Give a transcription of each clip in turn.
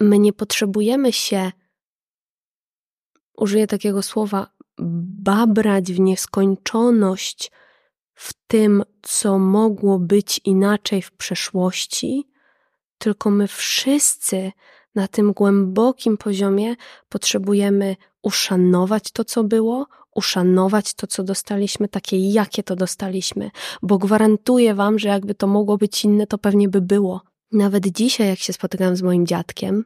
my nie potrzebujemy się, użyję takiego słowa, babrać w nieskończoność w tym, co mogło być inaczej w przeszłości, tylko my wszyscy na tym głębokim poziomie potrzebujemy uszanować to, co było, uszanować to, co dostaliśmy, takie jakie to dostaliśmy, bo gwarantuję Wam, że jakby to mogło być inne, to pewnie by było. Nawet dzisiaj, jak się spotykam z moim dziadkiem,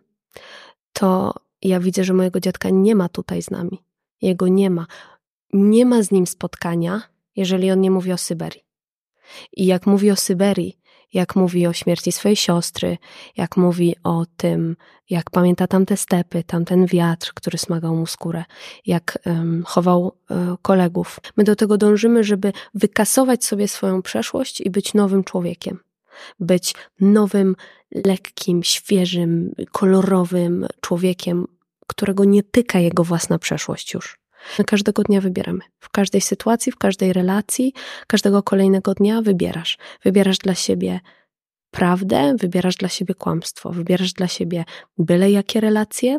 to ja widzę, że mojego dziadka nie ma tutaj z nami. Jego nie ma. Nie ma z nim spotkania, jeżeli on nie mówi o Syberii. I jak mówi o Syberii, jak mówi o śmierci swojej siostry, jak mówi o tym, jak pamięta tamte stepy, tamten wiatr, który smagał mu skórę, jak um, chował um, kolegów. My do tego dążymy, żeby wykasować sobie swoją przeszłość i być nowym człowiekiem. Być nowym, lekkim, świeżym, kolorowym człowiekiem, którego nie tyka jego własna przeszłość już. Każdego dnia wybieramy. W każdej sytuacji, w każdej relacji, każdego kolejnego dnia wybierasz. Wybierasz dla siebie prawdę, wybierasz dla siebie kłamstwo, wybierasz dla siebie byle jakie relacje,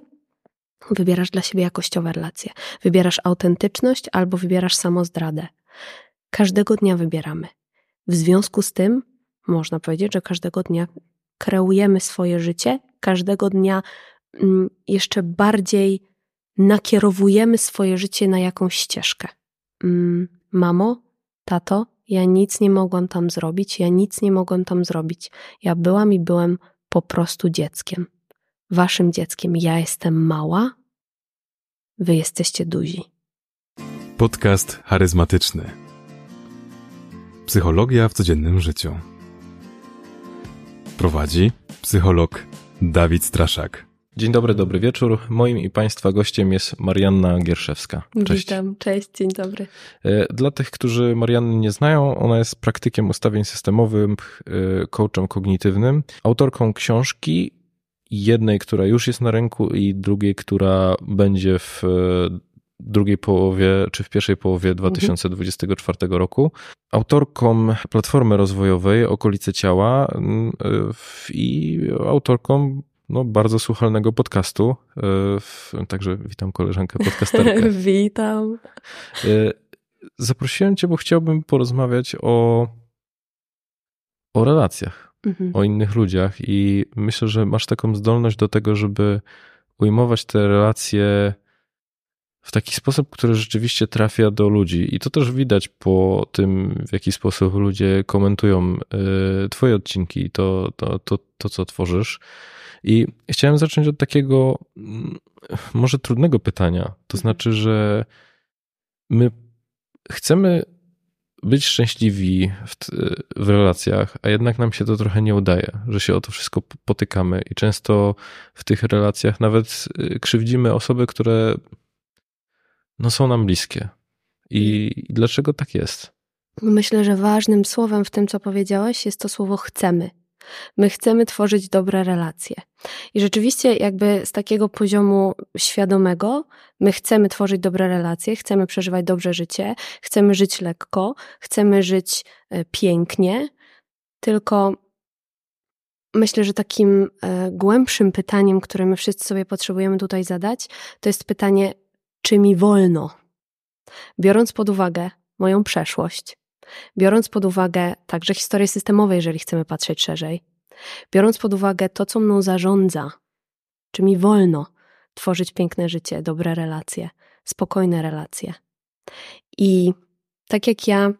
wybierasz dla siebie jakościowe relacje. Wybierasz autentyczność albo wybierasz samozdradę. Każdego dnia wybieramy. W związku z tym można powiedzieć, że każdego dnia kreujemy swoje życie, każdego dnia mm, jeszcze bardziej nakierowujemy swoje życie na jakąś ścieżkę. Mm, mamo, tato, ja nic nie mogłam tam zrobić, ja nic nie mogłam tam zrobić. Ja byłam i byłem po prostu dzieckiem. Waszym dzieckiem. Ja jestem mała, wy jesteście duzi. Podcast charyzmatyczny. Psychologia w codziennym życiu. Prowadzi psycholog Dawid Straszak. Dzień dobry, dobry wieczór. Moim i Państwa gościem jest Marianna Gierszewska. Cześć. Witam, cześć, dzień dobry. E, dla tych, którzy Marianny nie znają, ona jest praktykiem ustawień systemowych, e, coachem kognitywnym, autorką książki jednej, która już jest na rynku i drugiej, która będzie w e, drugiej połowie, czy w pierwszej połowie 2024 mhm. roku. Autorką platformy rozwojowej Okolice Ciała i autorką no, bardzo słuchalnego podcastu. E, także witam koleżankę podcasterkę. witam. E, zaprosiłem cię, bo chciałbym porozmawiać o, o relacjach, mhm. o innych ludziach i myślę, że masz taką zdolność do tego, żeby ujmować te relacje w taki sposób, który rzeczywiście trafia do ludzi. I to też widać po tym, w jaki sposób ludzie komentują e, Twoje odcinki, to, to, to, to co tworzysz. I chciałem zacząć od takiego mm, może trudnego pytania. To mhm. znaczy, że my chcemy być szczęśliwi w, w, relacjach, a jednak nam się to trochę nie udaje, że się o to wszystko potykamy i często w tych relacjach nawet y, krzywdzimy osoby, które no, są nam bliskie. I, I dlaczego tak jest? Myślę, że ważnym słowem w tym, co powiedziałeś, jest to słowo chcemy. My chcemy tworzyć dobre relacje. I rzeczywiście, jakby z takiego poziomu świadomego, my chcemy tworzyć dobre relacje, chcemy przeżywać dobrze życie, chcemy żyć lekko, chcemy żyć e, pięknie, tylko myślę, że takim e, głębszym pytaniem, które my wszyscy sobie potrzebujemy tutaj zadać, to jest pytanie, czy mi wolno? Biorąc pod uwagę moją przeszłość, biorąc pod uwagę także historię systemową, jeżeli chcemy patrzeć szerzej, biorąc pod uwagę to, co mną zarządza, czy mi wolno tworzyć piękne życie, dobre relacje, spokojne relacje. I tak jak ja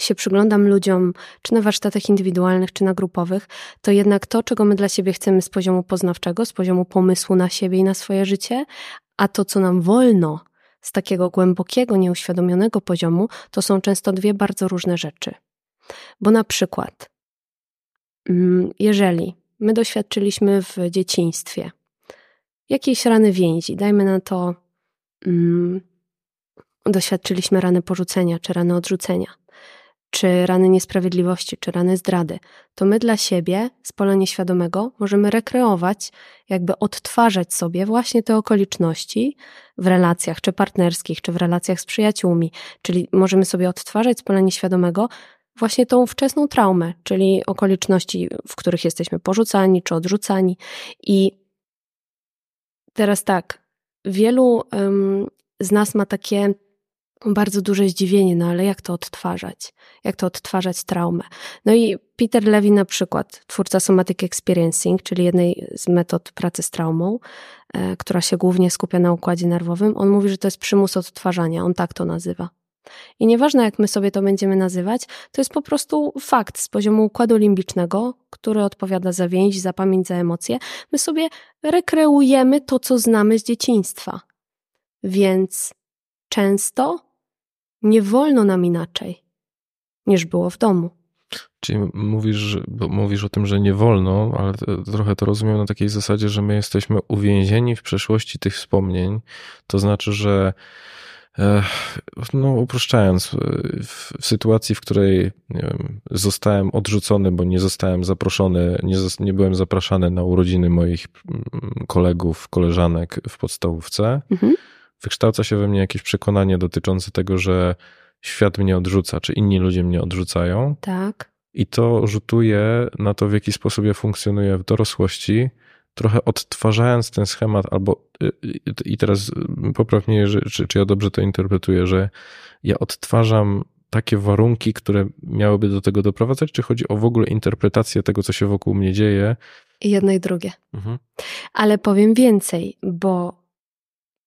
się przyglądam ludziom, czy na warsztatach indywidualnych, czy na grupowych, to jednak to, czego my dla siebie chcemy z poziomu poznawczego, z poziomu pomysłu na siebie i na swoje życie, a to, co nam wolno z takiego głębokiego, nieuświadomionego poziomu, to są często dwie bardzo różne rzeczy. Bo na przykład, mm, jeżeli my doświadczyliśmy w dzieciństwie jakiejś rany więzi, dajmy na to, mm, doświadczyliśmy rany porzucenia czy rany odrzucenia, czy rany niesprawiedliwości, czy rany zdrady, to my dla siebie z pola nieświadomego możemy rekreować, jakby odtwarzać sobie właśnie te okoliczności w relacjach, czy partnerskich, czy w relacjach z przyjaciółmi, czyli możemy sobie odtwarzać z pola nieświadomego właśnie tą wczesną traumę, czyli okoliczności, w których jesteśmy porzucani czy odrzucani. I Teraz tak, wielu um, z nas ma takie bardzo duże zdziwienie, no ale jak to odtwarzać? Jak to odtwarzać traumę? No i Peter Levy na przykład, twórca Somatic Experiencing, czyli jednej z metod pracy z traumą, e, która się głównie skupia na układzie nerwowym, on mówi, że to jest przymus odtwarzania, on tak to nazywa. I nieważne, jak my sobie to będziemy nazywać, to jest po prostu fakt z poziomu układu limbicznego, który odpowiada za więź, za pamięć, za emocje. My sobie rekreujemy to, co znamy z dzieciństwa. Więc często nie wolno nam inaczej, niż było w domu. Czyli mówisz, mówisz o tym, że nie wolno, ale trochę to rozumiem na takiej zasadzie, że my jesteśmy uwięzieni w przeszłości tych wspomnień. To znaczy, że no, uproszczając, w, w, sytuacji, w której wiem, zostałem odrzucony, bo nie zostałem zaproszony, nie, nie byłem zapraszany na urodziny moich mm, kolegów, koleżanek w podstawówce, mhm. Wykształca się we mnie jakieś przekonanie dotyczące tego, że świat mnie odrzuca, czy inni ludzie mnie odrzucają. Tak. I to rzutuje na to, w jaki sposób ja funkcjonuję w dorosłości, trochę odtwarzając ten schemat, albo y, y, i teraz popraw mnie, czy, czy ja dobrze to interpretuję, że ja odtwarzam takie warunki, które miałyby do tego doprowadzać, czy chodzi o w ogóle interpretację tego, co się wokół mnie dzieje? Jedno i drugie. Mhm. Ale powiem więcej, bo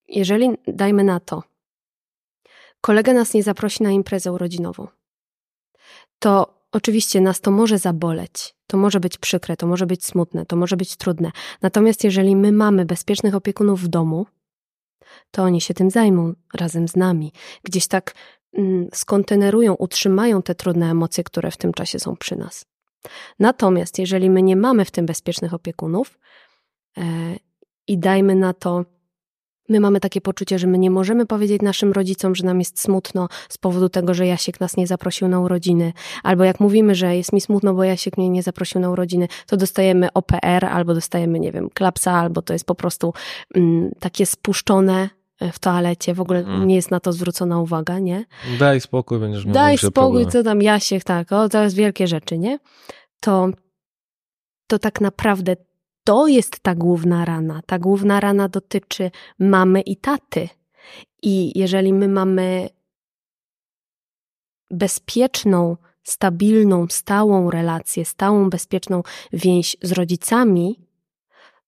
jeżeli dajmy na to, kolega nas nie zaprosi na imprezę urodzinową, to oczywiście nas to może zaboleć, to może być przykre, to może być smutne, to może być trudne. Natomiast jeżeli my mamy bezpiecznych opiekunów w domu, to oni się tym zajmą razem z nami. Gdzieś tak mm, skontenerują, utrzymają te trudne emocje, które w tym czasie są przy nas. Natomiast jeżeli my nie mamy w tym bezpiecznych opiekunów e, i dajmy na to My mamy takie poczucie, że my nie możemy powiedzieć naszym rodzicom, że nam jest smutno z powodu tego, że Jasiek nas nie zaprosił na urodziny. Albo jak mówimy, że jest mi smutno, bo Jasiek mnie nie zaprosił na urodziny, to dostajemy OPR, albo dostajemy, nie wiem, klapsa, albo to jest po prostu mm, takie spuszczone e, w toalecie, w ogóle mm. nie jest na to zwrócona uwaga, nie? Daj spokój, będziesz miał Daj spokój, problem. co tam Jasiek, tak, o, to jest wielkie rzeczy, nie? To, to tak naprawdę to jest ta główna rana. Ta główna rana dotyczy mamy i taty. I jeżeli my mamy bezpieczną, stabilną, stałą relację, stałą, bezpieczną więź z rodzicami,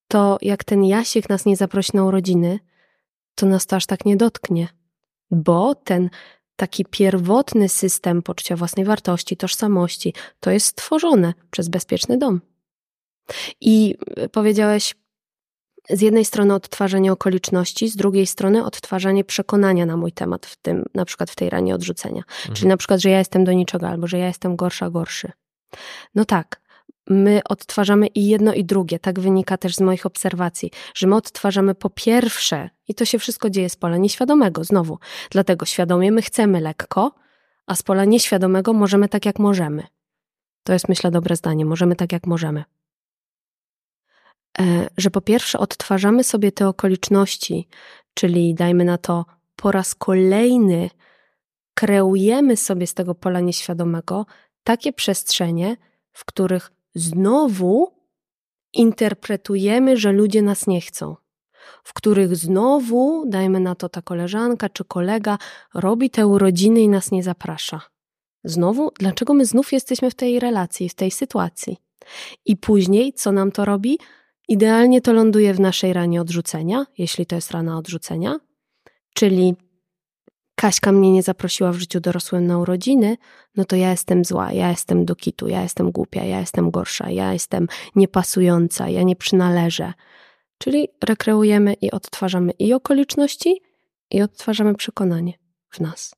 to jak ten Jasiek nas nie zaprosi na urodziny, to nas to aż tak nie dotknie, bo ten taki pierwotny system poczucia własnej wartości, tożsamości, to jest stworzone przez bezpieczny dom. I powiedziałeś, z jednej strony odtwarzanie okoliczności, z drugiej strony odtwarzanie przekonania na mój temat, w tym, na przykład w tej ranie odrzucenia. Mhm. Czyli na przykład, że ja jestem do niczego, albo że ja jestem gorsza, gorszy. No tak, my odtwarzamy i jedno, i drugie. Tak wynika też z moich obserwacji, że my odtwarzamy po pierwsze, i to się wszystko dzieje z pola nieświadomego, znowu. Dlatego świadomie my chcemy lekko, a z pola nieświadomego możemy tak, jak możemy. To jest, myślę, dobre zdanie. Możemy tak, jak możemy. E, że po pierwsze odtwarzamy sobie te okoliczności, czyli dajmy na to po raz kolejny kreujemy sobie z tego pola nieświadomego takie przestrzenie, w których znowu interpretujemy, że ludzie nas nie chcą, w których znowu, dajmy na to ta koleżanka czy kolega, robi te urodziny i nas nie zaprasza. Znowu, dlaczego my znów jesteśmy w tej relacji, w tej sytuacji? I później, co nam to robi? Idealnie to ląduje w naszej ranie odrzucenia, jeśli to jest rana odrzucenia, czyli Kaśka mnie nie zaprosiła w życiu dorosłym na urodziny, no to ja jestem zła, ja jestem do kitu, ja jestem głupia, ja jestem gorsza, ja jestem niepasująca, ja nie przynależę. Czyli rekreujemy i odtwarzamy i okoliczności, i odtwarzamy przekonanie w nas.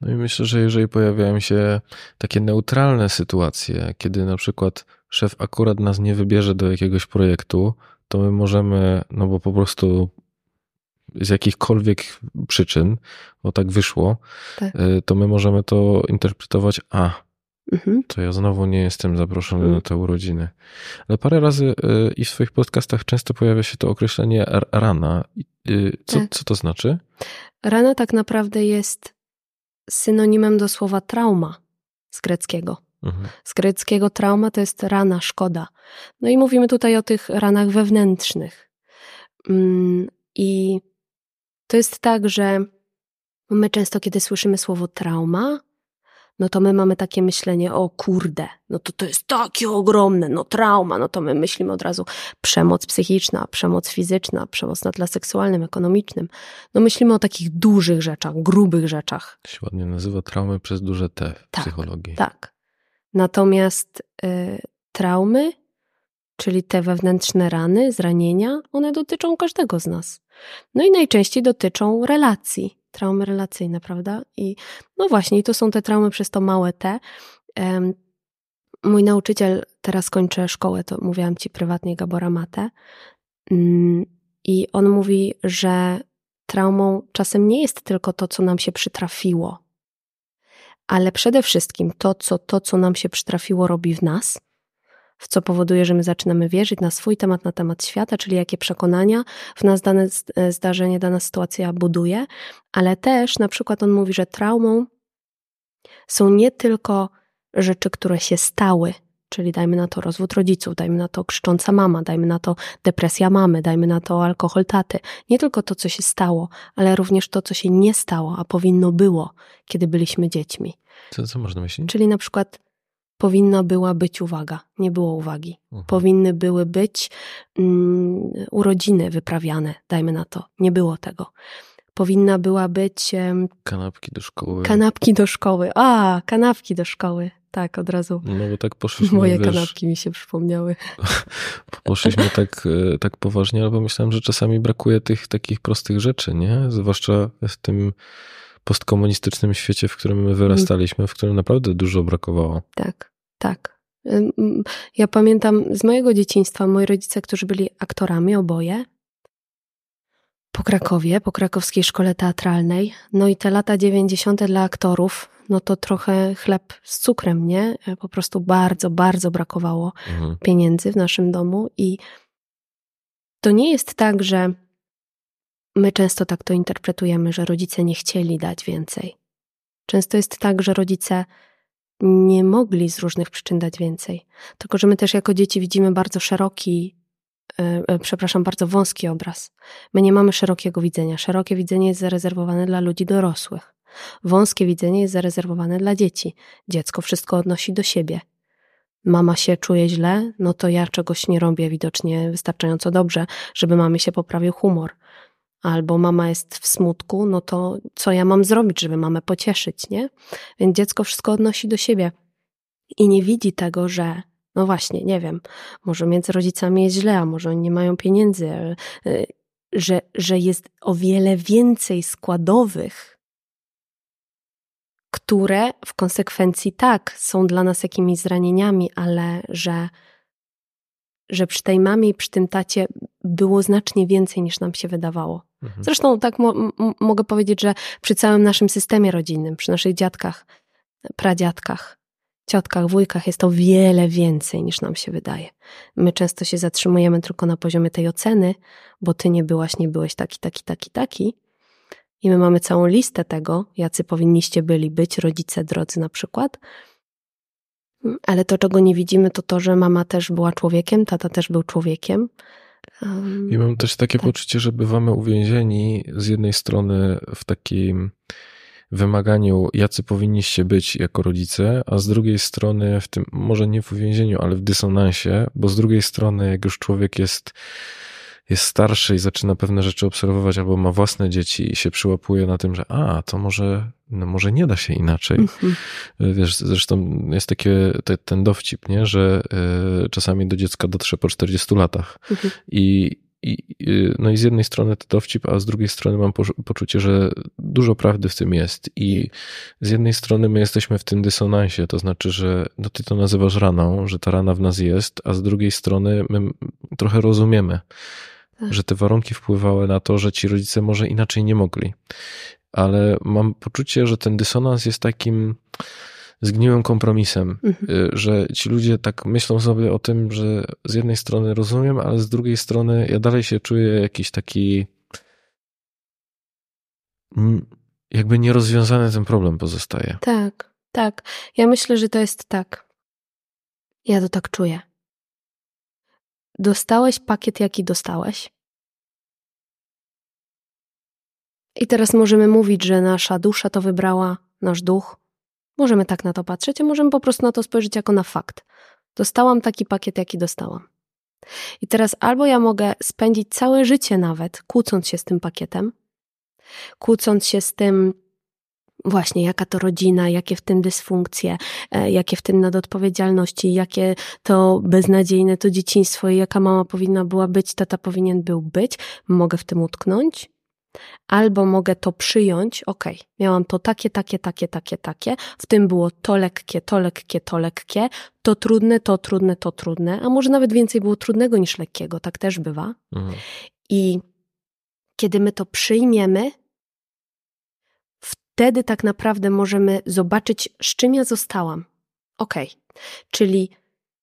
No i myślę, że jeżeli pojawiają się takie neutralne sytuacje, kiedy na przykład szef akurat nas nie wybierze do jakiegoś projektu, to my możemy, no bo po prostu z jakichkolwiek przyczyn, bo tak wyszło, tak. Y, to my możemy to interpretować, a mhm. to ja znowu nie jestem zaproszony mhm. na te urodziny. Ale parę razy y, i w swoich podcastach często pojawia się to określenie rana. Y, co, tak. co to znaczy? Rana tak naprawdę jest synonimem do słowa trauma z greckiego. Mhm. Z greckiego trauma to jest rana, szkoda. No i mówimy tutaj o tych ranach wewnętrznych. Mm, I to jest tak, że my często, kiedy słyszymy słowo trauma, no to my mamy takie myślenie, o kurde, no to to jest takie ogromne, no trauma, no to my myślimy od razu przemoc psychiczna, przemoc fizyczna, przemoc na tle seksualnym, ekonomicznym. No myślimy o takich dużych rzeczach, grubych rzeczach. Się ładnie nazywa traumy przez duże T w tak, psychologii. Tak. Natomiast y, traumy, czyli te wewnętrzne rany, zranienia, one dotyczą każdego z nas. No i najczęściej dotyczą relacji traumy relacyjne, prawda? I no właśnie, to są te traumy przez to małe T. Mój nauczyciel, teraz kończę szkołę, to mówiłam ci prywatnie, Gabora Mate. Mm, I on mówi, że traumą czasem nie jest tylko to, co nam się przytrafiło, ale przede wszystkim to, co to, co nam się przytrafiło, robi w nas w co powoduje, że my zaczynamy wierzyć na swój temat, na temat świata, czyli jakie przekonania w nas dane e, zdarzenie, dana sytuacja buduje, ale też na przykład on mówi, że traumą są nie tylko rzeczy, które się stały, czyli dajmy na to rozwód rodziców, dajmy na to krzycząca mama, dajmy na to depresja mamy, dajmy na to alkohol taty. Nie tylko to, co się stało, ale również to, co się nie stało, a powinno było, kiedy byliśmy dziećmi. Co, co można myśleć? Czyli na przykład powinna była być uwaga. Nie było uwagi. Mhm. Powinny były być mm, urodziny wyprawiane, dajmy na to. Nie było tego. Powinna była być. kanapki do szkoły. Kanapki do szkoły. A, kanapki do szkoły. Tak, od razu. No bo tak poszliśmy. Moje wiesz, kanapki mi się przypomniały. Poszliśmy tak, e, tak poważnie, ale myślałem, że czasami brakuje tych takich prostych rzeczy, nie? Zwłaszcza w tym postkomunistycznym świecie, w którym my wyrastaliśmy, w którym naprawdę dużo brakowało. Tak, tak. Ja pamiętam z mojego dzieciństwa, moi rodzice, którzy byli aktorami oboje, po Krakowie, po krakowskiej szkole teatralnej. No i te lata 90. dla aktorów, no to trochę chleb z cukrem, nie? Po prostu bardzo, bardzo brakowało mhm. pieniędzy w naszym domu i to nie jest tak, że My często tak to interpretujemy, że rodzice nie chcieli dać więcej. Często jest tak, że rodzice nie mogli z różnych przyczyn dać więcej. Tylko, że my też jako dzieci widzimy bardzo szeroki, e, przepraszam, bardzo wąski obraz. My nie mamy szerokiego widzenia. Szerokie widzenie jest zarezerwowane dla ludzi dorosłych. Wąskie widzenie jest zarezerwowane dla dzieci. Dziecko wszystko odnosi do siebie. Mama się czuje źle, no to ja czegoś nie robię widocznie wystarczająco dobrze, żeby mamie się poprawił humor albo mama jest w smutku, no to co ja mam zrobić, żeby mamę pocieszyć, nie? Więc dziecko wszystko odnosi do siebie i nie widzi tego, że no właśnie, nie wiem, może między rodzicami jest źle, a może oni nie mają pieniędzy, e, że, że jest o wiele więcej składowych, które w konsekwencji tak są dla nas jakimiś zranieniami, ale że że przy tej mamie i przy tym tacie było znacznie więcej niż nam się wydawało. Mhm. Zresztą tak mo mogę powiedzieć, że przy całym naszym systemie rodzinnym, przy naszych dziadkach, pradziadkach, ciotkach, wujkach jest to wiele więcej niż nam się wydaje. My często się zatrzymujemy tylko na poziomie tej oceny, bo ty nie byłaś, nie byłeś taki, taki, taki, taki. I my mamy całą listę tego, jacy powinniście byli być, rodzice drodzy na przykład, ale to, czego nie widzimy, to to, że mama też była człowiekiem, tata też był człowiekiem. Um, I mam też takie tak. poczucie, że bywamy uwięzieni z jednej strony w takim wymaganiu, jacy powinniście być jako rodzice, a z drugiej strony w tym, może nie w uwięzieniu, ale w dysonansie, bo z drugiej strony, jak już człowiek jest jest starszy i zaczyna pewne rzeczy obserwować, albo ma własne dzieci i się przyłapuje na tym, że a, to może, no może nie da się inaczej. Mhm. Wiesz, zresztą jest taki te, ten dowcip, nie? że y, czasami do dziecka dotrze po 40 latach. Mhm. I, i, no i z jednej strony to dowcip, a z drugiej strony mam poczucie, że dużo prawdy w tym jest. I z jednej strony my jesteśmy w tym dysonansie, to znaczy, że no ty to nazywasz raną, że ta rana w nas jest, a z drugiej strony my trochę rozumiemy. Że te warunki wpływały na to, że ci rodzice może inaczej nie mogli. Ale mam poczucie, że ten dysonans jest takim zgniłym kompromisem, mhm. Y, że ci ludzie tak myślą sobie o tym, że z jednej strony rozumiem, ale z drugiej strony ja dalej się czuję jakiś taki jakby nierozwiązany ten problem pozostaje. Tak, tak. Ja myślę, że to jest tak. Ja to tak czuję Dostałeś pakiet, jaki dostałeś. I teraz możemy mówić, że nasza dusza to wybrała, nasz duch. Możemy tak na to patrzeć, a możemy po prostu na to spojrzeć jako na fakt. Dostałam taki pakiet, jaki dostałam. I teraz albo ja mogę spędzić całe życie nawet kłócąc się z tym pakietem, kłócąc się z tym, właśnie jaka to rodzina, jakie w tym dysfunkcje, e, jakie w tym nadodpowiedzialności, jakie to beznadziejne to dzieciństwo i jaka mama powinna była być, tata powinien był być, mogę w tym utknąć. Albo mogę to przyjąć, ok, miałam to takie, takie, takie, takie, takie, w tym było to lekkie, to lekkie, to lekkie, to trudne, to trudne, to trudne, a może nawet więcej było trudnego niż lekkiego, tak też bywa. Mhm. I kiedy my to przyjmiemy, wtedy tak naprawdę możemy zobaczyć, z czym ja zostałam. Ok, czyli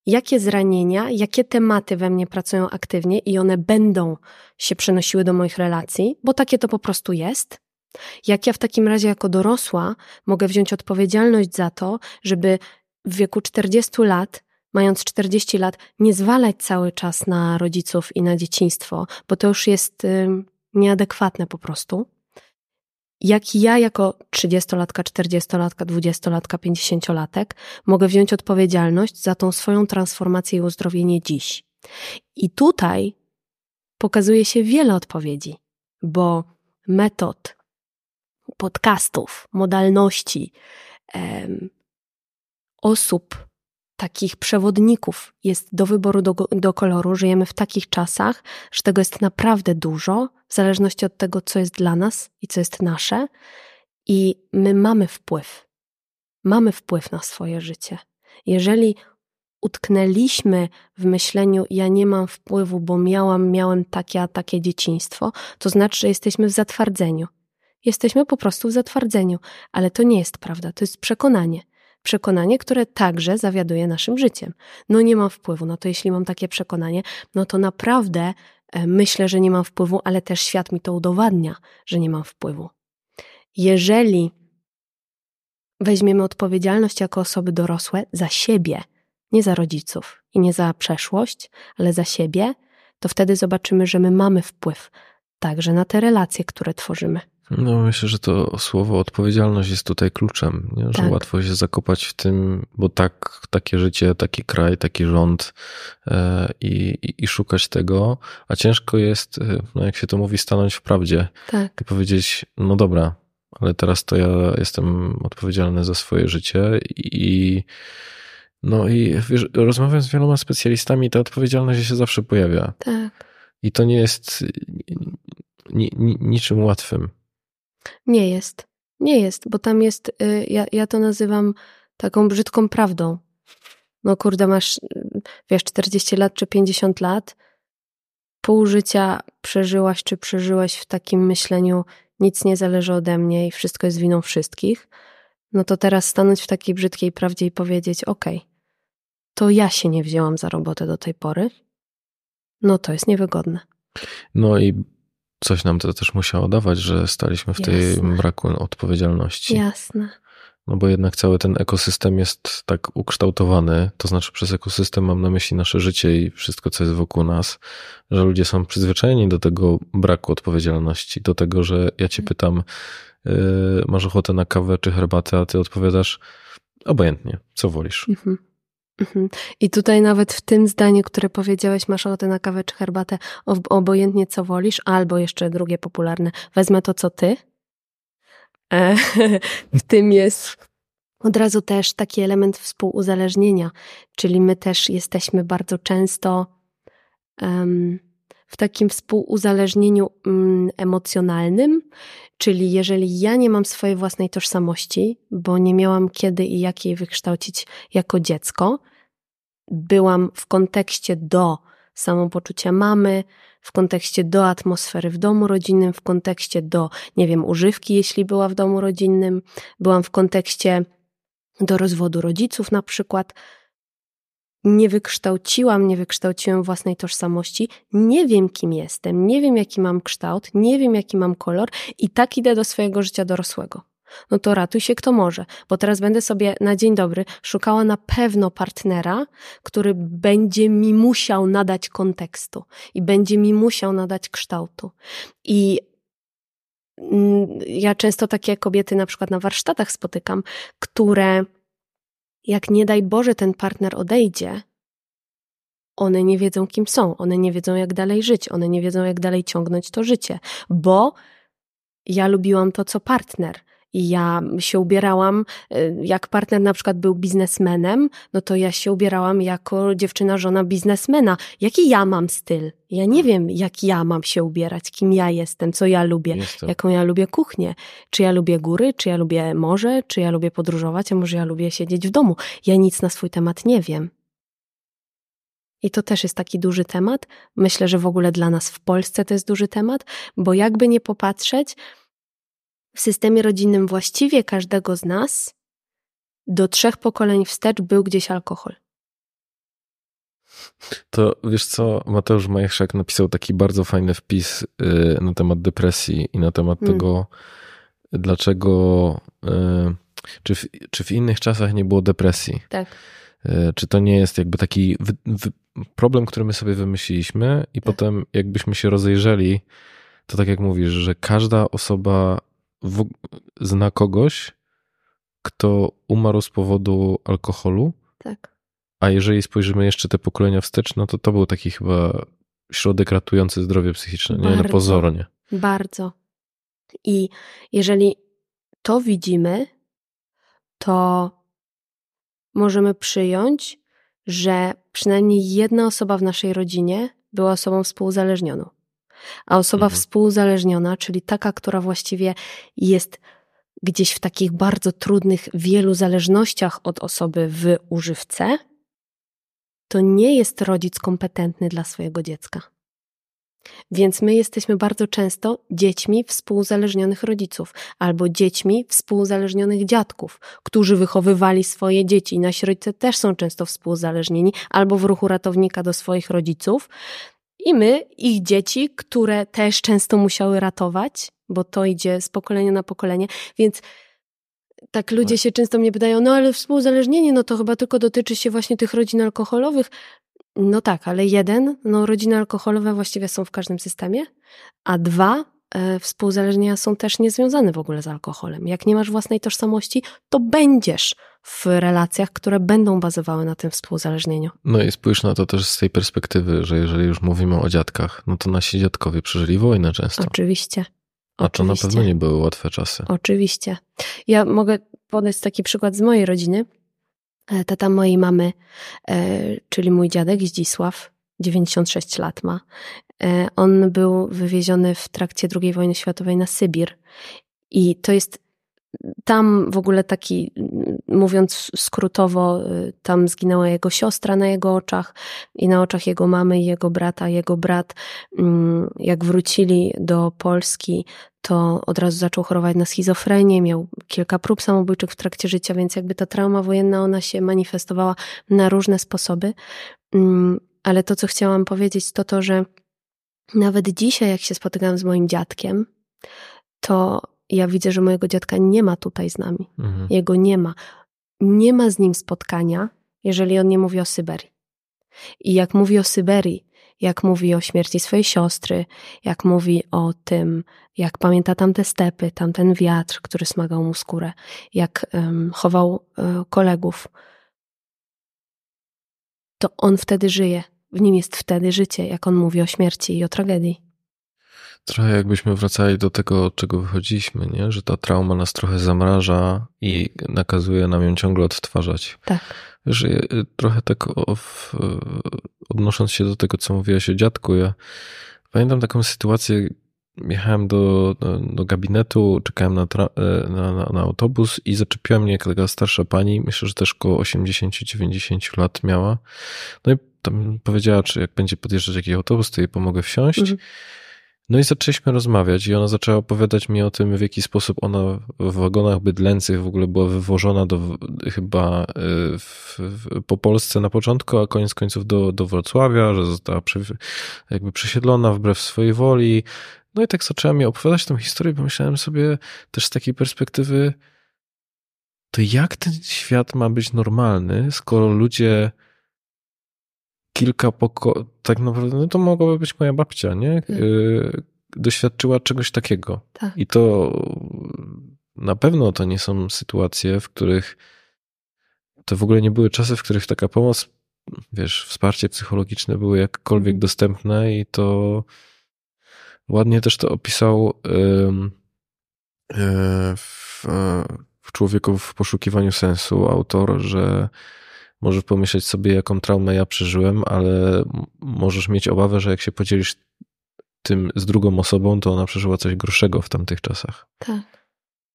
jakie zranienia, jakie tematy we mnie pracują aktywnie i one będą się przenosiły do moich relacji, bo takie to po prostu jest. Jak ja w takim razie jako dorosła mogę wziąć odpowiedzialność za to, żeby w wieku 40 lat, mając 40 lat, nie zwalać cały czas na rodziców i na dzieciństwo, bo to już jest nieadekwatne po prostu jak ja jako 30-latka, 40-latka, 20-latka, 50-latek mogę wziąć odpowiedzialność za tą swoją transformację i uzdrowienie dziś. I tutaj pokazuje się wiele odpowiedzi, bo metod, podcastów, modalności, em, osób, takich przewodników jest do wyboru do, do koloru. Żyjemy w takich czasach, że tego jest naprawdę dużo, w zależności od tego, co jest dla nas i co jest nasze. I my mamy wpływ. Mamy wpływ na swoje życie. Jeżeli utknęliśmy w myśleniu, ja nie mam wpływu, bo miałam, miałem takie, a takie dzieciństwo, to znaczy, że jesteśmy w zatwardzeniu. Jesteśmy po prostu w zatwardzeniu, ale to nie jest prawda, to jest przekonanie przekonanie, które także zawiaduje naszym życiem. No nie mam wpływu, no to jeśli mam takie przekonanie, no to naprawdę e, myślę, że nie mam wpływu, ale też świat mi to udowadnia, że nie mam wpływu. Jeżeli weźmiemy odpowiedzialność jako osoby dorosłe za siebie, nie za rodziców i nie za przeszłość, ale za siebie, to wtedy zobaczymy, że my mamy wpływ także na te relacje, które tworzymy. No, myślę, że to słowo odpowiedzialność jest tutaj kluczem, nie? że tak. łatwo się zakopać w tym, bo tak, takie życie, taki kraj, taki rząd e, i, i, szukać tego, a ciężko jest, e, no jak się to mówi, stanąć w prawdzie tak. i powiedzieć, no dobra, ale teraz to ja jestem odpowiedzialny za swoje życie i no i wiesz, rozmawiam z wieloma specjalistami, ta odpowiedzialność się zawsze pojawia. Tak. I to nie jest ni, ni, niczym łatwym. Nie jest. Nie jest, bo tam jest, y, ja, ja to nazywam taką brzydką prawdą. No kurde, masz, wiesz, 40 lat czy 50 lat, pół życia przeżyłaś czy przeżyłeś w takim myśleniu, nic nie zależy ode mnie i wszystko jest winą wszystkich, no to teraz stanąć w takiej brzydkiej prawdzie i powiedzieć, okay, to ja się nie wzięłam za robotę do tej pory, no to jest niewygodne. No i coś nam to też musiało dawać, że staliśmy w tej braku odpowiedzialności. Jasne. No bo jednak cały ten ekosystem jest tak ukształtowany, to znaczy przez ekosystem mam na myśli nasze życie i wszystko, co jest wokół nas, że ludzie są przyzwyczajeni do tego braku odpowiedzialności, do tego, że ja cię mhm. pytam, yy, masz ochotę na kawę czy herbatę, a ty odpowiadasz obojętnie, co wolisz. Mhm. Mhm. I tutaj nawet w tym zdaniu, które powiedziałeś, masz ochotę na kawę czy herbatę, obojętnie co wolisz, albo jeszcze drugie popularne, wezmę to, co ty. E, w tym jest od razu też taki element współuzależnienia, czyli my też jesteśmy bardzo często um, w takim współuzależnieniu um, emocjonalnym, czyli jeżeli ja nie mam swojej własnej tożsamości, bo nie miałam kiedy i jak jej wykształcić jako dziecko, byłam w kontekście do samopoczucia mamy, w kontekście do atmosfery w domu rodzinnym, w kontekście do, nie wiem, używki, jeśli była w domu rodzinnym, byłam w kontekście do rozwodu rodziców na przykład. Nie wykształciłam, nie wykształciłem własnej tożsamości, nie wiem kim jestem, nie wiem jaki mam kształt, nie wiem jaki mam kolor i tak idę do swojego życia dorosłego no to ratuj się kto może, bo teraz będę sobie na dzień dobry szukała na pewno partnera, który będzie mi musiał nadać kontekstu i będzie mi musiał nadać kształtu. I mm, ja często takie kobiety na przykład na warsztatach spotykam, które jak nie daj Boże ten partner odejdzie, one nie wiedzą, kim są, one nie wiedzą, jak dalej żyć, one nie wiedzą, jak dalej ciągnąć to życie, bo ja lubiłam to, co partner. Ja się ubierałam, y, jak partner na przykład był biznesmenem, no to ja się ubierałam jako dziewczyna, żona biznesmena. Jaki ja mam styl? Ja nie wiem, jak ja mam się ubierać, kim ja jestem, co ja lubię, jaką ja lubię kuchnię. Czy ja lubię góry, czy ja lubię morze, czy ja lubię podróżować, a może ja lubię siedzieć w domu. Ja nic na swój temat nie wiem. I to też jest taki duży temat. Myślę, że w ogóle dla nas w Polsce to jest duży temat, bo jakby nie popatrzeć, w systemie rodzinnym właściwie każdego z nas do trzech pokoleń wstecz był gdzieś alkohol. To wiesz co, Mateusz Majchrzak napisał taki bardzo fajny wpis y, na temat depresji i na temat hmm. tego, dlaczego, y, czy w, czy w innych czasach nie było depresji. Tak. Y, czy to nie jest jakby taki problem, który my sobie wymyśliliśmy i tak. potem jakbyśmy się rozejrzeli, to tak jak mówisz, że każda osoba w, zna kogoś, kto umarł z powodu alkoholu. Tak. A jeżeli spojrzymy jeszcze te pokolenia wstecz, no to to był taki chyba środek ratujący zdrowie psychiczne, bardzo, nie na pozornie. Bardzo. I jeżeli to widzimy, to możemy przyjąć, że przynajmniej jedna osoba w naszej rodzinie była osobą współzależnioną. A osoba mhm. współzależniona, czyli taka, która właściwie jest gdzieś w takich bardzo trudnych, wielu zależnościach od osoby w używce, to nie jest rodzic kompetentny dla swojego dziecka. Więc my jesteśmy bardzo często dziećmi współzależnionych rodziców albo dziećmi współzależnionych dziadków, którzy wychowywali swoje dzieci. Nasi rodzice też są często współzależnieni albo w ruchu ratownika do swoich rodziców, i my, ich dzieci, które też często musiały ratować, bo to idzie z pokolenia na pokolenie, więc tak ludzie tak. się często mnie pytają, no ale współzależnienie, no to chyba tylko dotyczy się właśnie tych rodzin alkoholowych. No tak, ale jeden, no rodziny alkoholowe właściwie są w każdym systemie, a dwa, współzależnienia są też niezwiązane w ogóle z alkoholem. Jak nie masz własnej tożsamości, to będziesz w relacjach, które będą bazowały na tym współzależnieniu. No i spójrz na to też z tej perspektywy, że jeżeli już mówimy o dziadkach, no to nasi dziadkowie przeżyli wojnę często. Oczywiście. A to na pewno nie były łatwe czasy. Oczywiście. Ja mogę podać taki przykład z mojej rodziny. E, tata mojej mamy, e, czyli mój dziadek Zdzisław, 96 lat ma. E, on był wywieziony w trakcie II wojny światowej na Sybir. I to jest tam w ogóle taki, mówiąc skrótowo, tam zginęła jego siostra na jego oczach i na oczach jego mamy jego brata. Jego brat, mm, jak wrócili do Polski, to od razu zaczął chorować na schizofrenię, miał kilka prób samobójczych w trakcie życia, więc jakby ta trauma wojenna, ona się manifestowała na różne sposoby. Mm, ale to, co chciałam powiedzieć, to to, że nawet dzisiaj, jak się spotykam z moim dziadkiem, to ja widzę, że mojego dziadka nie ma tutaj z nami. Mhm. Jego nie ma. Nie ma z nim spotkania, jeżeli on nie mówi o Syberii. I jak mówi o Syberii, jak mówi o śmierci swojej siostry, jak mówi o tym, jak pamięta tamte stepy, tamten wiatr, który smagał mu skórę, jak um, chował um, kolegów, to on wtedy żyje. W nim jest wtedy życie, jak on mówi o śmierci i o tragedii. Trochę jakbyśmy wracali do tego, od czego wychodziliśmy, nie? że ta trauma nas trochę zamraża i nakazuje nam ją ciągle odtwarzać. Tak. Że y, trochę tak odnosząc się do tego, co mówiłaś o dziadku, ja pamiętam taką sytuację, jechałem do, do, do gabinetu, czekałem na, e, na, na, na, autobus i zaczepiła mnie taka starsza pani, myślę, że też około 80-90 lat miała. No i tam powiedziała, czy jak będzie podjeżdżać jakiś autobus, to jej pomogę wsiąść. Mhm. No i zaczęliśmy rozmawiać i ona zaczęła opowiadać mi o tym, w jaki sposób ona w wagonach bydlęcych w ogóle była wywożona do chyba y, w, w, po Polsce na początku, a koniec końców do, do Wrocławia, że została przy, jakby przesiedlona wbrew swojej woli. No i tak zaczęła mi opowiadać tę historię, pomyślałem sobie też z takiej perspektywy, to jak ten świat ma być normalny, skoro ludzie kilka poko... Tak naprawdę, no to mogłaby być moja babcia, nie? Mhm. Y, doświadczyła czegoś takiego. Tak. I to na pewno to nie są sytuacje, w których to w ogóle nie były czasy, w których taka pomoc, wiesz, wsparcie psychologiczne były jakkolwiek mhm. dostępne i to ładnie też to opisał e, w, w Człowieku w poszukiwaniu sensu autor, że możesz pomyśleć sobie, jaką traumę ja przeżyłem, ale możesz mieć obawę, że jak się podzielisz tym z drugą osobą, to ona przeżyła coś gorszego w tamtych czasach. Tak,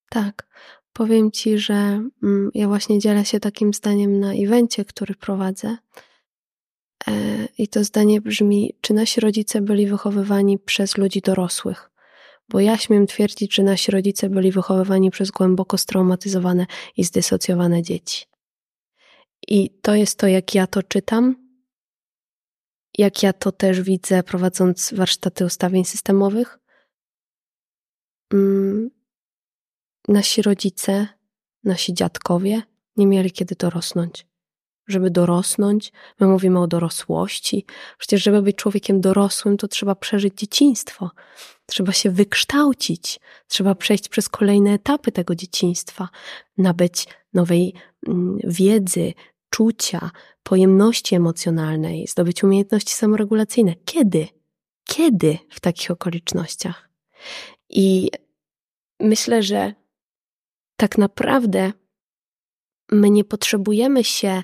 tak. Powiem ci, że mm, ja właśnie dzielę się takim zdaniem na evencie, który prowadzę. E, I to zdanie brzmi: czy nasi rodzice byli wychowywani przez ludzi dorosłych? Bo ja śmiem twierdzić, że nasi rodzice byli wychowywani przez głęboko straumatyzowane i zdysocjowane dzieci. I to jest to, jak ja to czytam, jak ja to też widzę, prowadząc warsztaty ustawień systemowych. Mm, nasi rodzice, nasi dziadkowie nie mieli kiedy dorosnąć. Żeby dorosnąć, my mówimy o dorosłości. Przecież, żeby być człowiekiem dorosłym, to trzeba przeżyć dzieciństwo. Trzeba się wykształcić, trzeba przejść przez kolejne etapy tego dzieciństwa, nabyć nowej mm, wiedzy, czucia, pojemności emocjonalnej, zdobyć umiejętności samoregulacyjne. Kiedy? Kiedy w takich okolicznościach? I myślę, że tak naprawdę my nie potrzebujemy się,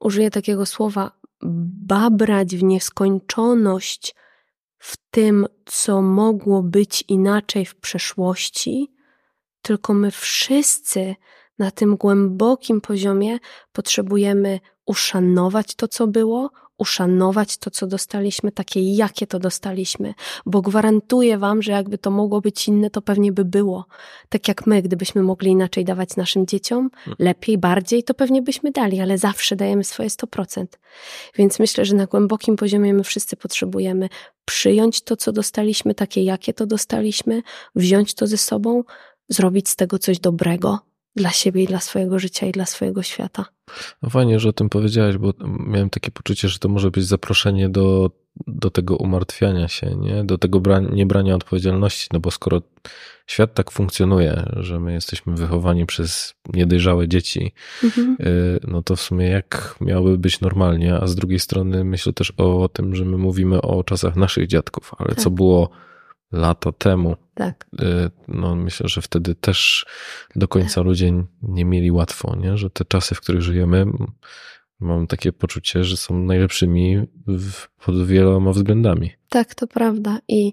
użyję takiego słowa, babrać w nieskończoność w tym, co mogło być inaczej w przeszłości, tylko my wszyscy na tym głębokim poziomie potrzebujemy uszanować to, co było, uszanować to, co dostaliśmy, takie jakie to dostaliśmy, bo gwarantuję Wam, że jakby to mogło być inne, to pewnie by było. Tak jak my, gdybyśmy mogli inaczej dawać naszym dzieciom, hmm. lepiej, bardziej, to pewnie byśmy dali, ale zawsze dajemy swoje 100%. Więc myślę, że na głębokim poziomie my wszyscy potrzebujemy przyjąć to, co dostaliśmy, takie jakie to dostaliśmy, wziąć to ze sobą, zrobić z tego coś dobrego, dla siebie i dla swojego życia i dla swojego świata. No fajnie, że o tym powiedziałeś, bo miałem takie poczucie, że to może być zaproszenie do, do tego umartwiania się, nie? do tego bra niebrania odpowiedzialności, no bo skoro świat tak funkcjonuje, że my jesteśmy wychowani przez niedojrzałe dzieci, mhm. Y, no to w sumie jak miałoby być normalnie, a z drugiej strony myślę też o tym, że my mówimy o czasach naszych dziadków, ale tak. co było lata temu. Tak. Y, no, myślę, że wtedy też do końca tak. ludzie nie mieli łatwo, nie? że te czasy, w których żyjemy, mam takie poczucie, że są najlepszymi w, pod wieloma względami. Tak, to prawda. I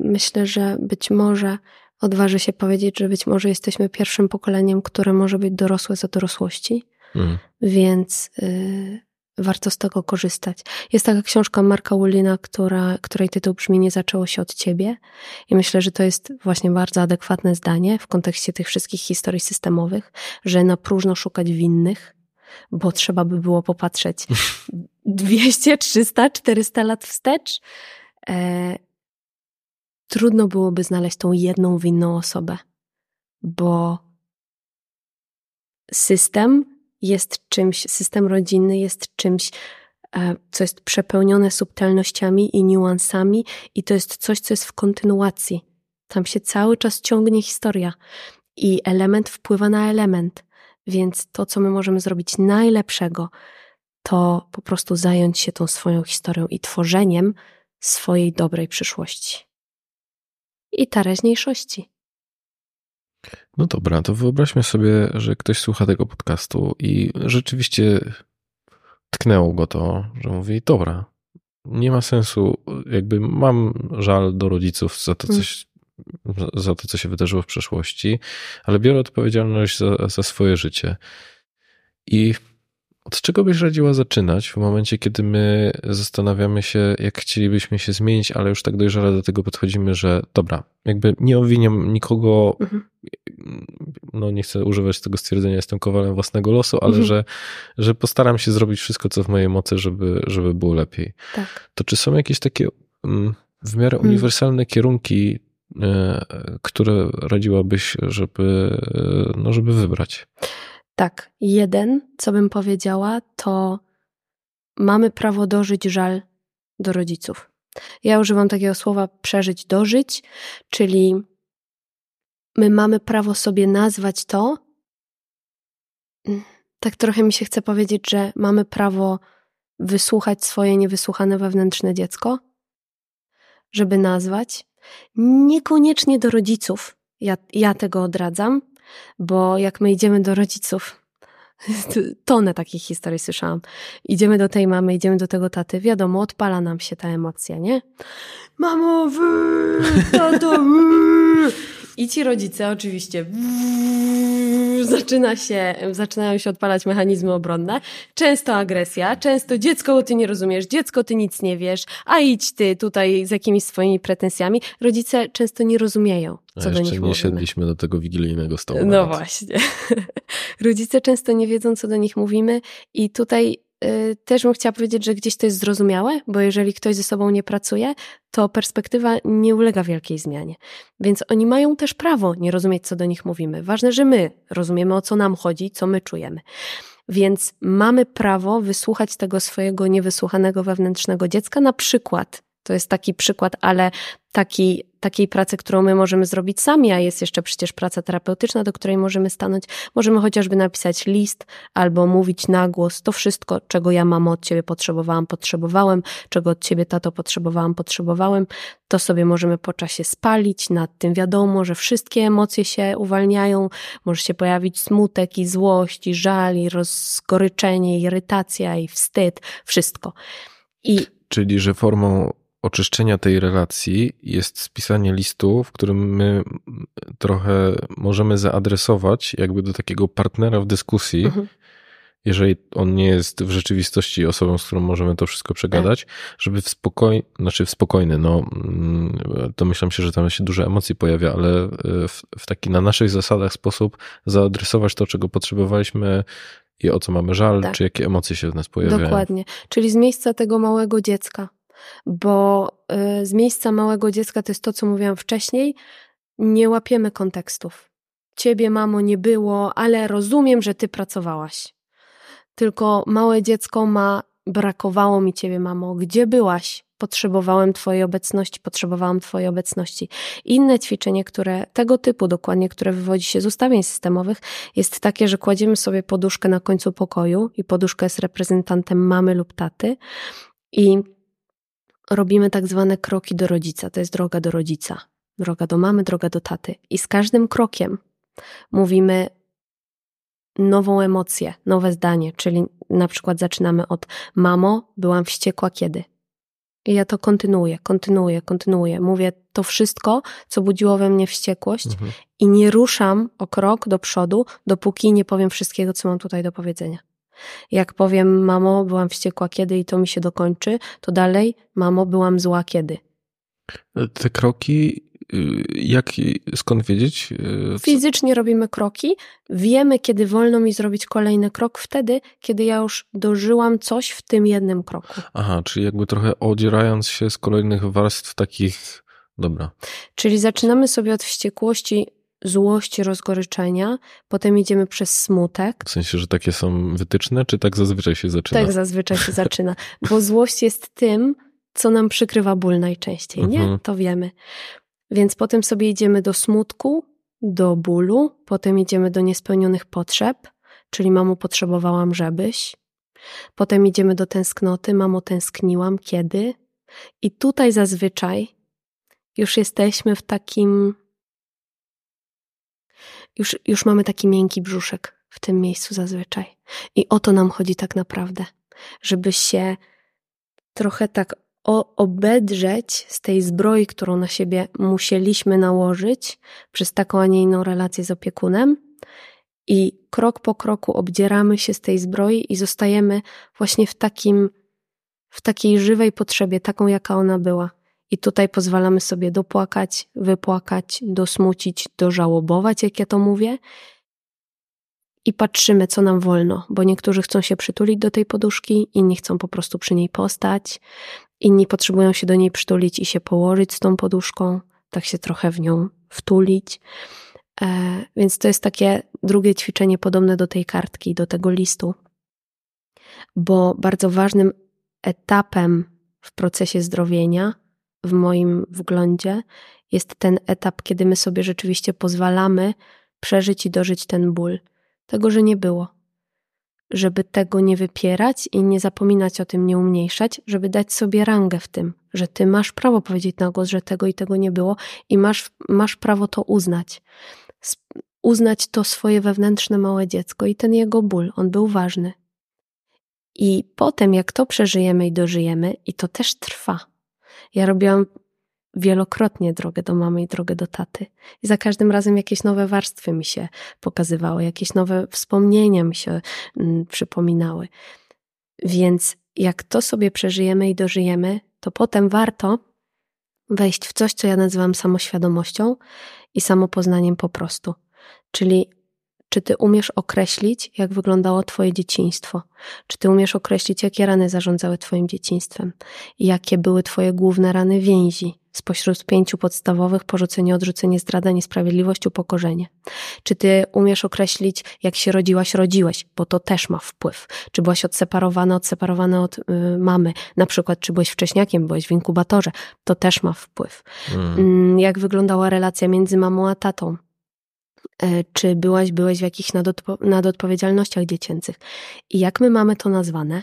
myślę, że być może odważy się powiedzieć, że być może jesteśmy pierwszym pokoleniem, które może być dorosłe za dorosłości. Mm. Więc y, warto z tego korzystać. Jest taka książka Marka Ullina, która, której tytuł brzmi Nie zaczęło się od ciebie. I myślę, że to jest właśnie bardzo adekwatne zdanie w kontekście tych wszystkich historii systemowych, że na próżno szukać winnych, bo trzeba by było popatrzeć 200, 300, 400 lat wstecz. E, trudno byłoby znaleźć tą jedną winną osobę, bo system jest czymś, system rodzinny jest czymś, e, co jest przepełnione subtelnościami i niuansami, i to jest coś, co jest w kontynuacji. Tam się cały czas ciągnie historia i element wpływa na element. Więc to, co my możemy zrobić najlepszego, to po prostu zająć się tą swoją historią i tworzeniem swojej dobrej przyszłości i teraźniejszości. No dobra, to wyobraźmy sobie, że ktoś słucha tego podcastu i rzeczywiście tknęło go to, że mówi, dobra, nie ma sensu, jakby mam żal do rodziców za to, coś, za to, co się wydarzyło w przeszłości, ale biorę odpowiedzialność za, za swoje życie. I od czego byś radziła zaczynać w momencie, kiedy my zastanawiamy się, jak chcielibyśmy się zmienić, ale już tak dojrzale do tego podchodzimy, że dobra, jakby nie owiniam nikogo, mhm. no nie chcę używać tego stwierdzenia, jestem kowalem własnego losu, ale mhm. że, że postaram się zrobić wszystko, co w mojej mocy, żeby, żeby było lepiej. Tak. To czy są jakieś takie mm, w miarę mhm. uniwersalne kierunki, e, które radziłabyś, żeby, e, no, żeby wybrać? Tak, jeden, co bym powiedziała, to mamy prawo dożyć żal do rodziców. Ja używam takiego słowa przeżyć, dożyć, czyli my mamy prawo sobie nazwać to. Tak trochę mi się chce powiedzieć, że mamy prawo wysłuchać swoje niewysłuchane wewnętrzne dziecko, żeby nazwać. Niekoniecznie do rodziców. Ja, ja tego odradzam, bo jak my idziemy do rodziców, tonę takich historii słyszałam. Idziemy do tej mamy, idziemy do tego taty, wiadomo, odpala nam się ta emocja, nie? Mamo, wy, tato, wy. I ci rodzice oczywiście zaczyna się, zaczynają się odpalać mechanizmy obronne. Często agresja, często dziecko, ty nie rozumiesz, dziecko, ty nic nie wiesz, a idź ty tutaj z jakimiś swoimi pretensjami. Rodzice często nie rozumieją, co a do nich nie mówimy. siedliśmy do tego wigilijnego stołu. No nawet. właśnie. Rodzice często nie wiedzą, co do nich mówimy i tutaj też bym chciała powiedzieć, że gdzieś to jest zrozumiałe, bo jeżeli ktoś ze sobą nie pracuje, to perspektywa nie ulega wielkiej zmianie. Więc oni mają też prawo nie rozumieć, co do nich mówimy. Ważne, że my rozumiemy, o co nam chodzi, co my czujemy. Więc mamy prawo wysłuchać tego swojego niewysłuchanego wewnętrznego dziecka, na przykład to jest taki przykład, ale taki, takiej pracy, którą my możemy zrobić sami, a jest jeszcze przecież praca terapeutyczna, do której możemy stanąć. Możemy chociażby napisać list albo mówić na głos to wszystko, czego ja mamo od ciebie potrzebowałam, potrzebowałem, czego od ciebie tato potrzebowałam, potrzebowałem. To sobie możemy po czasie spalić, nad tym wiadomo, że wszystkie emocje się uwalniają, może się pojawić smutek i złość, i żal, i rozgoryczenie, i irytacja, i wstyd, wszystko. I Czyli, że formą oczyszczenia tej relacji jest spisanie listu, w którym my trochę możemy zaadresować jakby do takiego partnera w dyskusji, mhm. jeżeli on nie jest w rzeczywistości osobą, z którą możemy to wszystko przegadać, tak. żeby w spokojny, znaczy w spokojny, no domyślam się, że tam się dużo emocji pojawia, ale w, w taki na naszych zasadach sposób zaadresować to, czego potrzebowaliśmy i o co mamy żal, tak. czy jakie emocje się w nas pojawiają. Dokładnie. Czyli z miejsca tego małego dziecka bo y, z miejsca małego dziecka to jest to, co mówiłam wcześniej, nie łapiemy kontekstów. Ciebie, mamo, nie było, ale rozumiem, że ty pracowałaś. Tylko małe dziecko ma, brakowało mi ciebie, mamo, gdzie byłaś? Potrzebowałem Twojej obecności, potrzebowałam Twojej obecności. Inne ćwiczenie, które tego typu dokładnie, które wywodzi się z ustawień systemowych, jest takie, że kładziemy sobie poduszkę na końcu pokoju i poduszka jest reprezentantem mamy lub taty i robimy tak zwane kroki do rodzica. To jest droga do rodzica. Droga do mamy, droga do taty. I z każdym krokiem mówimy nową emocję, nowe zdanie, czyli na przykład zaczynamy od mamo, byłam wściekła kiedy? I ja to kontynuuję, kontynuuję, kontynuuję. Mówię to wszystko, co budziło we mnie wściekłość mhm. i nie ruszam o krok do przodu, dopóki nie powiem wszystkiego, co mam tutaj do powiedzenia. Jak powiem, mamo, byłam wściekła kiedy i to mi się dokończy, to dalej, mamo, byłam zła kiedy. Te kroki, y, jak, skąd wiedzieć? Y, Fizycznie robimy kroki. Wiemy, kiedy wolno mi zrobić kolejny krok, wtedy, kiedy ja już dożyłam coś w tym jednym kroku. Aha, czyli jakby trochę odzierając się z kolejnych warstw takich. Dobra. Czyli zaczynamy sobie od wściekłości złości, rozgoryczenia, potem idziemy przez smutek. W sensie, że takie są wytyczne, czy tak zazwyczaj się zaczyna? Tak zazwyczaj się zaczyna, bo złość jest tym, co nam przykrywa ból najczęściej, nie? Mhm. To wiemy. Więc potem sobie idziemy do smutku, do bólu, potem idziemy do niespełnionych potrzeb, czyli mamo potrzebowałam, żebyś. Potem idziemy do tęsknoty, mamo tęskniłam, kiedy? I tutaj zazwyczaj już jesteśmy w takim już, już mamy taki miękki brzuszek w tym miejscu zazwyczaj. I o to nam chodzi tak naprawdę, żeby się trochę tak obedrzeć z tej zbroi, którą na siebie musieliśmy nałożyć przez taką, a nie inną relację z opiekunem. I krok po kroku obdzieramy się z tej zbroi i zostajemy właśnie w takim, w takiej żywej potrzebie, taką jaka ona była. I tutaj pozwalamy sobie dopłakać, wypłakać, dosmucić, dożałobować, jak ja to mówię. I patrzymy, co nam wolno, bo niektórzy chcą się przytulić do tej poduszki, inni chcą po prostu przy niej postać, inni potrzebują się do niej przytulić i się położyć z tą poduszką, tak się trochę w nią wtulić. E, więc to jest takie drugie ćwiczenie podobne do tej kartki, do tego listu, bo bardzo ważnym etapem w procesie zdrowienia w moim wglądzie jest ten etap, kiedy my sobie rzeczywiście pozwalamy przeżyć i dożyć ten ból. Tego, że nie było. Żeby tego nie wypierać i nie zapominać o tym, nie umniejszać, żeby dać sobie rangę w tym, że ty masz prawo powiedzieć na głos, że tego i tego nie było i masz, masz prawo to uznać. Uznać to swoje wewnętrzne małe dziecko i ten jego ból, on był ważny. I potem, jak to przeżyjemy i dożyjemy, i to też trwa. Ja robiłam wielokrotnie drogę do mamy i drogę do taty. I za każdym razem jakieś nowe warstwy mi się pokazywały, jakieś nowe wspomnienia mi się mm, przypominały. Więc jak to sobie przeżyjemy i dożyjemy, to potem warto wejść w coś, co ja nazywam samoświadomością i samopoznaniem po prostu. Czyli czy ty umiesz określić, jak wyglądało twoje dzieciństwo? Czy ty umiesz określić, jakie rany zarządzały twoim dzieciństwem? Jakie były twoje główne rany więzi? Spośród pięciu podstawowych porzucenie, odrzucenie, zdrada, niesprawiedliwość, upokorzenie. Czy ty umiesz określić, jak się rodziłaś, rodziłeś, bo to też ma wpływ. Czy byłaś odseparowana, odseparowana od y, mamy, na przykład czy byłeś wcześniakiem, byłeś w inkubatorze, to też ma wpływ. Mm. Jak wyglądała relacja między mamą a tatą? E, czy byłaś, byłeś w jakichś nadodpo nadodpowiedzialnościach dziecięcych. I jak my mamy to nazwane,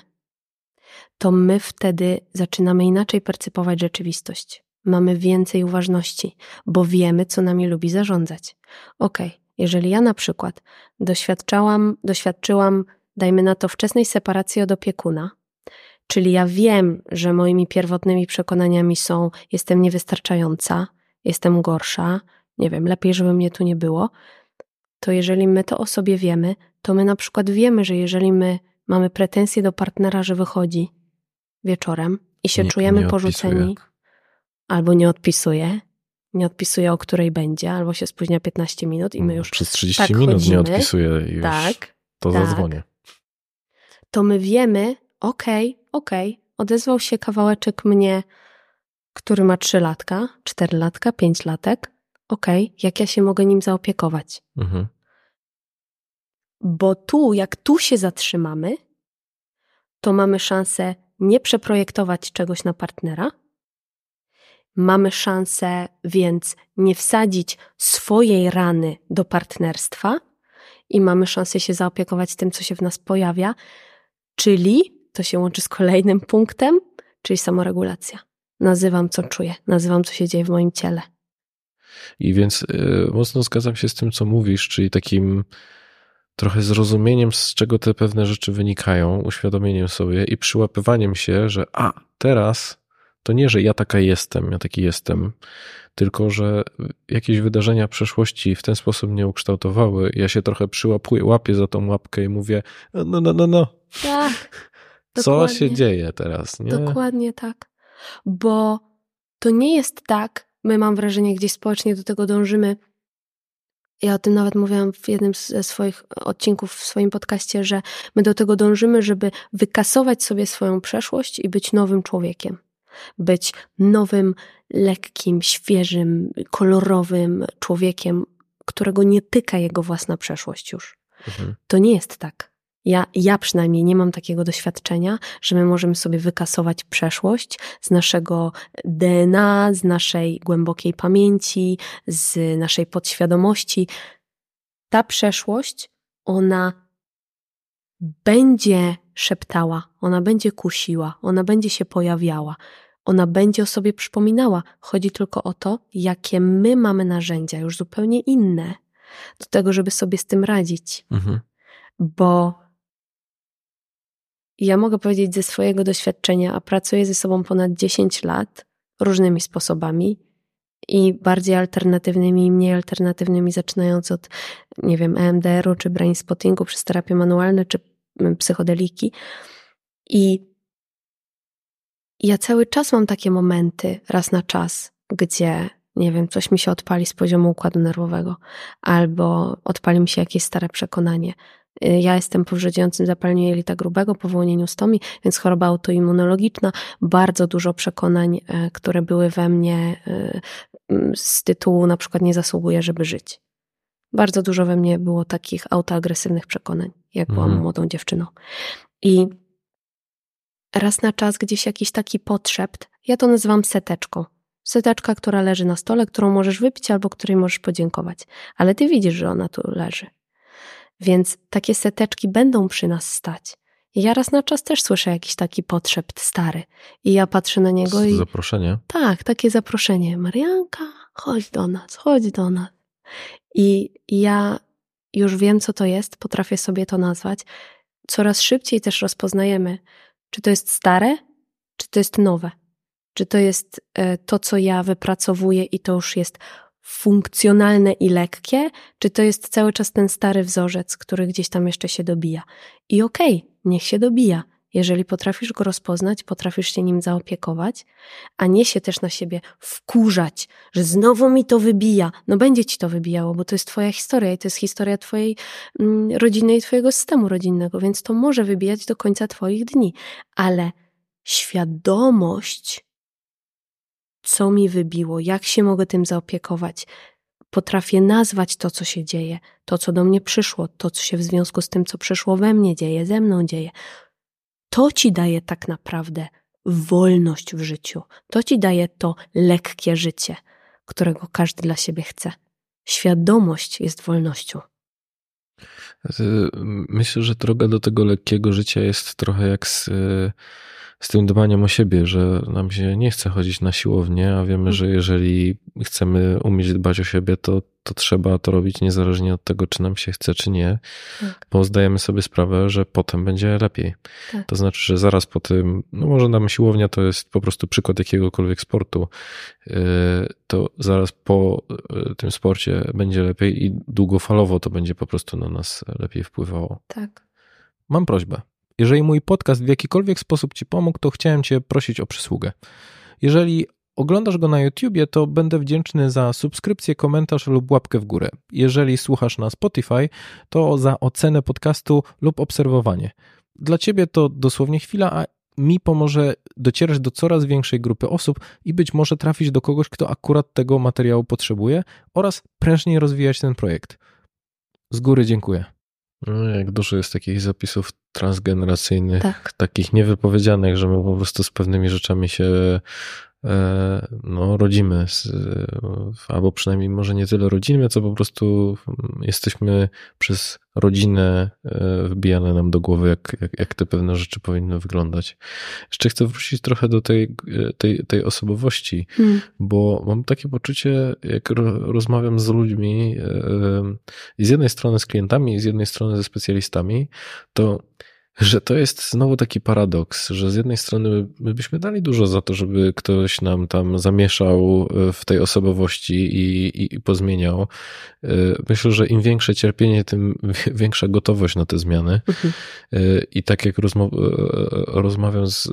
to my wtedy zaczynamy inaczej percypować rzeczywistość. Mamy więcej uważności, bo wiemy, co nami lubi zarządzać. Okej, okay, jeżeli ja na przykład doświadczałam, doświadczyłam, dajmy na to, wczesnej separacji od opiekuna, czyli ja wiem, że moimi pierwotnymi przekonaniami są: jestem niewystarczająca, jestem gorsza, nie wiem, lepiej, żeby mnie tu nie było, to jeżeli my to o sobie wiemy, to my na przykład wiemy, że jeżeli my mamy pretensje do partnera, że wychodzi wieczorem i się nie, czujemy nie porzuceni, albo nie odpisuje, nie odpisuje o której będzie, albo się spóźnia 15 minut i my już. Przez 30 tak minut chodzimy, nie odpisuje i już tak, to tak, zadzwonię. To my wiemy, okej, okay, okej, okay, odezwał się kawałeczek mnie, który ma 3 latka, 4 latka, 5 latek okay, jak ja się mogę nim zaopiekować. Mhm. Bo tu, jak tu się zatrzymamy, to mamy szansę nie przeprojektować czegoś na partnera. Mamy szansę więc nie wsadzić swojej rany do partnerstwa i mamy szansę się zaopiekować tym, co się w nas pojawia, czyli to się łączy z kolejnym punktem, czyli samoregulacja. Nazywam, co czuję, nazywam, co się dzieje w moim ciele. I więc y, mocno zgadzam się z tym, co mówisz, czyli takim trochę zrozumieniem, z czego te pewne rzeczy wynikają, uświadomieniem sobie i przyłapywaniem się, że a, teraz to nie, że ja taka jestem, ja taki jestem, tylko że jakieś wydarzenia przeszłości w ten sposób mnie ukształtowały. Ja się trochę przyłapuję, łapię za tą łapkę i mówię, no, no, no, no. Tak. Co się dzieje teraz? Nie? Dokładnie tak. Bo to nie jest tak, my mam wrażenie, gdzieś społecznie do tego dążymy. Ja o tym nawet mówiłam w jednym ze swoich odcinków w swoim podcaście, że my do tego dążymy, żeby wykasować sobie swoją przeszłość i być nowym człowiekiem. Być nowym, lekkim, świeżym, kolorowym człowiekiem, którego nie tyka jego własna przeszłość już. Mhm. To nie jest tak. Ja, ja przynajmniej nie mam takiego doświadczenia, że my możemy sobie wykasować przeszłość z naszego DNA, z naszej głębokiej pamięci, z naszej podświadomości. Ta przeszłość, ona będzie szeptała, ona będzie kusiła, ona będzie się pojawiała, ona będzie o sobie przypominała. Chodzi tylko o to, jakie my mamy narzędzia, już zupełnie inne, do tego, żeby sobie z tym radzić. Mhm. Bo ja mogę powiedzieć ze swojego doświadczenia, a pracuję ze sobą ponad 10 lat różnymi sposobami i bardziej alternatywnymi i mniej alternatywnymi, zaczynając od, nie wiem, EMDR-u, czy brain spottingu, przez terapie manualne, czy mm, psychodeliki. I ja cały czas mam takie momenty, raz na czas, gdzie, nie wiem, coś mi się odpali z poziomu układu nerwowego, albo odpali mi się jakieś stare przekonanie, ja jestem po wrzodziejącym zapaleniu jelita grubego, po wyłonieniu stomi, więc choroba autoimmunologiczna, bardzo dużo przekonań, e, które były we mnie e, z tytułu na przykład nie zasługuję, żeby żyć. Bardzo dużo we mnie było takich autoagresywnych przekonań, jak byłam mhm. młodą dziewczyną. I raz na czas gdzieś jakiś taki potrzept, ja to nazywam seteczką. Seteczka, która leży na stole, którą możesz wypić albo której możesz podziękować. Ale ty widzisz, że ona tu leży. Więc takie seteczki będą przy nas stać. Ja raz na czas też słyszę jakiś taki potrzebt stary. I ja patrzę na niego i. Zaproszenie? Tak, takie zaproszenie. Marianka, chodź do nas, chodź do nas. I ja już wiem, co to jest, potrafię sobie to nazwać. Coraz szybciej też rozpoznajemy, czy to jest stare, czy to jest nowe. Czy to jest e, to, co ja wypracowuję i to już jest funkcjonalne i lekkie, czy to jest cały czas ten stary wzorzec, który gdzieś tam jeszcze się dobija. I okej, okay, niech się dobija. Jeżeli potrafisz go rozpoznać, potrafisz się nim zaopiekować, a nie się też na siebie wkurzać, że znowu mi to wybija. No będzie ci to wybijało, bo to jest twoja historia i to jest historia twojej mm, rodziny i twojego systemu rodzinnego, więc to może wybijać do końca twoich dni. Ale świadomość co mi wybiło, jak się mogę tym zaopiekować. Potrafię nazwać to, co się dzieje, to, co do mnie przyszło, to, co się w związku z tym, co przyszło we mnie dzieje, ze mną dzieje. To ci daje tak naprawdę wolność w życiu. To ci daje to lekkie życie, którego każdy dla siebie chce. Świadomość jest wolnością. Myślę, że droga do tego lekkiego życia jest trochę jak z z tym dbaniem o siebie, że nam się nie chce chodzić na siłownię, a wiemy, że jeżeli chcemy umieć dbać o siebie, to, to trzeba to robić niezależnie od tego, czy nam się chce, czy nie, tak. bo zdajemy sobie sprawę, że potem będzie lepiej. Tak. To znaczy, że zaraz po tym, no może nam siłownia to jest po prostu przykład jakiegokolwiek sportu, yy, to zaraz po yy, tym sporcie będzie lepiej i długofalowo to będzie po prostu na nas lepiej wpływało. Tak. Mam prośbę. Jeżeli mój podcast w jakikolwiek sposób Ci pomógł, to chciałem Cię prosić o przysługę. Jeżeli oglądasz go na YouTubie, to będę wdzięczny za subskrypcję, komentarz lub łapkę w górę. Jeżeli słuchasz na Spotify, to za ocenę podcastu lub obserwowanie. Dla Ciebie to dosłownie chwila, a mi pomoże docierać do coraz większej grupy osób i być może trafić do kogoś, kto akurat tego materiału potrzebuje oraz prężniej rozwijać ten projekt. Z góry dziękuję. No, jak dużo jest takich zapisów transgeneracyjnych, tak. takich niewypowiedzianych, że my po prostu z pewnymi rzeczami się no, rodzimy, albo przynajmniej może nie tyle rodzimy, co po prostu jesteśmy przez rodzinę e, wbijane nam do głowy, jak, jak, jak te pewne rzeczy powinny wyglądać. Jeszcze chcę wrócić trochę do tej, tej, tej osobowości, hmm. bo mam takie poczucie, jak rozmawiam z ludźmi, e, z jednej strony z klientami, z jednej strony ze specjalistami, to że to jest znowu taki paradoks, że z jednej strony my byśmy dali dużo za to, żeby ktoś nam tam zamieszał e, w tej osobowości i, i, i pozmieniał. E, myślę, że im większe cierpienie, tym większa gotowość na te zmiany. Mhm. E, I tak jak rozma rozmawiam z,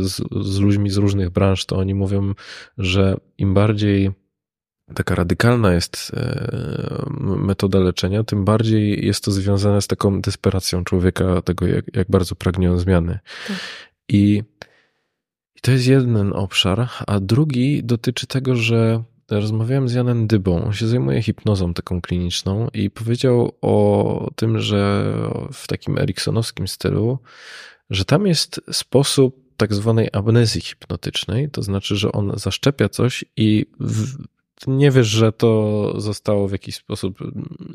z, z ludźmi z różnych branż, to oni mówią, że im bardziej taka radykalna jest e, metoda leczenia, tym bardziej jest to związane z taką desperacją człowieka, tego jak, jak bardzo pragnie on zmiany. Tak. I, I to jest jeden obszar, a drugi dotyczy tego, że rozmawiałem z Janem Dybą, on się zajmuje hipnozą taką kliniczną i powiedział o tym, że w takim eriksonowskim stylu, że tam jest sposób tak zwanej amnezji hipnotycznej, to znaczy, że on zaszczepia coś i w, nie wiesz, że to zostało w jakiś sposób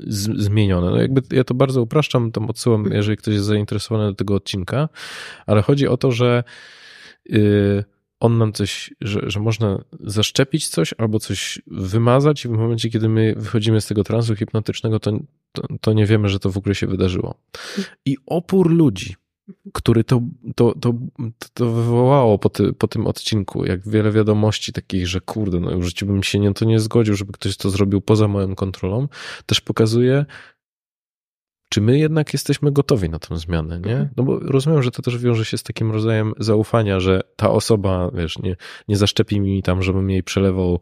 zmienione. No jakby ja to bardzo upraszczam, tam odsyłam, jeżeli ktoś jest zainteresowany do tego odcinka, ale chodzi o to, że yy, on nam coś, że, że można zaszczepić coś albo coś wymazać i w momencie, kiedy my wychodzimy z tego transu hipnotycznego, to, to, to nie wiemy, że to w ogóle się wydarzyło. I opór ludzi który to, to, to, to wywołało po, ty, po tym odcinku, jak wiele wiadomości takich, że kurde, no w życiu bym się nie, to nie zgodził, żeby ktoś to zrobił poza moją kontrolą, też pokazuje, czy my jednak jesteśmy gotowi na tę zmianę, nie? Mhm. No bo rozumiem, że to też wiąże się z takim rodzajem zaufania, że ta osoba, wiesz, nie, nie zaszczepi mi tam, żebym jej przelewał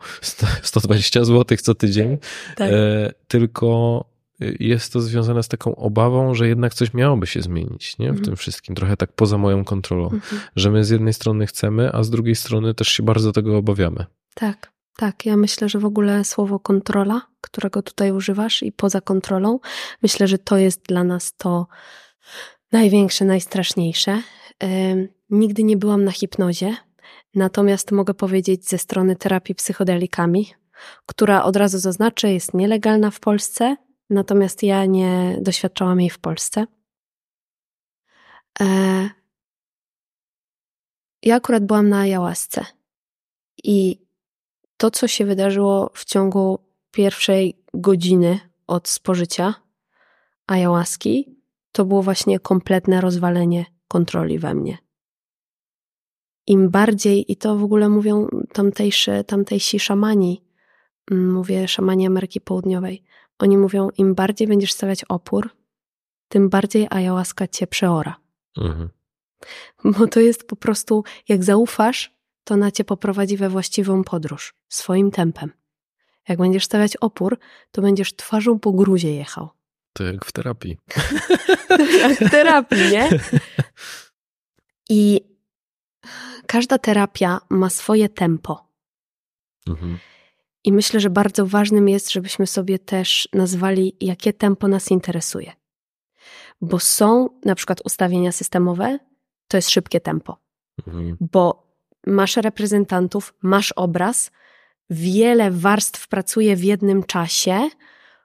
120 zł co tydzień, tak. e, tylko jest to związane z taką obawą, że jednak coś miałoby się zmienić nie? w mhm. tym wszystkim, trochę tak poza moją kontrolą, mhm. że my z jednej strony chcemy, a z drugiej strony też się bardzo tego obawiamy. Tak, tak. Ja myślę, że w ogóle słowo kontrola, którego tutaj używasz i poza kontrolą, myślę, że to jest dla nas to największe, najstraszniejsze. Nigdy nie byłam na hipnozie, Natomiast mogę powiedzieć ze strony terapii psychodelikami, która od razu zaznaczę, jest nielegalna w Polsce, natomiast ja nie doświadczałam jej w Polsce. E, ja akurat byłam na ayahuasce i to, co się wydarzyło w ciągu pierwszej godziny od spożycia ayahuaski, to było właśnie kompletne rozwalenie kontroli we mnie. Im bardziej, i to w ogóle mówią tamtejszy, tamtejsi szamani, mm, mówię szamani Ameryki Południowej, oni mówią, im bardziej będziesz stawiać opór, tym bardziej ayahuasca cię przeora. Mhm. Bo to jest po prostu, jak zaufasz, to ona cię poprowadzi we właściwą podróż, swoim tempem. Jak będziesz stawiać opór, to będziesz twarzą po gruzie jechał. To jak w terapii. jak w terapii, nie? I każda terapia ma swoje tempo. Mhm. I myślę, że bardzo ważnym jest, żebyśmy sobie też nazwali, jakie tempo nas interesuje. Bo są na przykład ustawienia systemowe, to jest szybkie tempo. Mhm. Bo masz reprezentantów, masz obraz, wiele warstw pracuje w jednym czasie,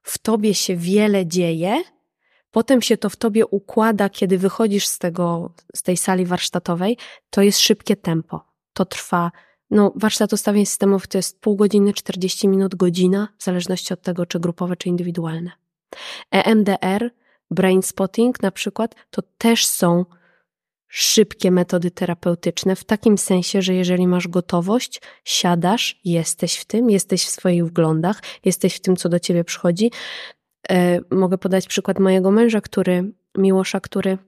w tobie się wiele dzieje, potem się to w tobie układa, kiedy wychodzisz z, tego, z tej sali warsztatowej, to jest szybkie tempo. To trwa, no warsztat ustawień systemowych to jest pół godziny, 40 minut, godzina, w zależności od tego, czy grupowe, czy indywidualne. EMDR, brain spotting na przykład, to też są szybkie metody terapeutyczne, w takim sensie, że jeżeli masz gotowość, siadasz, jesteś w tym, jesteś w swoich wglądach, jesteś w tym, co do ciebie przychodzi. E, mogę podać przykład mojego męża, który, Miłosza, który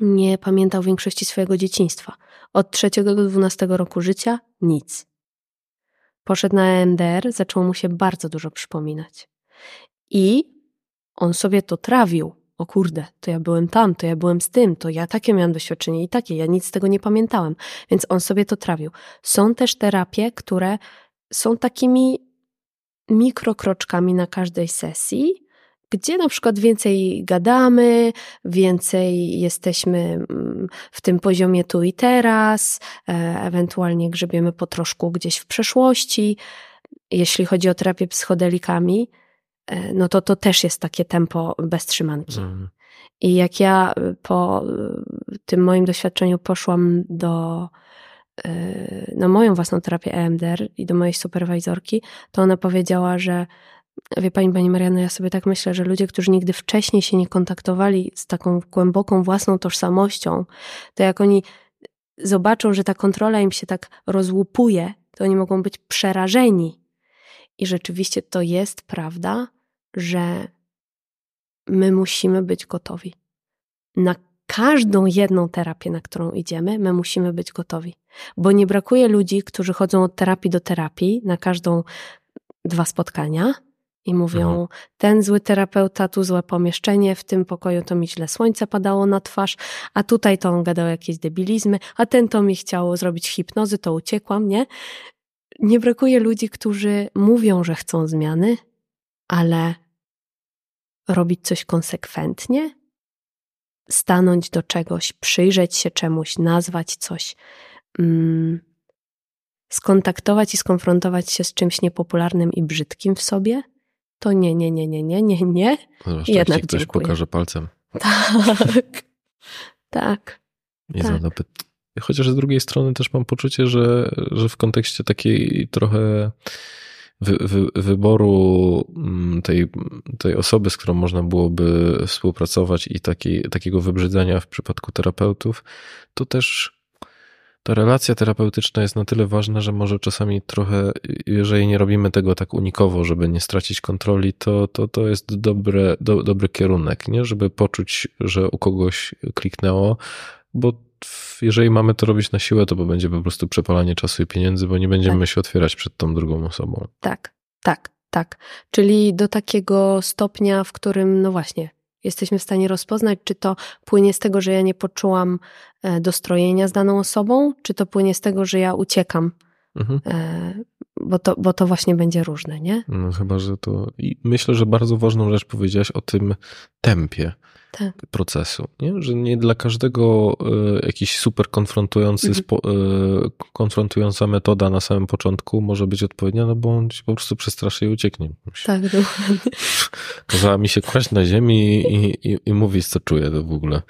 nie pamiętał większości swojego dzieciństwa. Od trzeciego do dwunastego roku życia nic. Poszedł na EMDR, zaczęło mu się bardzo dużo przypominać. I on sobie to trawił o kurde, to ja byłem tam, to ja byłem z tym, to ja takie miałam doświadczenie i takie, ja nic z tego nie pamiętałem. Więc on sobie to trawił. Są też terapie, które są takimi mikrokroczkami na każdej sesji, gdzie na przykład więcej gadamy, więcej jesteśmy mm, w tym poziomie tu i teraz, e, ewentualnie grzebiemy po troszku gdzieś w przeszłości. Jeśli chodzi o terapię psychodelikami, E, no to to też jest takie tempo bez trzymanki. Mhm. I jak ja e, po e, tym moim doświadczeniu poszłam do na moją własną terapię EMDR i do mojej superwajzorki, to ona powiedziała, że wie pani, pani Mariano, ja sobie tak myślę, że ludzie, którzy nigdy wcześniej się nie kontaktowali z taką głęboką własną tożsamością, to jak oni zobaczą, że ta kontrola im się tak rozłupuje, to oni mogą być przerażeni. I rzeczywiście to jest prawda, że my musimy być gotowi. Na każdą jedną terapię, na którą idziemy, my musimy być gotowi. Bo nie brakuje ludzi, którzy chodzą od terapii do terapii na każdą dwa spotkania i mówią: mhm. Ten zły terapeuta, tu złe pomieszczenie, w tym pokoju to mi źle słońce padało na twarz, a tutaj to on gadał jakieś debilizmy, a ten to mi chciało zrobić hipnozy, to uciekłam, nie? Nie brakuje ludzi, którzy mówią, że chcą zmiany, ale robić coś konsekwentnie, stanąć do czegoś, przyjrzeć się czemuś, nazwać coś, mm, skontaktować i skonfrontować się z czymś niepopularnym i brzydkim w sobie, to nie, nie, nie, nie, nie, nie, nie. Zwłaszcza Jednak ktoś dziękuję. pokaże palcem. Tak, tak. I tak. Chociaż z drugiej strony też mam poczucie, że, że w kontekście takiej trochę wy, wy, wyboru mm, tej, tej osoby, z którą można byłoby współpracować i taki, takiego wybrzydzenia w przypadku terapeutów, to też ta relacja terapeutyczna jest na tyle ważna, że może czasami trochę, jeżeli nie robimy tego tak unikowo, żeby nie stracić kontroli, to, to, to jest dobre, do, dobry kierunek, nie? żeby poczuć, że u kogoś kliknęło, bo jeżeli mamy to robić na siłę, to będzie po prostu przepalanie czasu i pieniędzy, bo nie będziemy tak. się otwierać przed tą drugą osobą. Tak, tak, tak. Czyli do takiego stopnia, w którym, no właśnie, jesteśmy w stanie rozpoznać, czy to płynie z tego, że ja nie poczułam e, dostrojenia z daną osobą, czy to płynie z tego, że ja uciekam. Mhm. E, bo to, bo to właśnie będzie różne, nie? No chyba, że to. I myślę, że bardzo ważną rzecz powiedziałaś o tym tempie tak. procesu. Nie? Że nie dla każdego y, jakiś super konfrontujący, mhm. spo, y, konfrontująca metoda na samym początku może być odpowiednia, no bo on się po prostu przestraszy i ucieknie. Tak, dokładnie. Kazała mi się kłaść na ziemi i, i, i mówić, co czuję to w ogóle.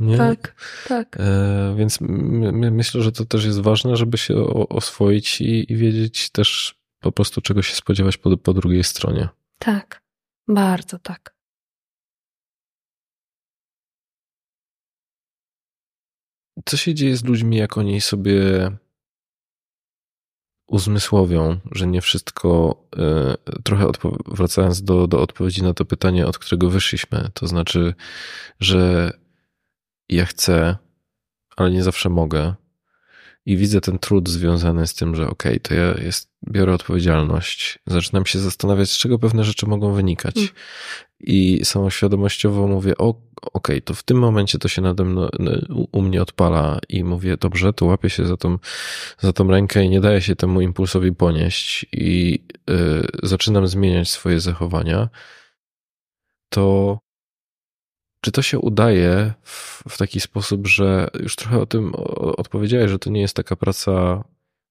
Nie? Tak, tak. E, więc my, myślę, że to też jest ważne, żeby się oswoić i, i wiedzieć też po prostu czego się spodziewać po, po drugiej stronie. Tak, bardzo tak. Co się dzieje z ludźmi, jak oni sobie uzmysłowią, że nie wszystko, e, trochę wracając do, do odpowiedzi na to pytanie, od którego wyszliśmy, to znaczy, że ja chcę, ale nie zawsze mogę, i widzę ten trud związany z tym, że okej, okay, to ja jest, biorę odpowiedzialność, zaczynam się zastanawiać, z czego pewne rzeczy mogą wynikać. I samoświadomościowo mówię, o, okej, okay, to w tym momencie to się nade mną, u mnie odpala i mówię, dobrze, to łapię się za tą, za tą rękę i nie daję się temu impulsowi ponieść i y, zaczynam zmieniać swoje zachowania, to czy to się udaje w, w, taki sposób, że już trochę o tym odpowiedziałeś, że to nie jest taka praca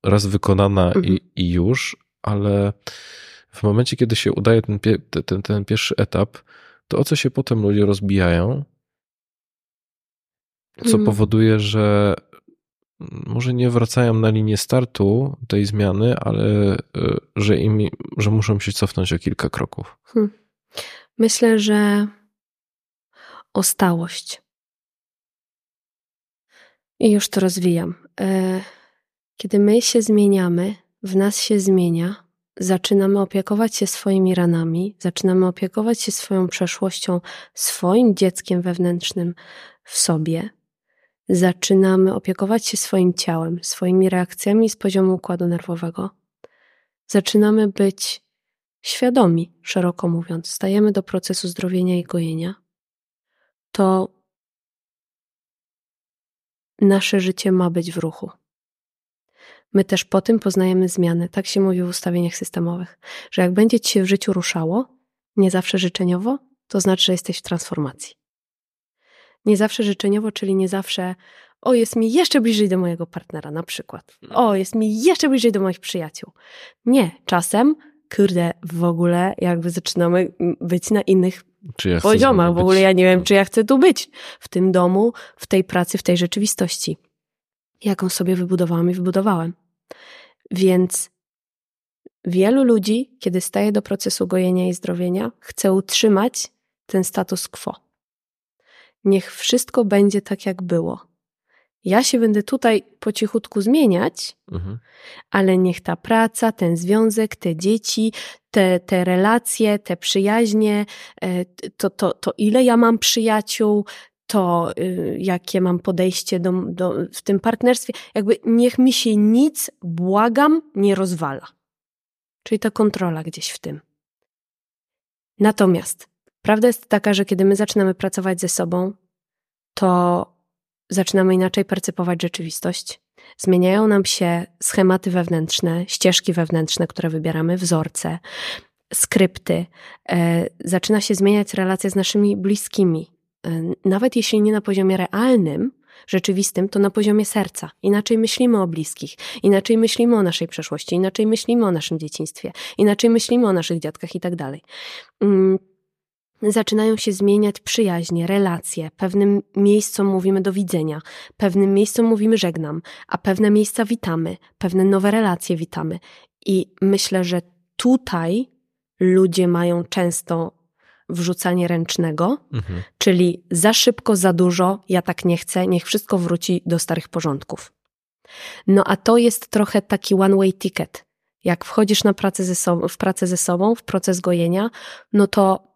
raz wykonana mhm. i, i, już, ale w momencie, kiedy się udaje ten, ten, ten pierwszy etap, to o co się potem ludzie rozbijają, co mhm. powoduje, że może nie wracają na linię startu tej zmiany, ale y, że, im, że muszą się cofnąć o kilka kroków. Hmm. Myślę, że o stałość. I już to rozwijam. E, kiedy my się zmieniamy, w nas się zmienia, zaczynamy opiekować się swoimi ranami, zaczynamy opiekować się swoją przeszłością, swoim dzieckiem wewnętrznym w sobie, zaczynamy opiekować się swoim ciałem, swoimi reakcjami z poziomu układu nerwowego. Zaczynamy być świadomi, szeroko mówiąc, stajemy do procesu zdrowienia i gojenia to nasze życie ma być w ruchu. My też po tym poznajemy zmiany. Tak się mówi w ustawieniach systemowych, że jak będzie ci się w życiu ruszało, nie zawsze życzeniowo, to znaczy, że jesteś w transformacji. Nie zawsze życzeniowo, czyli nie zawsze, o, jest mi jeszcze bliżej do mojego partnera, na przykład. O, jest mi jeszcze bliżej do moich przyjaciół. Nie, czasem, kurde, w ogóle jakby zaczynamy być na innych ja poziomach. W ogóle ja nie wiem, czy ja chcę tu być, w tym domu, w tej pracy, w tej rzeczywistości, jaką sobie wybudowałam i wybudowałem. Więc wielu ludzi, kiedy staje do procesu gojenia i zdrowienia, chce utrzymać ten status quo. Niech wszystko będzie tak, jak było. Ja się będę tutaj po cichutku zmieniać, mhm. ale niech ta praca, ten związek, te dzieci, te, te relacje, te przyjaźnie, e, to, to, to ile ja mam przyjaciół, to y, jakie mam podejście do, do, w tym partnerstwie, jakby niech mi się nic, błagam, nie rozwala. Czyli ta kontrola gdzieś w tym. Natomiast prawda jest taka, że kiedy my zaczynamy pracować ze sobą, to zaczynamy inaczej percypować rzeczywistość. Zmieniają nam się schematy wewnętrzne, ścieżki wewnętrzne, które wybieramy, wzorce, skrypty. E, zaczyna się zmieniać relacja z naszymi bliskimi. E, nawet jeśli nie na poziomie realnym, rzeczywistym, to na poziomie serca. Inaczej myślimy o bliskich, inaczej myślimy o naszej przeszłości, inaczej myślimy o naszym dzieciństwie, inaczej myślimy o naszych dziadkach i tak dalej. Mm, zaczynają się zmieniać przyjaźnie, relacje. Pewnym miejscom mówimy do widzenia, pewnym miejscom mówimy żegnam, a pewne miejsca witamy, pewne nowe relacje witamy. I myślę, że tutaj ludzie mają często wrzucanie ręcznego, mhm. czyli za szybko, za dużo, ja tak nie chcę, niech wszystko wróci do starych porządków. No a to jest trochę taki one-way ticket. Jak wchodzisz na pracę ze sobą, w pracę ze sobą, w proces gojenia, no to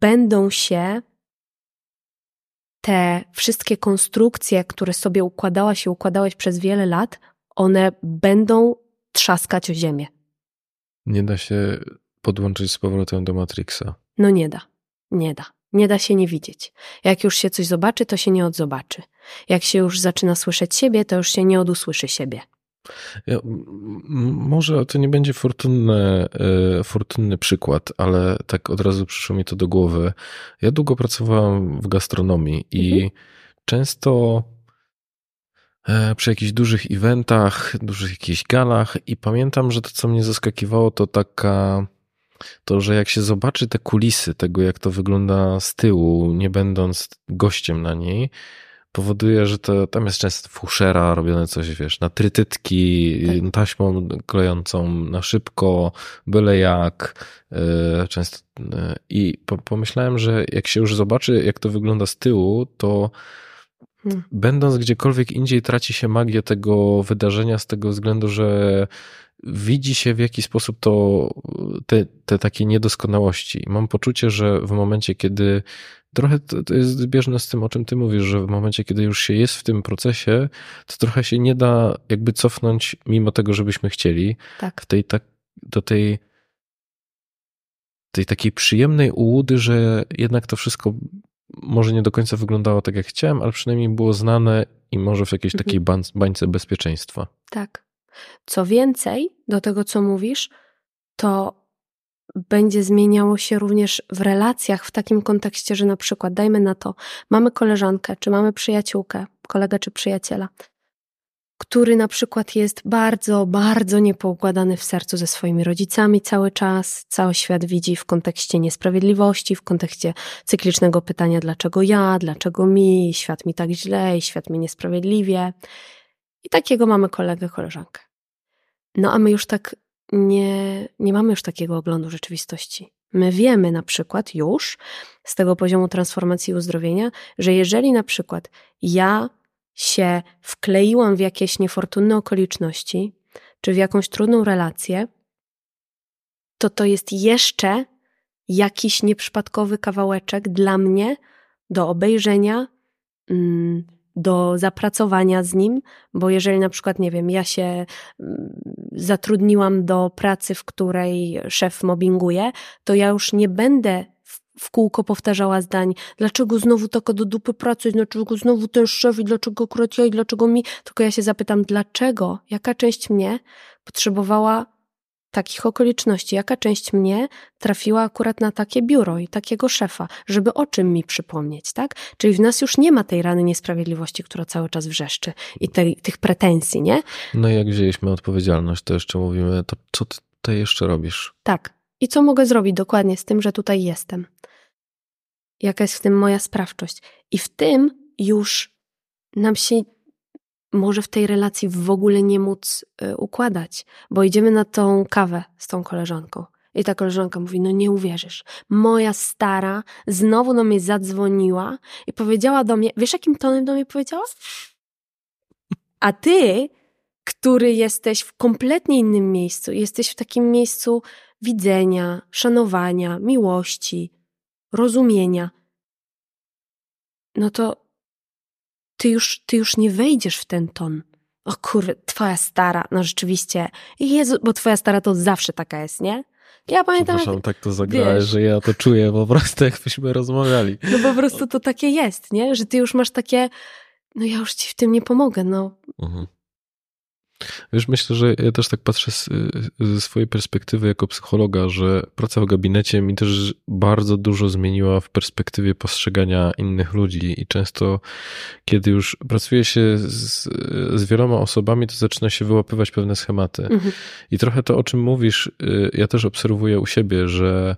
będą się te wszystkie konstrukcje, które sobie układałaś i układałeś przez wiele lat, one będą trzaskać o ziemię. Nie da się podłączyć z powrotem do Matrixa. No nie da. Nie da. Nie da się nie widzieć. Jak już się coś zobaczy, to się nie odzobaczy. Jak się już zaczyna słyszeć siebie, to już się nie odusłyszy siebie. Ja, może to nie będzie fortunny, e, fortunny przykład, ale tak od razu przyszło mi to do głowy. Ja długo pracowałem w gastronomii i mhm. często e, przy jakichś dużych eventach, dużych jakichś galach i pamiętam, że to, co mnie zaskakiwało, to taka to, że jak się zobaczy te kulisy tego, jak to wygląda z tyłu, nie będąc gościem na niej, powoduje, że to tam jest często fuszera, robione coś, wiesz, na trytytki, tak. taśmą klejącą na szybko, byle jak, e, często e, i pomyślałem, że jak się już zobaczy, jak to wygląda z tyłu, to hmm. będąc gdziekolwiek indziej traci się magię tego wydarzenia z tego względu, że widzi się w jaki sposób to, te, te takie niedoskonałości. Mam poczucie, że w momencie, kiedy trochę to, to, jest zbieżne z tym, o czym ty mówisz, że w momencie, kiedy już się jest w tym procesie, to trochę się nie da jakby cofnąć, mimo tego, żebyśmy chcieli. Tak. Tej, tak, do tej, tej takiej przyjemnej ułudy, że jednak to wszystko może nie do końca wyglądało tak, jak chciałem, ale przynajmniej było znane i może w jakiejś mhm. takiej bańce bezpieczeństwa. Tak. Co więcej, do tego, co mówisz, to będzie zmieniało się również w relacjach w takim kontekście, że na przykład, dajmy na to, mamy koleżankę, czy mamy przyjaciółkę, kolegę czy przyjaciela, który na przykład jest bardzo, bardzo niepoukładany w sercu ze swoimi rodzicami cały czas, cały świat widzi w kontekście niesprawiedliwości, w kontekście cyklicznego pytania, dlaczego ja, dlaczego mi, świat mi tak źle, świat mi niesprawiedliwie. I takiego mamy kolegę, koleżankę. No a my już tak nie, nie mamy już takiego oglądu rzeczywistości. My wiemy na przykład już z tego poziomu transformacji i uzdrowienia, że jeżeli na przykład ja się wkleiłam w jakieś niefortunne okoliczności, czy w jakąś trudną relację, to to jest jeszcze jakiś nieprzypadkowy kawałeczek dla mnie do obejrzenia, mm, do zapracowania z nim, bo jeżeli na przykład, nie wiem, ja się mm, zatrudniłam do pracy, w której szef mobbinguje, to ja już nie będę w kółko powtarzała zdań, dlaczego znowu taka do dupy pracy, dlaczego znowu ten szef i dlaczego akurat i dlaczego mi, tylko ja się zapytam, dlaczego, jaka część mnie potrzebowała takich okoliczności, jaka część mnie trafiła akurat na takie biuro i takiego szefa, żeby o czym mi przypomnieć, tak? Czyli w nas już nie ma tej rany niesprawiedliwości, która cały czas wrzeszczy i tej, tych pretensji, nie? No i jak wzięliśmy odpowiedzialność, to jeszcze mówimy, to co ty tutaj jeszcze robisz? Tak. I co mogę zrobić dokładnie z tym, że tutaj jestem? Jaka jest w tym moja sprawczość? I w tym już nam się może w tej relacji w ogóle nie móc y, układać, bo idziemy na tą kawę z tą koleżanką. I ta koleżanka mówi: No nie uwierzysz, moja stara znowu do mnie zadzwoniła i powiedziała do mnie: Wiesz, jakim tonem do mnie powiedziała? A ty, który jesteś w kompletnie innym miejscu, jesteś w takim miejscu widzenia, szanowania, miłości, rozumienia, no to ty już, ty już nie wejdziesz w ten ton. O kur, twoja stara, no rzeczywiście. Jezu, bo twoja stara to zawsze taka jest, nie? Ja pamiętam. Przepraszam, tak to zagrałeś, że ja to czuję po prostu, jakbyśmy rozmawiali. No po prostu to takie jest, nie? Że ty już masz takie, no ja już ci w tym nie pomogę, no. Mhm. Wiesz, myślę, że ja też tak patrzę z, ze swojej perspektywy jako psychologa, że praca w gabinecie mi też bardzo dużo zmieniła w perspektywie postrzegania innych ludzi i często, kiedy już pracuje się z, z wieloma osobami, to zaczyna się wyłapywać pewne schematy. Mhm. I trochę to, o czym mówisz, y, ja też obserwuję u siebie, że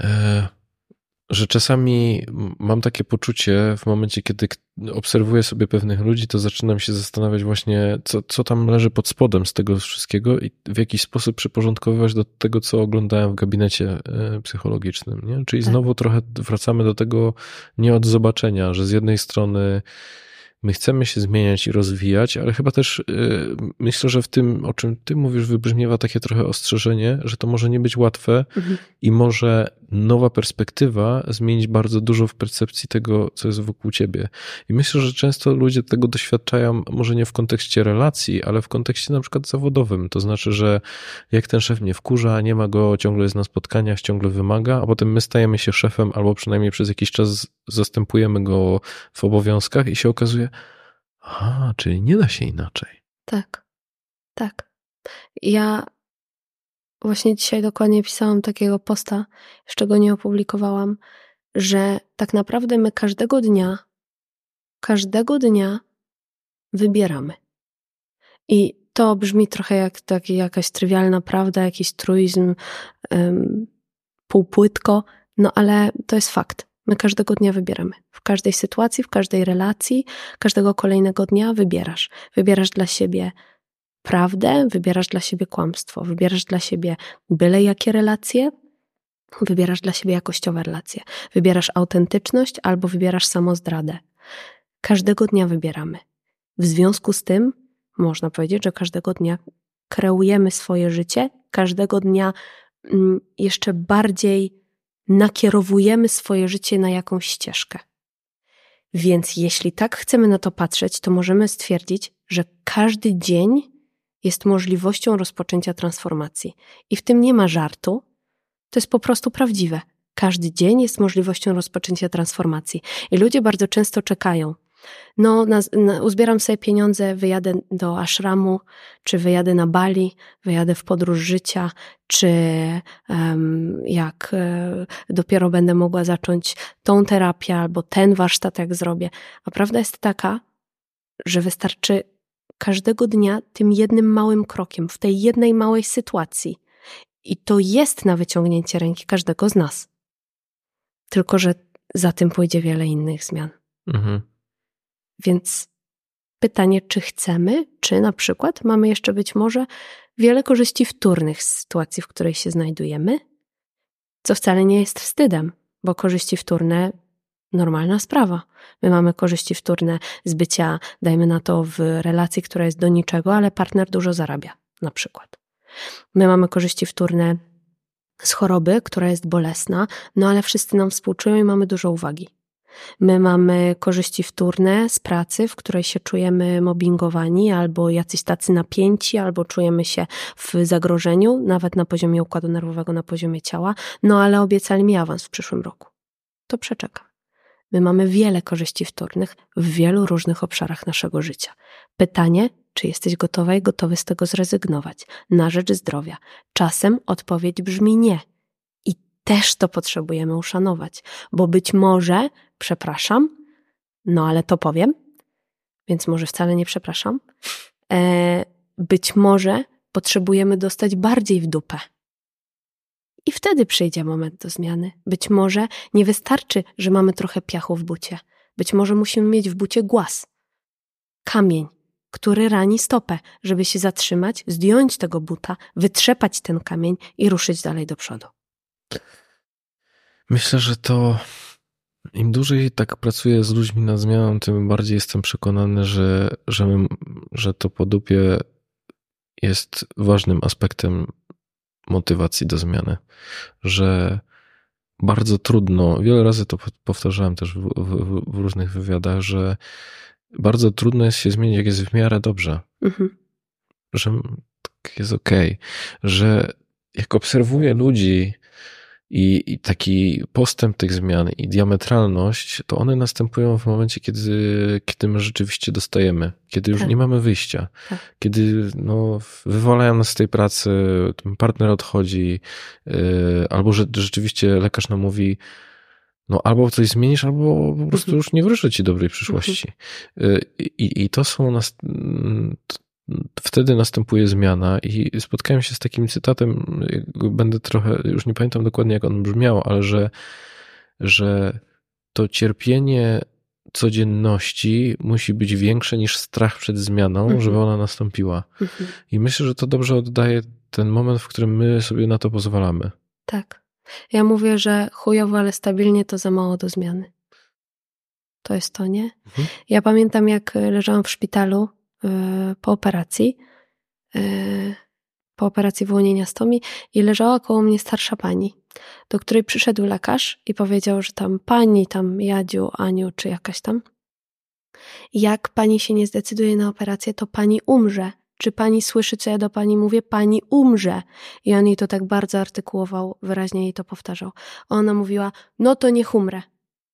e, że czasami mam takie poczucie w momencie, kiedy obserwuję sobie pewnych ludzi, to zaczynam się zastanawiać właśnie, co, co tam leży pod spodem z tego wszystkiego i w jakiś sposób przyporządkowywać do tego, co oglądałem w gabinecie e, psychologicznym. Nie? Czyli tak. znowu trochę wracamy do tego nie od zobaczenia, że z jednej strony My chcemy się zmieniać i rozwijać, ale chyba też y, myślę, że w tym, o czym ty mówisz, wybrzmiewa takie trochę ostrzeżenie, że to może nie być łatwe mhm. i może nowa perspektywa zmienić bardzo dużo w percepcji tego, co jest wokół ciebie. I myślę, że często ludzie tego doświadczają, może nie w kontekście relacji, ale w kontekście na przykład zawodowym. To znaczy, że jak ten szef nie wkurza, nie ma go, ciągle jest na spotkaniach, ciągle wymaga, a potem my stajemy się szefem albo przynajmniej przez jakiś czas zastępujemy go w obowiązkach i się okazuje, a, czyli nie da się inaczej. Tak, tak. Ja właśnie dzisiaj dokładnie pisałam takiego posta, jeszcze go nie opublikowałam, że tak naprawdę my każdego dnia, każdego dnia wybieramy. I to brzmi trochę jak taki, jakaś trywialna prawda, jakiś truizm, um, półpłytko, no ale to jest fakt. My każdego dnia wybieramy. Każdej sytuacji, w każdej relacji, każdego kolejnego dnia wybierasz. Wybierasz dla siebie prawdę, wybierasz dla siebie kłamstwo, wybierasz dla siebie byle jakie relacje, wybierasz dla siebie jakościowe relacje, wybierasz autentyczność albo wybierasz samozdradę. Każdego dnia wybieramy. W związku z tym można powiedzieć, że każdego dnia kreujemy swoje życie, każdego dnia mm, jeszcze bardziej nakierowujemy swoje życie na jakąś ścieżkę. Więc jeśli tak chcemy na to patrzeć, to możemy stwierdzić, że każdy dzień jest możliwością rozpoczęcia transformacji. I w tym nie ma żartu, to jest po prostu prawdziwe. Każdy dzień jest możliwością rozpoczęcia transformacji. I ludzie bardzo często czekają, no, na, na, uzbieram sobie pieniądze, wyjadę do ashramu, czy wyjadę na Bali, wyjadę w podróż życia, czy um, jak e, dopiero będę mogła zacząć tą terapię albo ten warsztat, jak zrobię. A prawda jest taka, że wystarczy każdego dnia tym jednym małym krokiem, w tej jednej małej sytuacji. I to jest na wyciągnięcie ręki każdego z nas. Tylko, że za tym pójdzie wiele innych zmian. Mhm. Więc pytanie, czy chcemy, czy na przykład mamy jeszcze być może wiele korzyści wtórnych z sytuacji, w której się znajdujemy, co wcale nie jest wstydem, bo korzyści wtórne normalna sprawa. My mamy korzyści wtórne z bycia, dajmy na to, w relacji, która jest do niczego, ale partner dużo zarabia, na przykład. My mamy korzyści wtórne z choroby, która jest bolesna, no ale wszyscy nam współczują i mamy dużo uwagi. My mamy korzyści wtórne z pracy, w której się czujemy mobbingowani, albo jacyś tacy napięci, albo czujemy się w zagrożeniu, nawet na poziomie układu nerwowego, na poziomie ciała, no ale obiecali mi awans w przyszłym roku. To przeczekam. My mamy wiele korzyści wtórnych w wielu różnych obszarach naszego życia. Pytanie, czy jesteś gotowa i gotowy z tego zrezygnować na rzecz zdrowia? Czasem odpowiedź brzmi nie. Też to potrzebujemy uszanować, bo być może przepraszam, no ale to powiem, więc może wcale nie przepraszam. E, być może potrzebujemy dostać bardziej w dupę. I wtedy przyjdzie moment do zmiany. Być może nie wystarczy, że mamy trochę piachu w bucie. Być może musimy mieć w bucie głaz. Kamień, który rani stopę, żeby się zatrzymać, zdjąć tego buta, wytrzepać ten kamień i ruszyć dalej do przodu. Myślę, że to im dłużej tak pracuję z ludźmi nad zmianą, tym bardziej jestem przekonany, że, że, my, że to podupie jest ważnym aspektem motywacji do zmiany. Że bardzo trudno, wiele razy to powtarzałem też w, w, w różnych wywiadach, że bardzo trudno jest się zmienić, jak jest w miarę dobrze. Mhm. Że tak jest okej. Okay. Że jak obserwuję ludzi, i, I, taki postęp tych zmian i diametralność, to one następują w momencie, kiedy, kiedy my rzeczywiście dostajemy, kiedy już tak. nie mamy wyjścia, tak. kiedy no, wywalają nas z tej pracy, partner odchodzi, yy, albo że rzeczywiście lekarz nam mówi, no albo coś zmienisz, albo po prostu mhm. już nie wróży ci dobrej przyszłości. Mhm. Yy, I, I to są nas, wtedy następuje zmiana i spotkałem się z takim cytatem, będę trochę, już nie pamiętam dokładnie jak on brzmiał, ale że, że to cierpienie codzienności musi być większe niż strach przed zmianą, mhm. żeby ona nastąpiła. Mhm. I myślę, że to dobrze oddaje ten moment, w którym my sobie na to pozwalamy. Tak. Ja mówię, że chujowo, ale stabilnie to za mało do zmiany. To jest to, nie? Mhm. Ja pamiętam, jak leżałam w szpitalu po operacji, e, po operacji wyłonienia stomi i leżała koło mnie starsza pani, do której przyszedł lekarz i powiedział, że tam pani, tam Jadziu, Aniu czy jakaś tam, jak pani się nie zdecyduje na operację, to pani umrze. Czy pani słyszy, co ja do pani mówię? Pani umrze. I on jej to tak bardzo artykułował, wyraźnie jej to powtarzał. Ona mówiła, no to niech umrę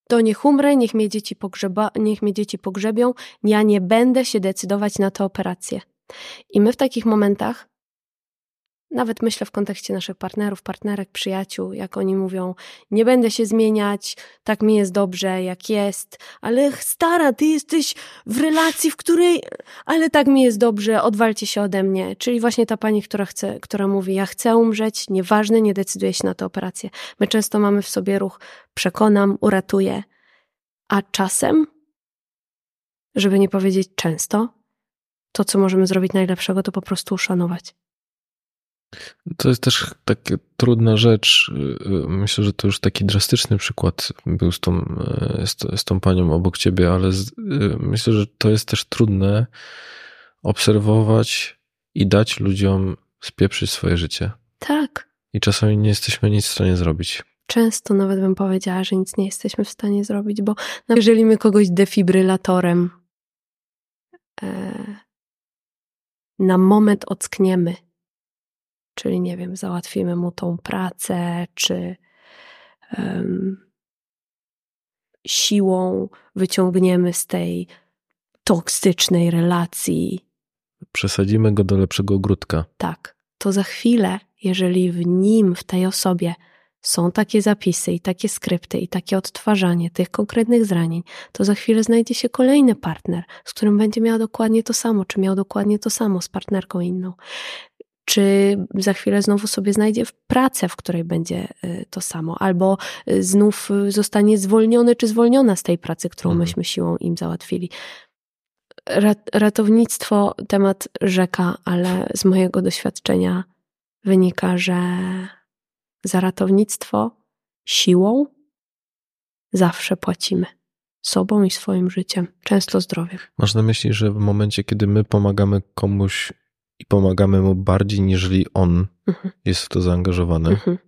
to niech umrę, niech mnie dzieci, pogrzeba, niech mnie dzieci pogrzebią, ja nie będę się decydować na tę operację. I my w takich momentach nawet myślę w kontekście naszych partnerów, partnerek, przyjaciół, jak oni mówią, nie będę się zmieniać, tak mi jest dobrze, jak jest, ale stara, ty jesteś w relacji, w której, ale tak mi jest dobrze, odwalcie się ode mnie. Czyli właśnie ta pani, która chce, która mówi, ja chcę umrzeć, nieważne, nie decyduję się na tę operację. My często mamy w sobie ruch, przekonam, uratuję, a czasem, żeby nie powiedzieć często, to, co możemy zrobić najlepszego, to po prostu uszanować. To jest też taka trudna rzecz. Myślę, że to już taki drastyczny przykład był z tą, z, tą panią obok ciebie, ale z, myślę, że to jest też trudne obserwować i dać ludziom spieprzyć swoje życie. Tak. I czasami nie jesteśmy nic w stanie zrobić. Często nawet bym powiedziała, że nic nie jesteśmy w stanie zrobić, bo jeżeli my kogoś defibrylatorem e, na moment ockniemy, czyli nie wiem, załatwimy mu tą pracę, czy um, siłą wyciągniemy z tej toksycznej relacji. Przesadzimy go do lepszego ogródka. Tak. To za chwilę, jeżeli w nim, w tej osobie są takie zapisy i takie skrypty i takie odtwarzanie tych konkretnych zranień, to za chwilę znajdzie się kolejny partner, z którym będzie miała dokładnie to samo, czy miał dokładnie to samo z partnerką inną czy za chwilę znowu sobie znajdzie pracę, w której będzie y, to samo, albo y, znów y, zostanie zwolniony czy zwolniona z tej pracy, którą mhm. myśmy siłą im załatwili. Ratownictwo, temat rzeka, ale z mojego doświadczenia wynika, że za ratownictwo siłą zawsze płacimy sobą i swoim życiem, często zdrowiem. Masz na myśli, że w momencie, kiedy my pomagamy komuś i pomagamy mu bardziej, niżeli on mhm. jest w to zaangażowany. Mhm.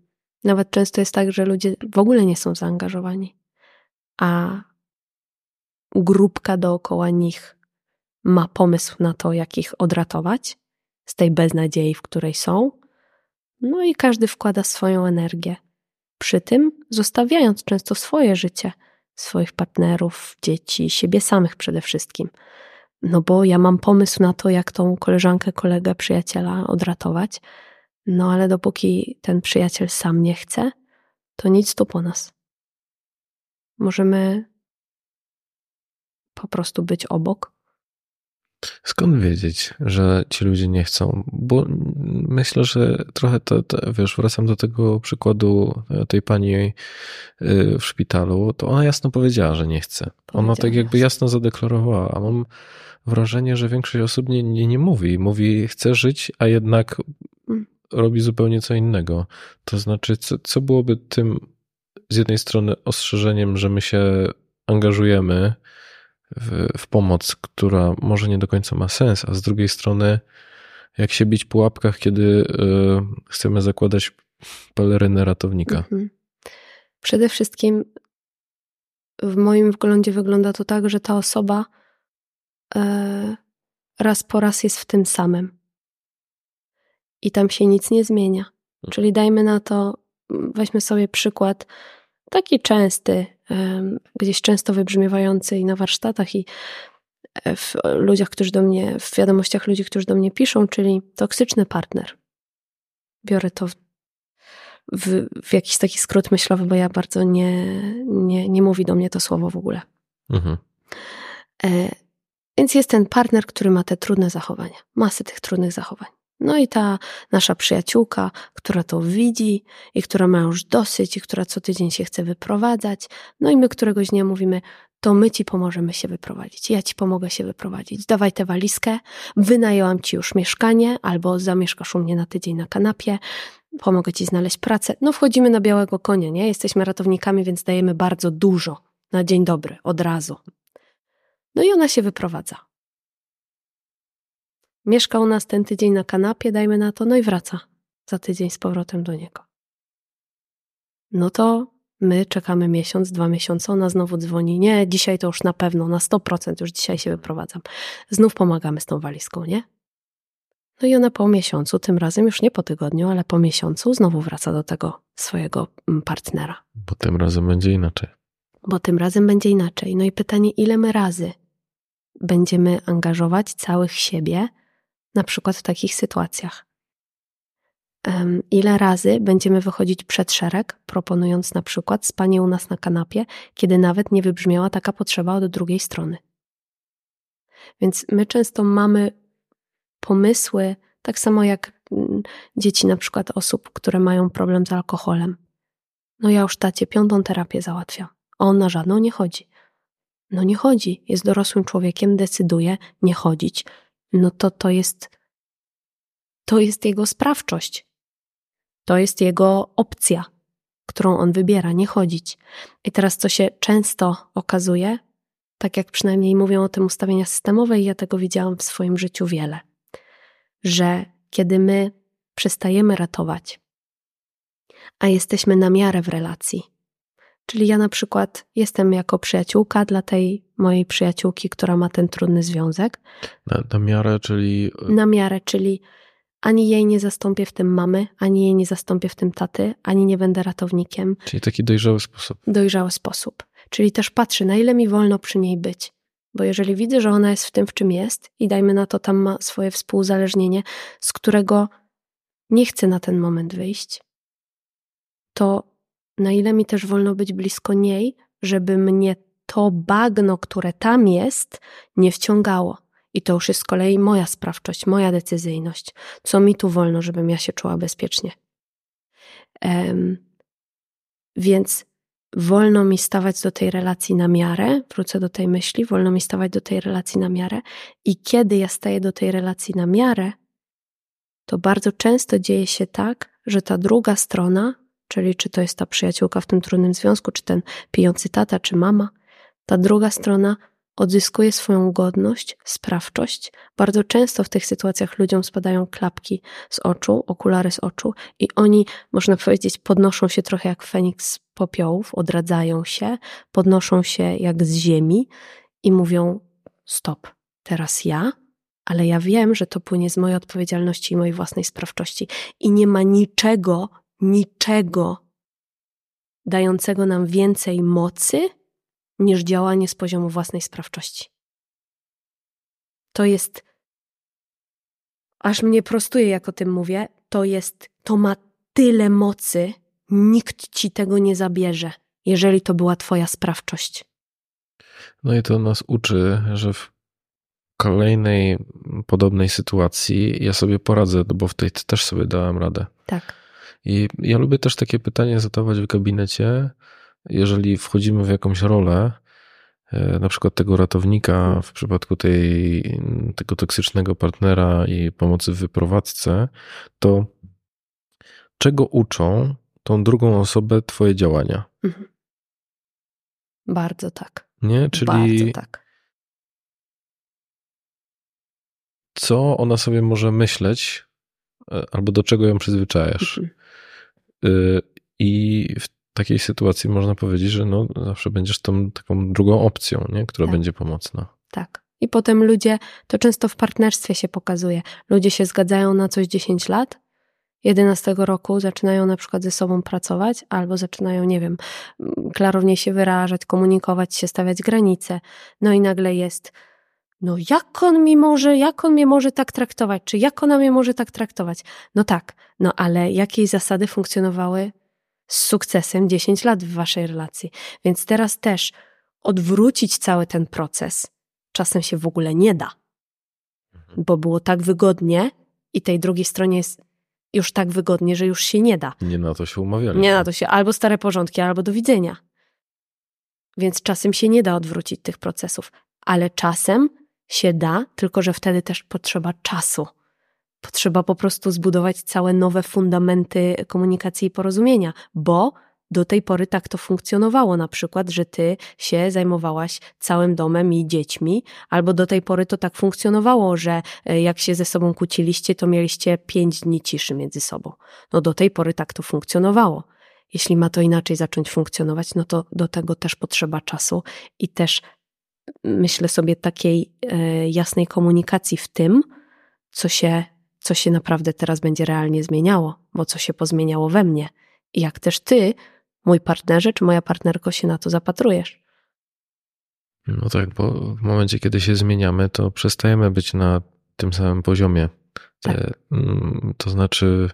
Nawet często jest tak, że ludzie w ogóle nie są zaangażowani, a grupka dookoła nich ma pomysł na to, jak ich odratować z tej beznadziei, w której są. No i każdy wkłada swoją energię. Przy tym zostawiając często swoje życie, swoich partnerów, dzieci, siebie samych przede wszystkim. No bo ja mam pomysł na to, jak tą koleżankę, kolegę, przyjaciela odratować. No ale dopóki ten przyjaciel sam nie chce, to nic tu po nas. Możemy po prostu być obok. Skąd wiedzieć, że ci ludzie nie chcą? Bo myślę, że trochę to, to, wiesz, wracam do tego przykładu tej pani y, w szpitalu, to ona jasno powiedziała, że nie chce. Ona tak jakby jasno zadeklarowała, a mam wrażenie, że większość osób nie, nie, nie mówi. Mówi, chce żyć, a jednak mm. robi zupełnie co innego. To znaczy, co, co byłoby tym z jednej strony ostrzeżeniem, że my się angażujemy w, w pomoc, która może nie do końca ma sens, a z drugiej strony, jak się bić po łapkach, kiedy y, chcemy zakładać pelerynę ratownika. Mhm. Przede wszystkim w moim wglądzie wygląda to tak, że ta osoba E, raz po raz jest w tym samym. I tam się nic nie zmienia. Mhm. Czyli dajmy na to, weźmy sobie przykład taki częsty, gdzieś często wybrzmiewający i na warsztatach, i e, w ludziach, którzy do mnie, w wiadomościach ludzi, którzy do mnie piszą, czyli toksyczny partner. Biorę to w, w, w jakiś taki skrót myślowy, bo ja bardzo nie, nie, nie mówi do mnie to słowo w ogóle. Mhm. E, więc jest ten partner, który ma te trudne zachowania, masy tych trudnych zachowań. No i ta nasza przyjaciółka, która to widzi i która ma już dosyć i która co tydzień się chce wyprowadzać. No i my któregoś dnia mówimy, to my ci pomożemy się wyprowadzić. Ja ci pomogę się wyprowadzić. Dawaj tę walizkę, wynajęłam ci już mieszkanie albo zamieszkasz u mnie na tydzień na kanapie, pomogę ci znaleźć pracę. No wchodzimy na białego konia, nie? Jesteśmy ratownikami, więc dajemy bardzo dużo na dzień dobry, od razu. No i ona się wyprowadza. Mieszka u nas ten tydzień na kanapie, dajmy na to, no i wraca za tydzień z powrotem do niego. No to my czekamy miesiąc, dwa miesiące, ona znowu dzwoni. Nie, dzisiaj to już na pewno, na 100% już dzisiaj się wyprowadzam. Znów pomagamy z tą walizką, nie? No i ona po miesiącu, tym razem już nie po tygodniu, ale po miesiącu znowu wraca do tego swojego mm, partnera. Bo tym razem będzie inaczej. Bo tym razem będzie inaczej. No i pytanie, ile my razy będziemy angażować całych siebie na przykład w takich sytuacjach. Ile razy będziemy wychodzić przed szereg, proponując na przykład spanie u nas na kanapie, kiedy nawet nie wybrzmiała taka potrzeba od drugiej strony. Więc my często mamy pomysły, tak samo jak mm, dzieci, na przykład osób, które mają problem z alkoholem. No ja już tacie piątą terapię załatwiam, a on na żadną nie chodzi. No nie chodzi, jest dorosłym człowiekiem, decyduje nie chodzić. No to to jest to jest jego sprawczość. To jest jego opcja, którą on wybiera, nie chodzić. I teraz, co się często okazuje, tak jak przynajmniej mówią o tym ustawienia systemowe, i ja tego widziałam w swoim życiu wiele, że kiedy my przestajemy ratować, a jesteśmy na miarę w relacji, czyli ja na przykład jestem jako przyjaciółka dla tej mojej przyjaciółki, która ma ten trudny związek. Na, na miarę, czyli. Na miarę, czyli ani jej nie zastąpię w tym mamy, ani jej nie zastąpię w tym taty, ani nie będę ratownikiem. Czyli taki dojrzały sposób. Dojrzały sposób. Czyli też patrzę, na ile mi wolno przy niej być. Bo jeżeli widzę, że ona jest w tym, w czym jest, i dajmy na to, tam ma swoje współzależnienie, z którego nie chce na ten moment wyjść, to na ile mi też wolno być blisko niej, żeby mnie to bagno, które tam jest, nie wciągało. I to już jest z kolei moja sprawczość, moja decyzyjność. Co mi tu wolno, żebym ja się czuła bezpiecznie. Um, więc wolno mi stawać do tej relacji na miarę, wrócę do tej myśli, wolno mi stawać do tej relacji na miarę. I kiedy ja staję do tej relacji na miarę, to bardzo często dzieje się tak, że ta druga strona, czyli czy to jest ta przyjaciółka w tym trudnym związku, czy ten pijący tata, czy mama, ta druga strona odzyskuje swoją godność, sprawczość. Bardzo często w tych sytuacjach ludziom spadają klapki z oczu, okulary z oczu i oni, można powiedzieć, podnoszą się trochę jak Feniks z popiołów, odradzają się, podnoszą się jak z ziemi i mówią: Stop, teraz ja, ale ja wiem, że to płynie z mojej odpowiedzialności i mojej własnej sprawczości. I nie ma niczego, niczego dającego nam więcej mocy niż działanie z poziomu własnej sprawczości. To jest, aż mnie prostuje, jak o tym mówię, to jest, to ma tyle mocy, nikt ci tego nie zabierze, jeżeli to była Twoja sprawczość. No i to nas uczy, że w kolejnej podobnej sytuacji ja sobie poradzę, bo w tej też sobie dałem radę. Tak. I ja lubię też takie pytanie zadawać w gabinecie, jeżeli wchodzimy w jakąś rolę, e, na przykład tego ratownika w przypadku tej, tego toksycznego partnera i pomocy w wyprowadzce, to czego uczą tą drugą osobę Twoje działania? Mhm. Bardzo tak. Nie? Czyli. Bardzo tak. Co ona sobie może myśleć, e, albo do czego ją przyzwyczajasz? Mhm. E, I w takiej sytuacji można powiedzieć, że no, zawsze będziesz tą taką drugą opcją, nie? która tak. będzie pomocna. Tak. I potem ludzie, to często w partnerstwie się pokazuje, ludzie się zgadzają na coś 10 lat, 11 roku zaczynają na przykład ze sobą pracować, albo zaczynają, nie wiem, klarownie się wyrażać, komunikować się, stawiać granice. No i nagle jest, no jak on mi może, jak on mnie może tak traktować, czy jak ona mnie może tak traktować? No tak, no ale jakie zasady funkcjonowały z sukcesem 10 lat w waszej relacji. Więc teraz też odwrócić cały ten proces czasem się w ogóle nie da, mhm. bo było tak wygodnie i tej drugiej stronie jest już tak wygodnie, że już się nie da. Nie na to się umawiali. Nie na to się, albo stare porządki, albo do widzenia. Więc czasem się nie da odwrócić tych procesów, ale czasem się da, tylko że wtedy też potrzeba czasu Potrzeba po prostu zbudować całe nowe fundamenty komunikacji i porozumienia, bo do tej pory tak to funkcjonowało, na przykład, że ty się zajmowałaś całym domem i dziećmi, albo do tej pory to tak funkcjonowało, że e, jak się ze sobą kłóciliście, to mieliście pięć dni ciszy między sobą. No do tej pory tak to funkcjonowało. Jeśli ma to inaczej zacząć funkcjonować, no to do tego też potrzeba czasu i też myślę sobie takiej e, jasnej komunikacji w tym, co się co się naprawdę teraz będzie realnie zmieniało, bo co się pozmieniało we mnie i jak też ty, mój partnerze czy moja partnerko, się na to zapatrujesz. No tak, bo w momencie, kiedy się zmieniamy, to przestajemy być na tym samym poziomie. Tak. E, mm, to znaczy,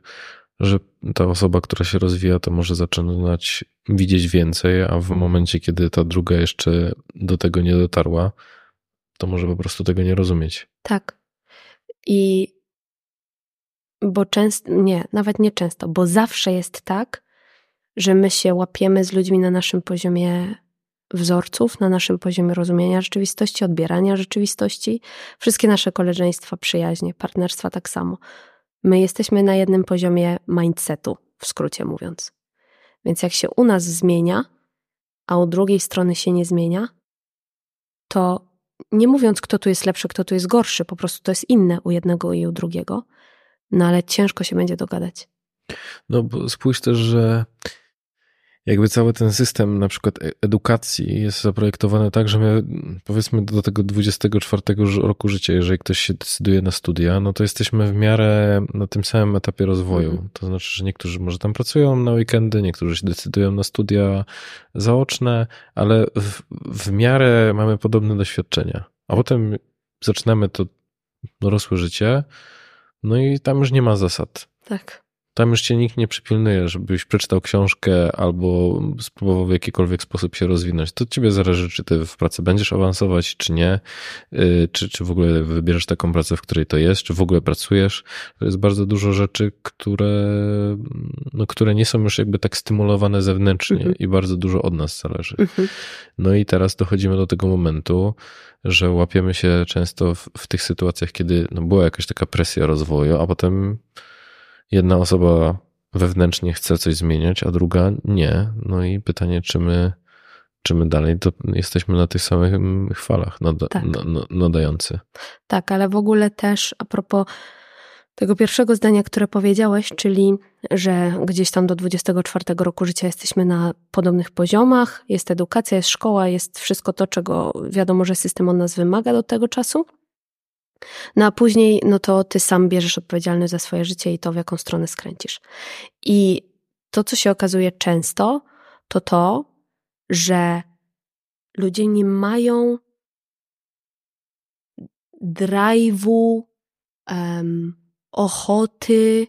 że ta osoba, która się rozwija, to może zaczynać widzieć więcej, a w momencie, kiedy ta druga jeszcze do tego nie dotarła, to może po prostu tego nie rozumieć. Tak. I bo często, nie, nawet nie często, bo zawsze jest tak, że my się łapiemy z ludźmi na naszym poziomie wzorców, na naszym poziomie rozumienia rzeczywistości, odbierania rzeczywistości. Wszystkie nasze koleżeństwa, przyjaźnie, partnerstwa tak samo. My jesteśmy na jednym poziomie mindsetu, w skrócie mówiąc. Więc jak się u nas zmienia, a u drugiej strony się nie zmienia, to nie mówiąc, kto tu jest lepszy, kto tu jest gorszy, po prostu to jest inne u jednego i u drugiego, no ale ciężko się będzie dogadać. No bo spójrz też, że jakby cały ten system na przykład e, edukacji jest zaprojektowany tak, że my powiedzmy do tego 24 roku życia, jeżeli ktoś się decyduje na studia, no to jesteśmy w miarę na tym samym etapie rozwoju. Mhm. To znaczy, że niektórzy może tam pracują na weekendy, niektórzy się decydują na studia zaoczne, ale w, w miarę mamy podobne doświadczenia. A potem zaczynamy to dorosłe życie, no i tam już nie ma zasad. Tak. Tam już cię nikt nie przypilnuje, żebyś przeczytał książkę albo spróbował w jakikolwiek sposób się rozwinąć. To ciebie zależy, czy ty w pracy będziesz awansować, czy nie, y, czy, czy w ogóle wybierasz taką pracę, w której to jest, czy w ogóle pracujesz. To jest bardzo dużo rzeczy, które, no, które nie są już jakby tak stymulowane zewnętrznie mhm. i bardzo dużo od nas zależy. Mhm. No i teraz dochodzimy do tego momentu, że łapiemy się często w, w tych sytuacjach, kiedy no, była jakaś taka presja rozwoju, a potem jedna osoba wewnętrznie chce coś zmieniać, a druga nie. No i pytanie, czy my, czy my dalej to jesteśmy na tych samych falach nada, tak. nadający. Tak, ale w ogóle też a propos tego pierwszego zdania, które powiedziałeś, czyli że gdzieś tam do 24 roku życia jesteśmy na podobnych poziomach, jest edukacja, jest szkoła, jest wszystko to, czego wiadomo, że system od nas wymaga do tego czasu. No a później, no to ty sam bierzesz odpowiedzialność za swoje życie i to, w jaką stronę skręcisz. I to, co się okazuje często, to to, że ludzie nie mają drive'u, um, ochoty,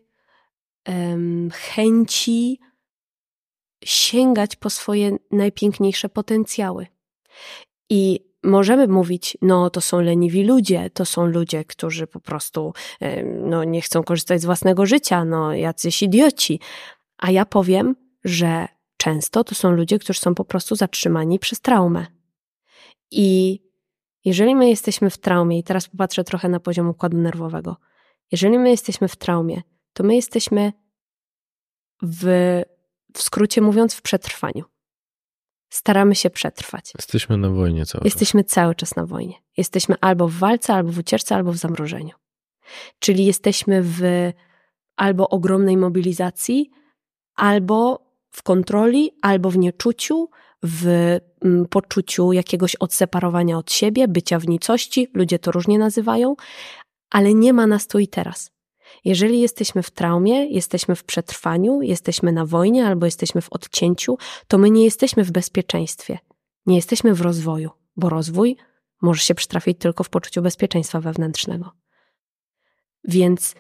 um, chęci sięgać po swoje najpiękniejsze potencjały. I możemy mówić, no to są leniwi ludzie, to są ludzie, którzy po prostu no, nie chcą korzystać z własnego życia, no jacyś idioci. A ja powiem, że często to są ludzie, którzy są po prostu zatrzymani przez traumę. I jeżeli my jesteśmy w traumie, i teraz popatrzę trochę na poziom układu nerwowego, jeżeli my jesteśmy w traumie, to my jesteśmy w, w skrócie mówiąc, w przetrwaniu staramy się przetrwać. Jesteśmy na wojnie cały Jesteśmy czas. cały czas na wojnie. Jesteśmy albo w walce, albo w ucieczce, albo w zamrożeniu. Czyli jesteśmy w albo ogromnej mobilizacji, albo w kontroli, albo w nieczuciu, w mm, poczuciu jakiegoś odseparowania od siebie, bycia w nicości, ludzie to różnie nazywają, ale nie ma nas tu i teraz. Jeżeli jesteśmy w traumie, jesteśmy w przetrwaniu, jesteśmy na wojnie albo jesteśmy w odcięciu, to my nie jesteśmy w bezpieczeństwie, nie jesteśmy w rozwoju, bo rozwój może się przytrafić tylko w poczuciu bezpieczeństwa wewnętrznego. Więc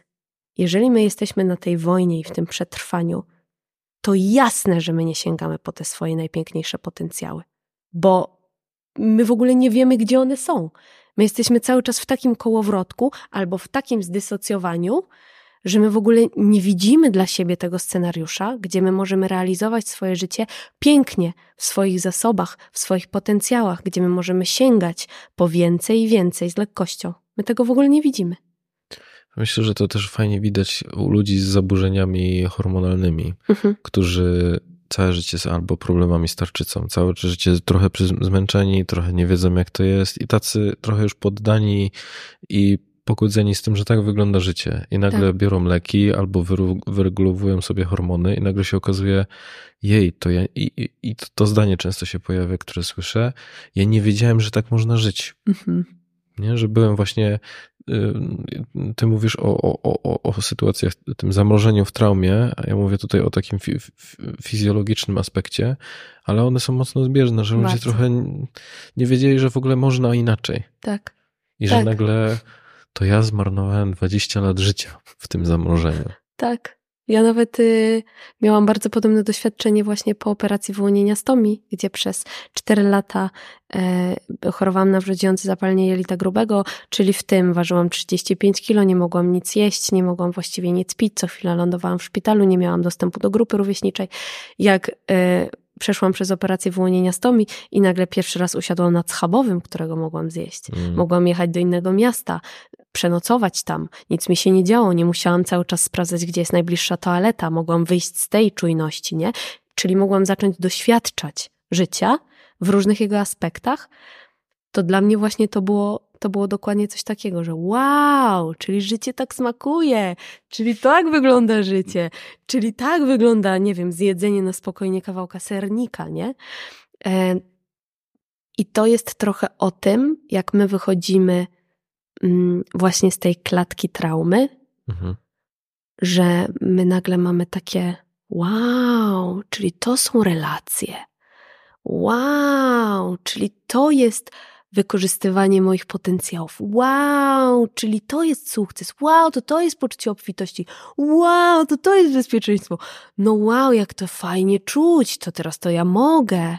jeżeli my jesteśmy na tej wojnie i w tym przetrwaniu, to jasne, że my nie sięgamy po te swoje najpiękniejsze potencjały, bo my w ogóle nie wiemy, gdzie one są. My jesteśmy cały czas w takim kołowrotku albo w takim zdysocjowaniu, że my w ogóle nie widzimy dla siebie tego scenariusza, gdzie my możemy realizować swoje życie pięknie, w swoich zasobach, w swoich potencjałach, gdzie my możemy sięgać po więcej i więcej z lekkością. My tego w ogóle nie widzimy. Myślę, że to też fajnie widać u ludzi z zaburzeniami hormonalnymi, mhm. którzy całe życie są albo problemami z tarczycą, całe życie trochę zmęczeni, trochę nie wiedzą jak to jest i tacy trochę już poddani i pogodzeni z tym, że tak wygląda życie i nagle tak. biorą leki albo wyregulowują sobie hormony i nagle się okazuje, jej, to ja, i, i to, to zdanie często się pojawia, które słyszę, ja nie wiedziałem, że tak można żyć. Mhm. Nie, że byłem właśnie ty mówisz o, o, o, o sytuacjach, tym zamrożeniu w traumie, a ja mówię tutaj o takim fi, fizjologicznym aspekcie, ale one są mocno zbieżne, że ludzie trochę nie wiedzieli, że w ogóle można inaczej. Tak. I że tak. nagle to ja zmarnowałem 20 lat życia w tym zamrożeniu. Tak. Ja nawet y, miałam bardzo podobne doświadczenie właśnie po operacji wyłonienia stomi, gdzie przez 4 lata y, chorowałam na wrzodziejące zapalenie jelita grubego, czyli w tym ważyłam 35 kilo, nie mogłam nic jeść, nie mogłam właściwie nic pić, co chwilę lądowałam w szpitalu, nie miałam dostępu do grupy rówieśniczej. Jak y, przeszłam przez operację wyłonienia stomi i nagle pierwszy raz usiadłam na schabowym, którego mogłam zjeść. Mm. Mogłam jechać do innego miasta, przenocować tam. Nic mi się nie działo, nie musiałam cały czas sprawdzać, gdzie jest najbliższa toaleta. Mogłam wyjść z tej czujności, nie? Czyli mogłam zacząć doświadczać życia w różnych jego aspektach. To dla mnie właśnie to było, to było dokładnie coś takiego, że wow, czyli życie tak smakuje, czyli tak wygląda życie, czyli tak wygląda, nie wiem, zjedzenie na spokojnie kawałka sernika, nie? E, I to jest trochę o tym, jak my wychodzimy właśnie z tej klatki traumy, mhm. że my nagle mamy takie wow, czyli to są relacje. Wow, czyli to jest wykorzystywanie moich potencjałów. Wow, czyli to jest sukces. Wow, to to jest poczucie obfitości. Wow, to to jest bezpieczeństwo. No wow, jak to fajnie czuć, to teraz to ja mogę.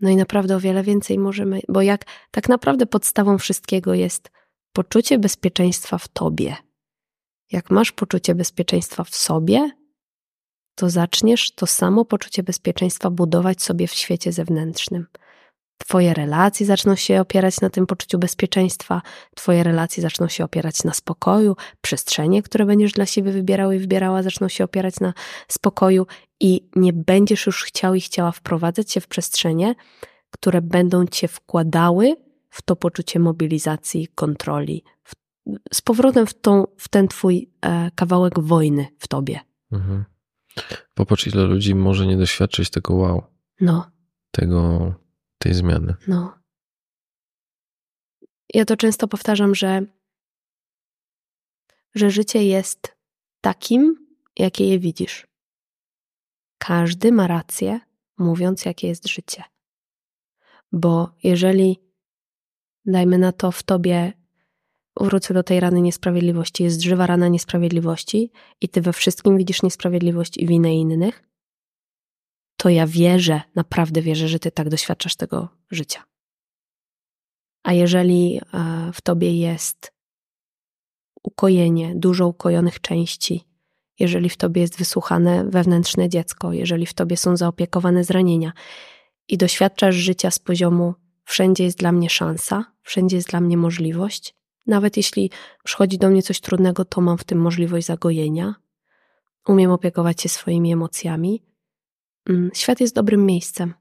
No i naprawdę o wiele więcej możemy, bo jak tak naprawdę podstawą wszystkiego jest poczucie bezpieczeństwa w tobie. Jak masz poczucie bezpieczeństwa w sobie, to zaczniesz to samo poczucie bezpieczeństwa budować sobie w świecie zewnętrznym. Twoje relacje zaczną się opierać na tym poczuciu bezpieczeństwa, Twoje relacje zaczną się opierać na spokoju, przestrzenie, które będziesz dla siebie wybierał i wybierała, zaczną się opierać na spokoju i nie będziesz już chciał i chciała wprowadzać się w przestrzenie, które będą cię wkładały w to poczucie mobilizacji, kontroli, w, z powrotem w, tą, w ten twój e, kawałek wojny w tobie. Mhm. Popatrz, ile ludzi może nie doświadczyć tego wow. No. Tego, tej zmiany. No. Ja to często powtarzam, że, że życie jest takim, jakie je widzisz. Każdy ma rację, mówiąc, jakie jest życie. Bo jeżeli dajmy na to w tobie, wrócę do tej rany niesprawiedliwości, jest żywa rana niesprawiedliwości i ty we wszystkim widzisz niesprawiedliwość i winę innych, to ja wierzę, naprawdę wierzę, że ty tak doświadczasz tego życia. A jeżeli e, w tobie jest ukojenie, dużo ukojonych części, jeżeli w tobie jest wysłuchane wewnętrzne dziecko, jeżeli w tobie są zaopiekowane zranienia i doświadczasz życia z poziomu Wszędzie jest dla mnie szansa, wszędzie jest dla mnie możliwość. Nawet jeśli przychodzi do mnie coś trudnego, to mam w tym możliwość zagojenia. Umiem opiekować się swoimi emocjami. Mm, świat jest dobrym miejscem,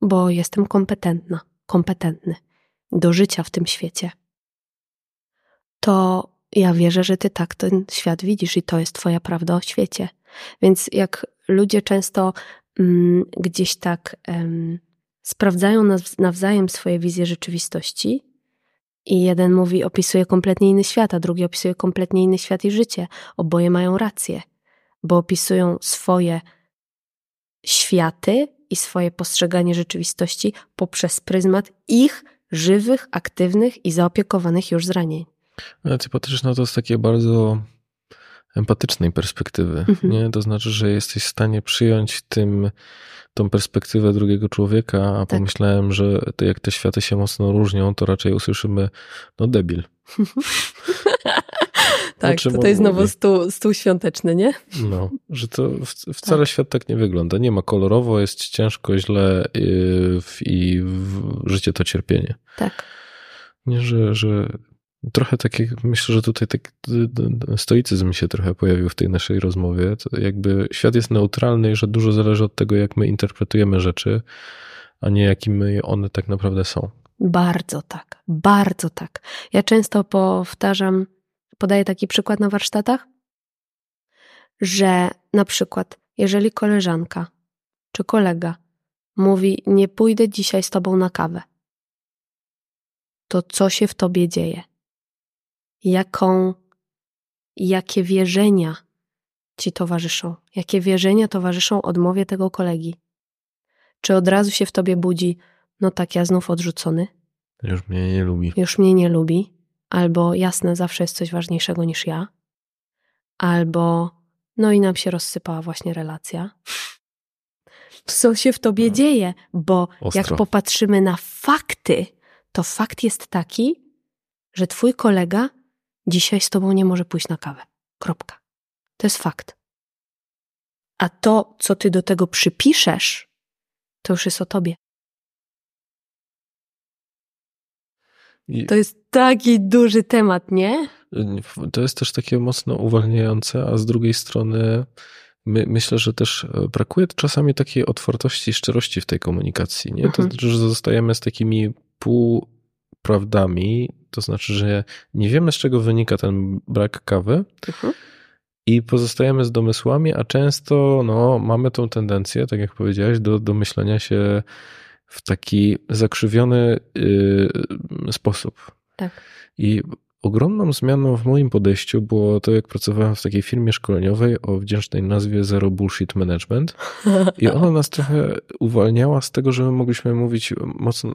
bo jestem kompetentna, kompetentny do życia w tym świecie. To ja wierzę, że ty tak ten świat widzisz i to jest twoja prawda o świecie. Więc jak ludzie często mm, gdzieś tak sprawdzają nawzajem swoje wizje rzeczywistości. I jeden mówi, opisuje kompletnie inny świat, a drugi opisuje kompletnie inny świat i życie. Oboje mają rację, bo opisują swoje światy i swoje postrzeganie rzeczywistości poprzez pryzmat ich żywych, aktywnych i zaopiekowanych już zranień. Ale ty patrzysz na to z takiej bardzo empatycznej perspektywy. Mhm. Nie? To znaczy, że jesteś w stanie przyjąć tym tą perspektywę drugiego człowieka, a tak. pomyślałem, że to jak te światy się mocno różnią, to raczej usłyszymy, no debil. tak, to jest znowu stół, stół świąteczny, nie? No, że to wcale tak. świat tak nie wygląda. Nie ma kolorowo, jest ciężko, źle i, i życie to cierpienie. Tak. Nie, że, że Trochę takie, myślę, że tutaj tak stoicyzm się trochę pojawił w tej naszej rozmowie. To jakby świat jest neutralny i że dużo zależy od tego, jak my interpretujemy rzeczy, a nie jakimi one tak naprawdę są. Bardzo tak, bardzo tak. Ja często powtarzam, podaję taki przykład na warsztatach, że na przykład, jeżeli koleżanka czy kolega mówi: Nie pójdę dzisiaj z tobą na kawę, to co się w tobie dzieje? Jaką, jakie wierzenia ci towarzyszą, jakie wierzenia towarzyszą odmowie tego kolegi. Czy od razu się w tobie budzi, no tak, ja znów odrzucony? Już mnie nie lubi. Już mnie nie lubi. albo jasne, zawsze jest coś ważniejszego niż ja, albo no i nam się rozsypała właśnie relacja. Co się w tobie no. dzieje? Bo Ostro. jak popatrzymy na fakty, to fakt jest taki, że twój kolega dzisiaj z tobą nie może pójść na kawę. Kropka. To jest fakt. A to, co ty do tego przypiszesz, to już jest o tobie. To jest taki duży temat, nie? To jest też takie mocno uwalniające, a z drugiej strony my, myślę, że też e, brakuje czasami takiej otwartości i szczerości w tej komunikacji. Nie? To mhm. znaczy, że zostajemy z takimi półprawdami, to znaczy, że nie wiemy, z czego wynika ten brak kawy. Mhm i pozostajemy z domysłami, a często no, mamy tą tendencję, tak jak powiedziałeś, do, do myślenia się w taki zakrzywiony yy, sposób. Tak. I Ogromną zmianą w moim podejściu było to, jak pracowałem w takiej firmie szkoleniowej o wdzięcznej nazwie Zero Bullshit Management. I ona nas trochę uwalniała z tego, że my mogliśmy mówić mocno.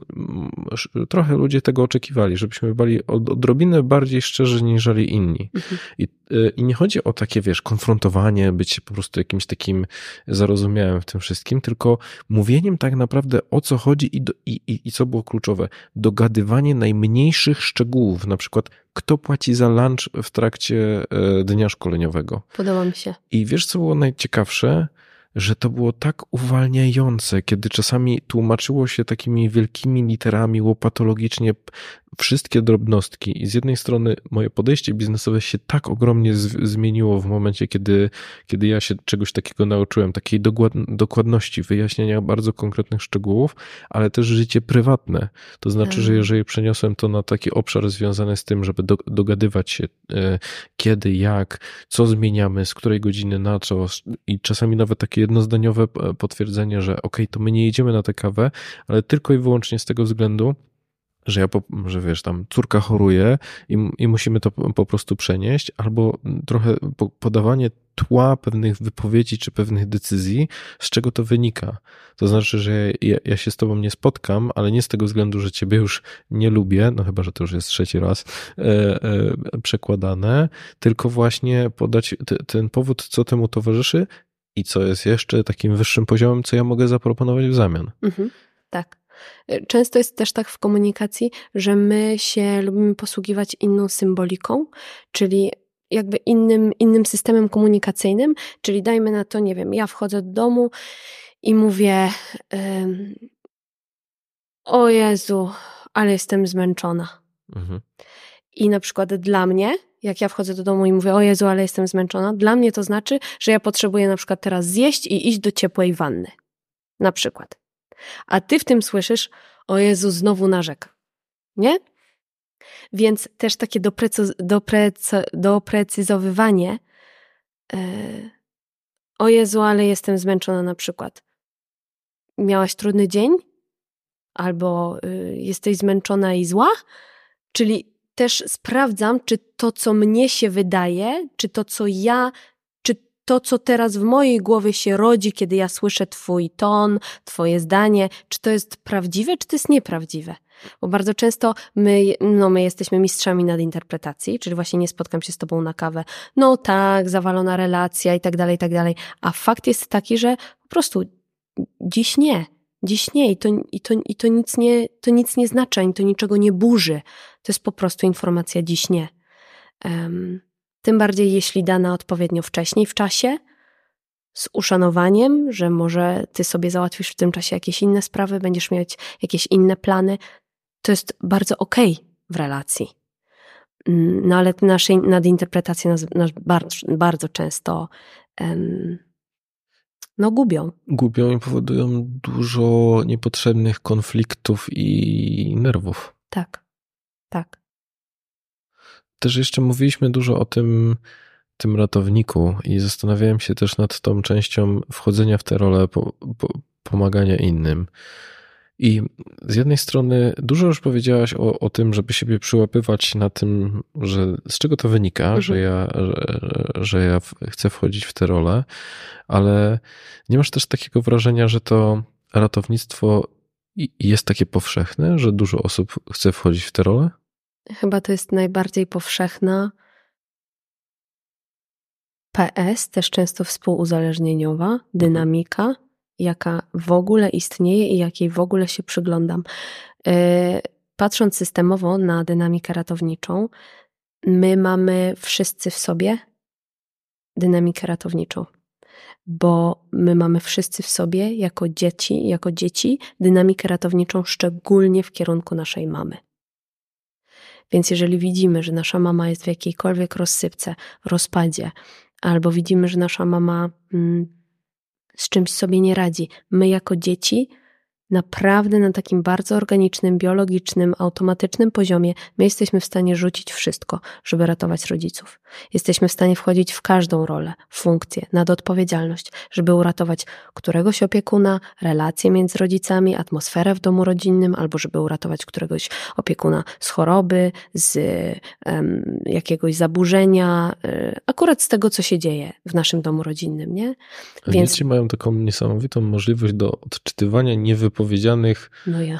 Trochę ludzie tego oczekiwali, żebyśmy byli odrobinę bardziej szczerzy niż inni. Mhm. I, y, I nie chodzi o takie, wiesz, konfrontowanie, być po prostu jakimś takim zarozumiałym w tym wszystkim, tylko mówieniem tak naprawdę o co chodzi i, do, i, i, i co było kluczowe. Dogadywanie najmniejszych szczegółów, na przykład kto płaci za lunch w trakcie e, dnia szkoleniowego. Podoba mi się. I wiesz, co było najciekawsze? że to było tak uwalniające, kiedy czasami tłumaczyło się takimi wielkimi literami łopatologicznie wszystkie drobnostki. I z jednej strony moje podejście biznesowe się tak ogromnie zmieniło w momencie, kiedy, kiedy ja się czegoś takiego nauczyłem, takiej dokładności, wyjaśnienia bardzo konkretnych szczegółów, ale też życie prywatne. To znaczy, że tak. jeżeli przeniosłem to na taki obszar związany z tym, żeby do, dogadywać się e, kiedy, jak, co zmieniamy, z której godziny na co i czasami nawet takie jednozdaniowe e, potwierdzenie, że ok, to my nie jedziemy na tę kawę, ale tylko i wyłącznie z tego względu, że ja, że wiesz, tam córka choruje i, i musimy to po, prostu przenieść, albo trochę po, podawanie tła pewnych wypowiedzi czy pewnych decyzji, z czego to wynika. To znaczy, że ja, ja, się z tobą nie spotkam, ale nie z tego względu, że ciebie już nie lubię, no chyba, że to już jest trzeci raz e, e, przekładane, tylko właśnie podać ten powód, co temu towarzyszy i co jest jeszcze takim wyższym poziomem, co ja mogę zaproponować w zamian. Mhm, tak. Często jest też tak w komunikacji, że my się lubimy posługiwać inną symboliką, czyli jakby innym, innym systemem komunikacyjnym, czyli dajmy na to, nie wiem, ja wchodzę do domu i mówię o Jezu, ale jestem zmęczona. Mhm. I na przykład dla mnie, jak ja wchodzę do domu i mówię, o Jezu, ale jestem zmęczona, dla mnie to znaczy, że ja potrzebuję na przykład teraz zjeść i iść do ciepłej wanny. Na przykład. A ty w tym słyszysz, o Jezu, znowu narzek. Nie? Więc też takie doprecyzowywanie, e, o Jezu, ale jestem zmęczona na przykład. Miałaś trudny dzień? Albo y, jesteś zmęczona i zła? Czyli też sprawdzam, czy to, co mnie się wydaje, czy to, co ja to, co teraz w mojej głowie się rodzi, kiedy ja słyszę Twój ton, Twoje zdanie, czy to jest prawdziwe, czy to jest nieprawdziwe. Bo bardzo często my, no my jesteśmy mistrzami nadinterpretacji, czyli właśnie nie spotkam się z tobą na kawę. No tak, zawalona relacja i tak dalej, i tak dalej. A fakt jest taki, że po prostu dziś nie. Dziś nie i to, i to, i to, nic, nie, to nic nie znaczy, ani to niczego nie burzy. To jest po prostu informacja dziś nie. Um, tym bardziej jeśli dana odpowiednio wcześniej w czasie, z uszanowaniem, że może ty sobie załatwisz w tym czasie jakieś inne sprawy, będziesz mieć jakieś inne plany. To jest bardzo okej okay w relacji. Mm, no ale nasze nadinterpretacje nas, nas bardzo, bardzo często um, no gubią. Gubią i powodują dużo niepotrzebnych konfliktów i nerwów. Tak, tak też jeszcze mówiliśmy dużo o tym, tym ratowniku i zastanawiałem się też nad tą częścią wchodzenia w tę rolę, po, po, pomagania innym. I z jednej strony dużo już powiedziałaś o, o tym, żeby siebie przyłapywać na tym, że z czego to wynika, mhm. że, ja, że, że ja chcę wchodzić w tę rolę, ale nie masz też takiego wrażenia, że to ratownictwo jest takie powszechne, że dużo osób chce wchodzić w tę rolę? Chyba to jest najbardziej powszechna. PS, też często współuzależnieniowa, dynamika, jaka w ogóle istnieje i jakiej w ogóle się przyglądam. E, patrząc systemowo na dynamikę ratowniczą, my mamy wszyscy w sobie dynamikę ratowniczą, bo my mamy wszyscy w sobie jako dzieci, jako dzieci dynamikę ratowniczą szczególnie w kierunku naszej mamy. Więc jeżeli widzimy, że nasza mama jest w jakiejkolwiek rozsypce, rozpadzie, albo widzimy, że nasza mama mm, z czymś sobie nie radzi, my jako dzieci naprawdę na takim bardzo organicznym, biologicznym, automatycznym poziomie my jesteśmy w stanie rzucić wszystko, żeby ratować rodziców. Jesteśmy w stanie wchodzić w każdą rolę, funkcję, nadodpowiedzialność, żeby uratować któregoś opiekuna, relacje między rodzicami, atmosferę w domu rodzinnym, albo żeby uratować któregoś opiekuna z choroby, z um, jakiegoś zaburzenia, y, akurat z tego, co się dzieje w naszym domu rodzinnym, nie? Więc... Dzieci mają taką niesamowitą możliwość do odczytywania niewypowiedzianych wypowiedzianych no e,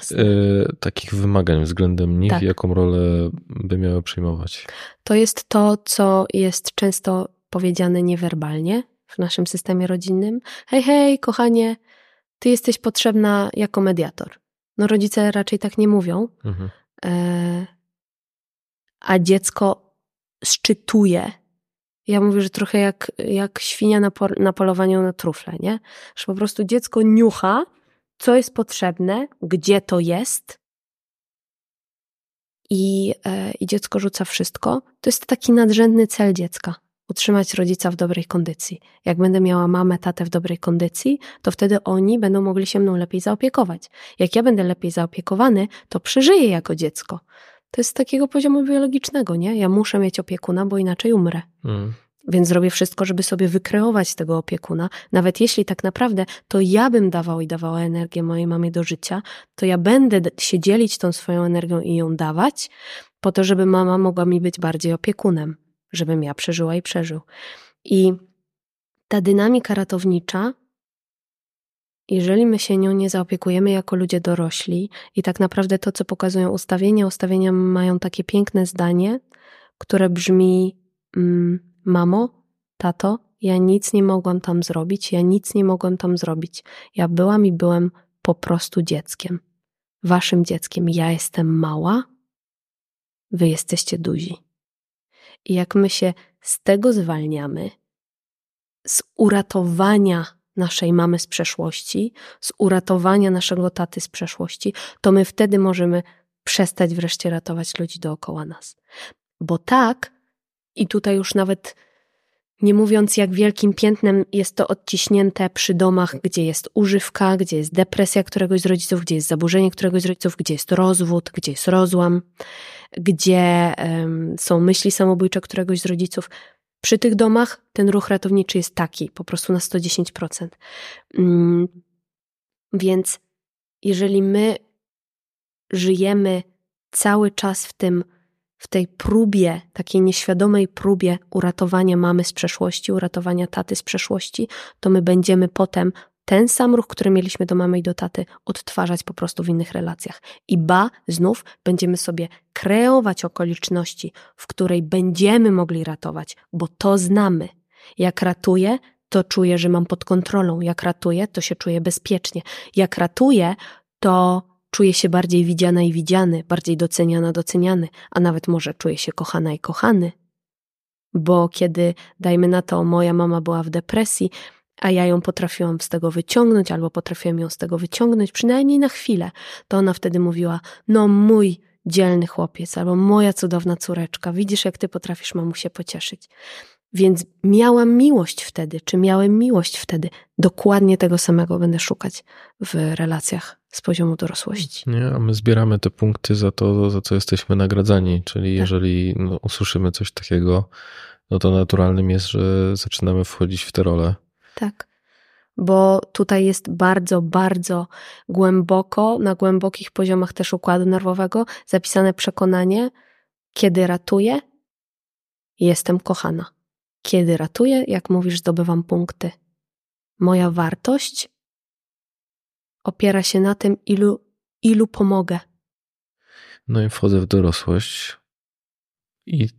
takich wymagań względem nich, tak. jaką rolę by miały przyjmować. To jest to, co jest często powiedziane niewerbalnie w naszym systemie rodzinnym. Hej, hej, kochanie, ty jesteś potrzebna jako mediator. No rodzice raczej tak nie mówią, mhm. e, a dziecko szczytuje ja mówię, że trochę jak, jak świnia na, po, na polowaniu na trufle, nie? Że po prostu dziecko niucha co jest potrzebne, gdzie to jest. I, e, I dziecko rzuca wszystko. To jest taki nadrzędny cel dziecka utrzymać rodzica w dobrej kondycji. Jak będę miała mamę, tatę w dobrej kondycji, to wtedy oni będą mogli się mną lepiej zaopiekować. Jak ja będę lepiej zaopiekowany, to przeżyję jako dziecko. To jest z takiego poziomu biologicznego, nie? Ja muszę mieć opiekuna, bo inaczej umrę. Mm. Więc zrobię wszystko, żeby sobie wykreować tego opiekuna. Nawet jeśli tak naprawdę to ja bym dawał i dawała energię mojej mamie do życia, to ja będę się dzielić tą swoją energią i ją dawać, po to, żeby mama mogła mi być bardziej opiekunem, żebym ja przeżyła i przeżył. I ta dynamika ratownicza, jeżeli my się nią nie zaopiekujemy jako ludzie dorośli, i tak naprawdę to, co pokazują ustawienia, ustawienia mają takie piękne zdanie, które brzmi. Mm, Mamo, tato, ja nic nie mogłam tam zrobić, ja nic nie mogłam tam zrobić. Ja byłam i byłem po prostu dzieckiem. Waszym dzieckiem. Ja jestem mała, wy jesteście duzi. I jak my się z tego zwalniamy, z uratowania naszej mamy z przeszłości, z uratowania naszego taty z przeszłości, to my wtedy możemy przestać wreszcie ratować ludzi dookoła nas. Bo tak i tutaj już nawet nie mówiąc, jak wielkim piętnem jest to odciśnięte przy domach, gdzie jest używka, gdzie jest depresja któregoś z rodziców, gdzie jest zaburzenie któregoś z rodziców, gdzie jest rozwód, gdzie jest rozłam, gdzie um, są myśli samobójcze któregoś z rodziców. Przy tych domach ten ruch ratowniczy jest taki, po prostu na 110%. Um, więc jeżeli my żyjemy cały czas w tym w tej próbie, takiej nieświadomej próbie uratowania mamy z przeszłości, uratowania taty z przeszłości, to my będziemy potem ten sam ruch, który mieliśmy do mamy i do taty, odtwarzać po prostu w innych relacjach. I ba, znów będziemy sobie kreować okoliczności, w której będziemy mogli ratować, bo to znamy. Jak ratuję, to czuję, że mam pod kontrolą. Jak ratuję, to się czuję bezpiecznie. Jak ratuję, to czuje się bardziej widziana i widziany, bardziej doceniana, doceniany, a nawet może czuje się kochana i kochany. Bo kiedy, dajmy na to, moja mama była w depresji, a ja ją potrafiłam z tego wyciągnąć, albo potrafiłam ją z tego wyciągnąć, przynajmniej na chwilę, to ona wtedy mówiła: No, mój dzielny chłopiec, albo moja cudowna córeczka, widzisz, jak ty potrafisz mamusię pocieszyć. Więc miałam miłość wtedy, czy miałem miłość wtedy. Dokładnie tego samego będę szukać w relacjach z poziomu dorosłości. Nie, a my zbieramy te punkty za to, za co jesteśmy nagradzani. Czyli tak. jeżeli no, usłyszymy coś takiego, no to naturalnym jest, że zaczynamy wchodzić w te role. Tak. Bo tutaj jest bardzo, bardzo głęboko, na głębokich poziomach też układu nerwowego, zapisane przekonanie, kiedy ratuję, jestem kochana. Kiedy ratuję, jak mówisz, zdobywam punkty. Moja wartość opiera się na tym, ilu, ilu pomogę. No i wchodzę w dorosłość I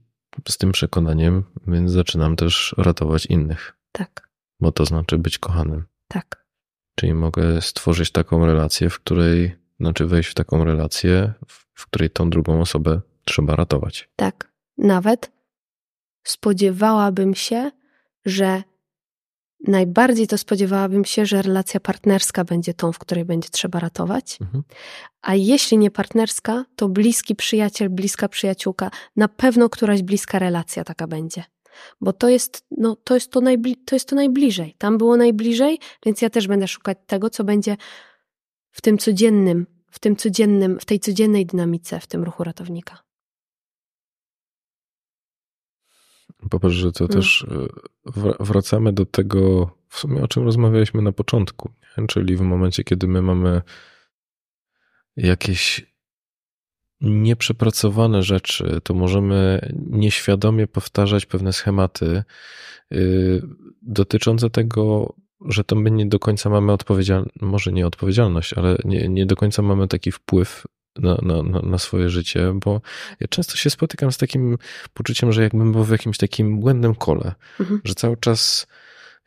z tym przekonaniem, więc zaczynam też ratować innych. Tak. Bo to znaczy być kochanym. Tak. Czyli mogę stworzyć taką relację, w której, znaczy wejść w taką relację, w której tą drugą osobę trzeba ratować. Tak. Nawet spodziewałabym się, że najbardziej to spodziewałabym się, że relacja partnerska będzie tą, w której będzie trzeba ratować. Mhm. A jeśli nie partnerska, to bliski przyjaciel, bliska przyjaciółka, na pewno któraś bliska relacja taka będzie. Bo to jest, no, to, jest to, najbli- to jest to najbliżej. Tam było najbliżej, więc ja też będę szukać tego, co będzie w tym codziennym, w tym codziennym, w tej codziennej dynamice, w tym ruchu ratownika. Popatrz, że to no. też e, wracamy do tego, w sumie o czym rozmawialiśmy na początku, nie? czyli w momencie, kiedy my mamy jakieś nieprzepracowane rzeczy, to możemy nieświadomie powtarzać pewne schematy yy, dotyczące tego, że to my nie do końca mamy odpowiedzialność, może nie odpowiedzialność, ale nie, nie do końca mamy taki wpływ na, na, na swoje życie, bo ja często się spotykam z takim poczuciem, że jakbym był w jakimś takim błędnym kole, mhm. że cały czas,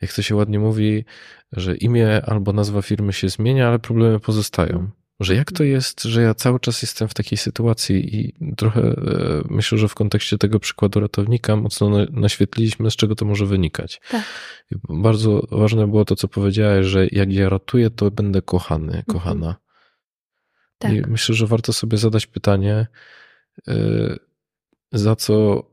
jak to się ładnie mówi, że imię albo nazwa firmy się zmienia, ale problemy pozostają. Że jak to jest, że ja cały czas jestem w takiej sytuacji i trochę e, myślę, że w kontekście tego przykładu ratownika mocno naświetliliśmy, z czego to może wynikać. Tak. Bardzo ważne było to, co powiedziałeś, że jak ja ratuję, to będę kochany, mhm. kochana. Mhm. Tak. I myślę, że warto sobie zadać pytanie, y, za co,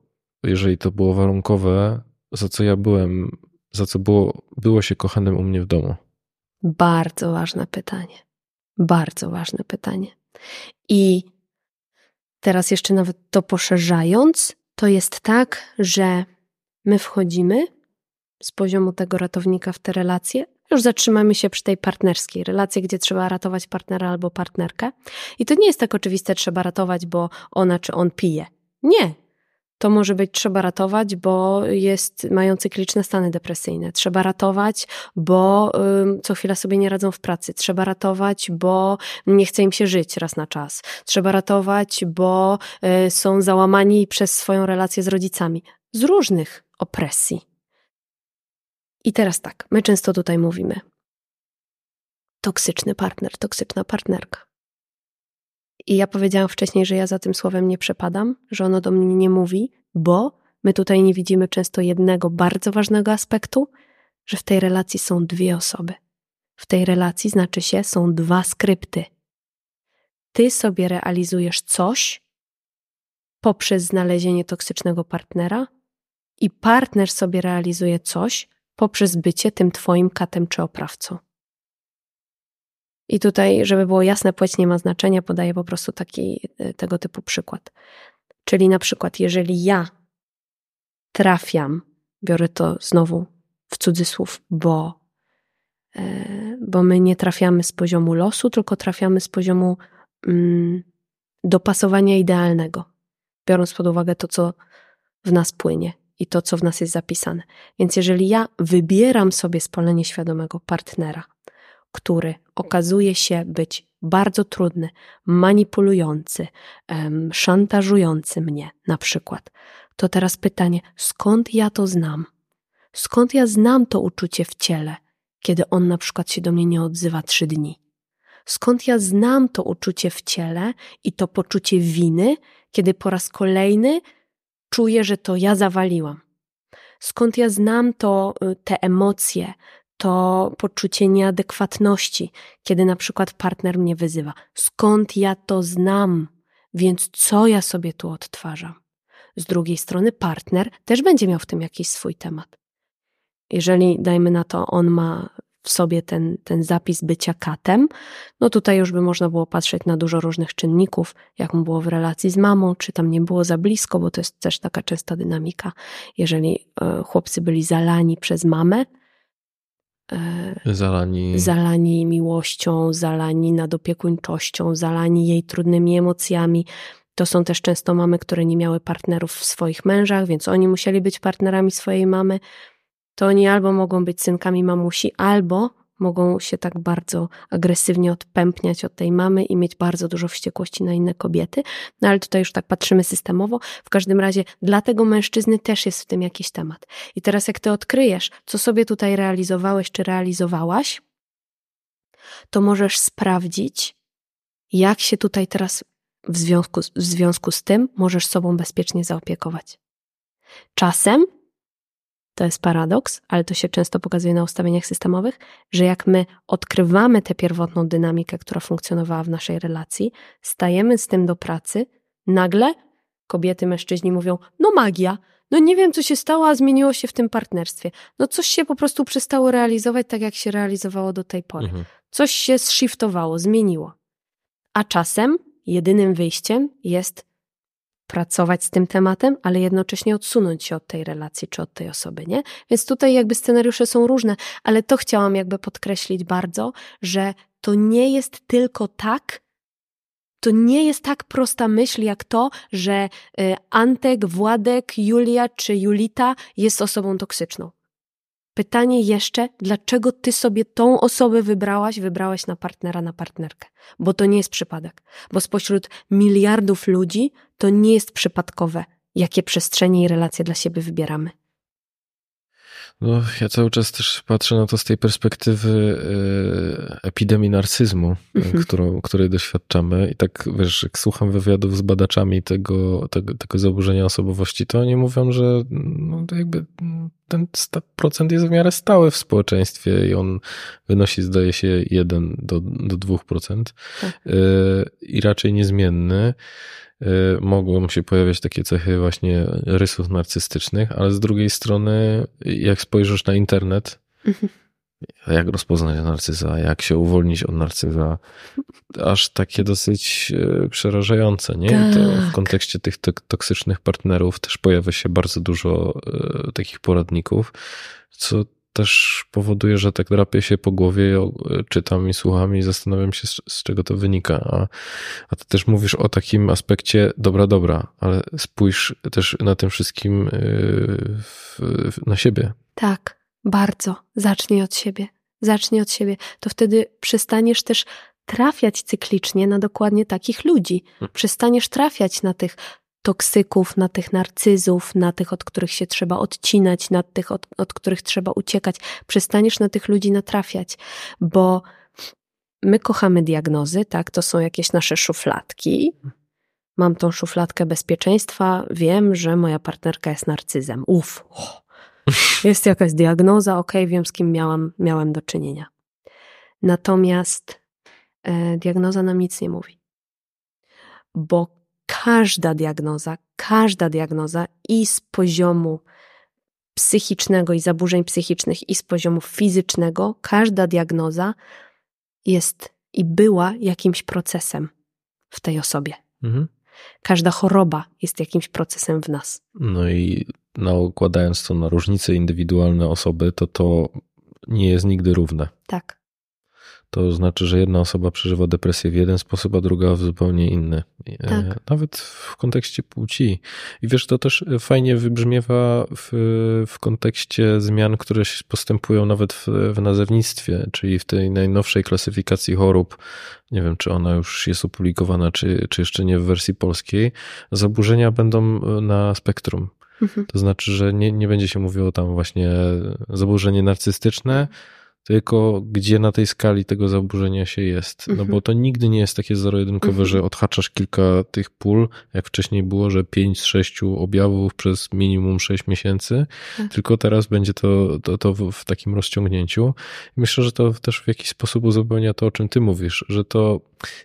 jeżeli to było warunkowe, za co ja byłem, za co było, było się kochanym u mnie w domu? Bardzo ważne pytanie. Bardzo ważne pytanie. I teraz jeszcze nawet to poszerzając, to jest tak, że my wchodzimy z poziomu tego ratownika w te relacje, już zatrzymamy się przy tej partnerskiej relacji, gdzie trzeba ratować partnera albo partnerkę. I to nie jest tak oczywiste, trzeba ratować, bo ona czy on pije. Nie. To może być trzeba ratować, bo jest, mają cykliczne stany depresyjne. Trzeba ratować, bo co chwila sobie nie radzą w pracy. Trzeba ratować, bo nie chce im się żyć raz na czas. Trzeba ratować, bo y, są załamani przez swoją relację z rodzicami. Z różnych opresji. I teraz tak, my często tutaj mówimy: toksyczny partner, toksyczna partnerka. I ja powiedziałam wcześniej, że ja za tym słowem nie przepadam, że ono do mnie nie mówi, bo my tutaj nie widzimy często jednego bardzo ważnego aspektu, że w tej relacji są dwie osoby. W tej relacji znaczy się, są dwa skrypty. Ty sobie realizujesz coś poprzez znalezienie toksycznego partnera, i partner sobie realizuje coś poprzez bycie tym Twoim katem czy oprawcą. I tutaj, żeby było jasne, płeć nie ma znaczenia, podaję po prostu taki e, tego typu przykład. Czyli na przykład, jeżeli ja trafiam, biorę to znowu w cudzysłów, bo, e, bo my nie trafiamy z poziomu losu, tylko trafiamy z poziomu mm, dopasowania idealnego, biorąc pod uwagę to, co w nas płynie i to, co w nas jest zapisane. Więc jeżeli ja wybieram sobie z pola nieświadomego partnera, który okazuje się być bardzo trudny, manipulujący, szantażujący mnie na przykład, to teraz pytanie, skąd ja to znam? Skąd ja znam to uczucie w ciele, kiedy on na przykład się do mnie nie odzywa trzy dni? Skąd ja znam to uczucie w ciele i to poczucie winy, kiedy po raz kolejny czuję, że to ja zawaliłam. Skąd ja znam to, y, te emocje, to poczucie nieadekwatności, kiedy na przykład partner mnie wyzywa. Skąd ja to znam? Więc co ja sobie tu odtwarzam? Z drugiej strony partner też będzie miał w tym jakiś swój temat. Jeżeli, dajmy na to, on ma w sobie ten, ten zapis bycia katem, no tutaj już by można było patrzeć na dużo różnych czynników, jak mu było w relacji z mamą, czy tam nie było za blisko, bo to jest też taka częsta dynamika. Jeżeli e, chłopcy byli zalani przez mamę, e, Zalani. zalani miłością, zalani nadopiekuńczością, zalani jej trudnymi emocjami. To są też często mamy, które nie miały partnerów w swoich mężach, więc oni musieli być partnerami swojej mamy to oni albo mogą być synkami mamusi, albo mogą się tak bardzo agresywnie odpępniać od tej mamy i mieć bardzo dużo wściekłości na inne kobiety. No ale tutaj już tak patrzymy systemowo. W każdym razie dla tego mężczyzny też jest w tym jakiś temat. I teraz jak ty odkryjesz, co sobie tutaj realizowałeś czy realizowałaś, to możesz sprawdzić, jak się tutaj teraz w związku, w związku z tym możesz sobą bezpiecznie zaopiekować. Czasem to jest paradoks, ale to się często pokazuje na ustawieniach systemowych, że jak my odkrywamy tę pierwotną dynamikę, która funkcjonowała w naszej relacji, stajemy z tym do pracy, nagle kobiety, mężczyźni mówią: No magia, no nie wiem, co się stało, a zmieniło się w tym partnerstwie. No coś się po prostu przestało realizować tak, jak się realizowało do tej pory. Mhm. Coś się zshiftowało, zmieniło. A czasem jedynym wyjściem jest pracować z tym tematem, ale jednocześnie odsunąć się od tej relacji czy od tej osoby, nie? Więc tutaj jakby scenariusze są różne, ale to chciałam jakby podkreślić bardzo, że to nie jest tylko tak, to nie jest tak prosta myśl jak to, że y, Antek, Władek, Julia czy Julita jest osobą toksyczną. Pytanie jeszcze, dlaczego ty sobie tą osobę wybrałaś, wybrałaś na partnera, na partnerkę? Bo to nie jest przypadek. Bo spośród miliardów ludzi to nie jest przypadkowe, jakie przestrzenie i relacje dla siebie wybieramy. No, ja cały czas też patrzę na to z tej perspektywy e, epidemii narcyzmu, mhm. którą, której doświadczamy. I tak, wiesz, jak słucham wywiadów z badaczami tego, tego, tego zaburzenia osobowości, to oni mówią, że no, jakby ten procent jest w miarę stały w społeczeństwie i on wynosi, zdaje się, 1 do, do 2%. Tak. E, I raczej niezmienny. Y, mogą się pojawiać takie cechy właśnie rysów narcystycznych, ale z drugiej strony, jak spojrzysz na internet, mhm. jak rozpoznać narcyza, jak się uwolnić od narcyza, aż takie dosyć y, przerażające, nie? Tak. To w tak. kontekście tych toksycznych partnerów też pojawia się bardzo dużo y, takich poradników, co też powoduje, że tak drapię się po głowie, czytam i słucham i zastanawiam się, z, z czego to wynika. A, a ty też mówisz o takim aspekcie, dobra, dobra, ale spójrz też na tym wszystkim yy, w, na siebie. Tak, bardzo. Zacznij od siebie. Zacznij od siebie. To wtedy przestaniesz też trafiać cyklicznie na dokładnie takich ludzi. Hmm. Przestaniesz trafiać na tych toksyków, na tych narcyzów, na tych, od których się trzeba odcinać, na tych, od, od których trzeba uciekać. Przestaniesz na tych ludzi natrafiać, bo my kochamy diagnozy, tak? To są jakieś nasze szufladki. Mam tą szufladkę bezpieczeństwa, wiem, że moja partnerka jest narcyzem. Uf, jest jakaś diagnoza, ok, wiem z kim miałam, miałem do czynienia. Natomiast e, diagnoza nam nic nie mówi. Bo każda diagnoza, każda diagnoza i z poziomu psychicznego i zaburzeń psychicznych, i z poziomu fizycznego, każda diagnoza jest i była jakimś procesem w tej osobie. Mhm. Każda choroba jest jakimś procesem w nas. No i nakładając to na różnice indywidualne osoby, to to nie jest nigdy równe. Tak to znaczy, że jedna osoba przeżywa depresję w jeden sposób, a druga w zupełnie inny. E, tak. Nawet w kontekście płci. I wiesz, to też fajnie wybrzmiewa w, w kontekście zmian, które postępują nawet w, w nazewnictwie, czyli w tej najnowszej klasyfikacji chorób. Nie wiem, czy ona już jest opublikowana, czy, czy jeszcze nie w wersji polskiej. Zaburzenia będą na spektrum. Mhm. To znaczy, że nie, nie będzie się mówiło tam właśnie zaburzenie narcystyczne, tylko gdzie na tej skali tego zaburzenia się jest. No bo mhm. to nigdy nie jest takie zero-jedynkowe, mhm. że odhaczasz kilka tych pól, jak wcześniej było, że 5 z 6 objawów przez minimum 6 miesięcy, tak. tylko teraz będzie to, to, to w takim rozciągnięciu. Myślę, że to też w jakiś sposób uzupełnia to, o czym ty mówisz, że to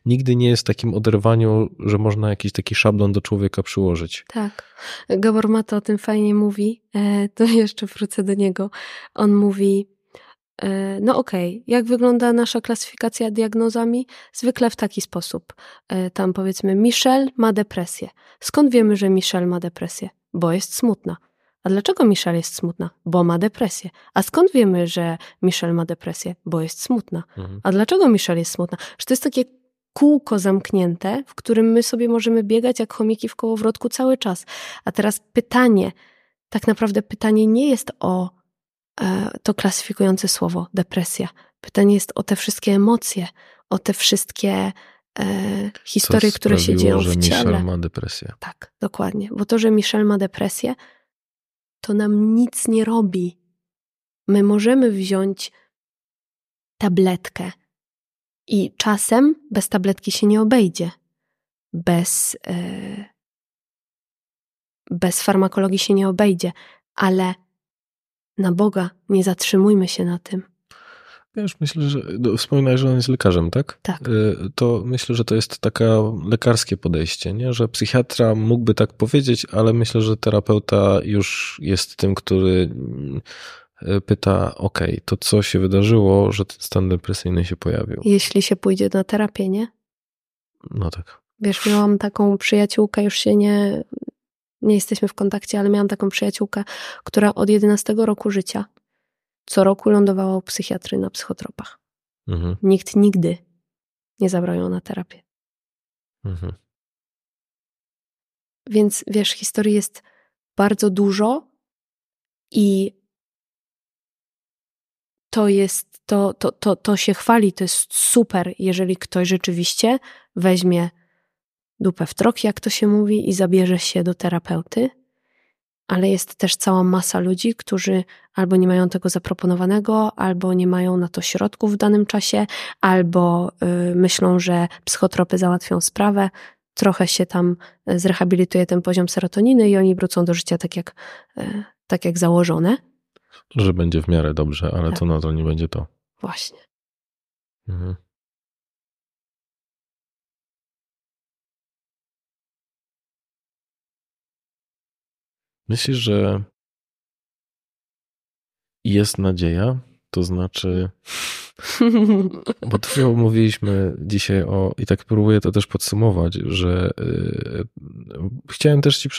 nigdy nie jest takim oderwaniu, że można jakiś taki szablon do człowieka przyłożyć. Tak. Gabor Mata o tym fajnie mówi, e, to jeszcze wrócę do niego. On mówi, no okej, okay. jak wygląda nasza klasyfikacja diagnozami? Zwykle w taki sposób. E, tam powiedzmy, Michelle ma depresję. Skąd wiemy, że Michelle ma depresję? Bo jest smutna. A dlaczego Michelle jest smutna? Bo ma depresję. A skąd wiemy, że Michelle ma depresję? Bo jest smutna. Mhm. A dlaczego Michelle jest smutna? Że to jest takie kółko zamknięte, w którym my sobie możemy biegać jak chomiki w kołowrotku cały czas. A teraz pytanie, tak naprawdę pytanie nie jest o E, to klasyfikujące słowo depresja. Pytanie jest o te wszystkie emocje, o te wszystkie e, historie, które się dzieją w ciele. że Michel ma depresję. Tak, dokładnie. Bo to, że Michel ma depresję, to nam nic nie robi. My możemy wziąć tabletkę i czasem bez tabletki się nie obejdzie. Bez, e, bez farmakologii się nie obejdzie, ale na Boga nie zatrzymujmy się na tym. Wiesz, myślę, że no, wspominałeś, że on jest lekarzem, tak? Tak. Y, to myślę, że to jest takie lekarskie podejście, nie? że psychiatra mógłby tak powiedzieć, ale myślę, że terapeuta już jest tym, który y, pyta, ok, to co się wydarzyło, że ten stan depresyjny się pojawił? Jeśli się pójdzie na terapię, nie? No tak. Wiesz, miałam taką przyjaciółkę, już się nie, nie jesteśmy w kontakcie, ale miałam taką przyjaciółkę, która od 11 roku życia co roku lądowała u psychiatry na psychotropach. Mhm. Nikt nigdy nie zabrał ją na terapię. Mhm. Więc wiesz, historii jest bardzo dużo i to jest, to, to, to, to się chwali, to jest super, jeżeli ktoś rzeczywiście weźmie dupę w trok, jak to się mówi, i zabierze się do terapeuty ale jest też cała masa ludzi, którzy albo nie mają tego zaproponowanego, albo nie mają na to środków w danym czasie, albo y, myślą, że psychotropy załatwią sprawę. Trochę się tam y, zrehabilituje ten poziom serotoniny i oni wrócą do życia tak jak, y, tak jak założone. Że będzie w miarę dobrze, ale tak. to nadal nie będzie to. Właśnie. Mhm. Myślisz, że jest nadzieja? To znaczy, bo tu mówiliśmy dzisiaj o, i tak próbuję to też podsumować, że y, chciałem też Ci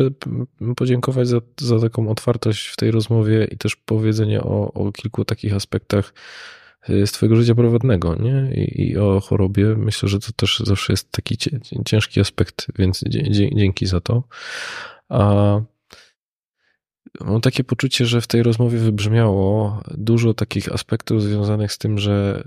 podziękować za, za taką otwartość w tej rozmowie i też powiedzenie o, o kilku takich aspektach y, z Twojego życia prywatnego, nie? I, I, o chorobie. Myślę, że to też zawsze jest taki ciężki aspekt, więc dzięki za to. A Mam takie poczucie, że w tej rozmowie wybrzmiało dużo takich aspektów związanych z tym, że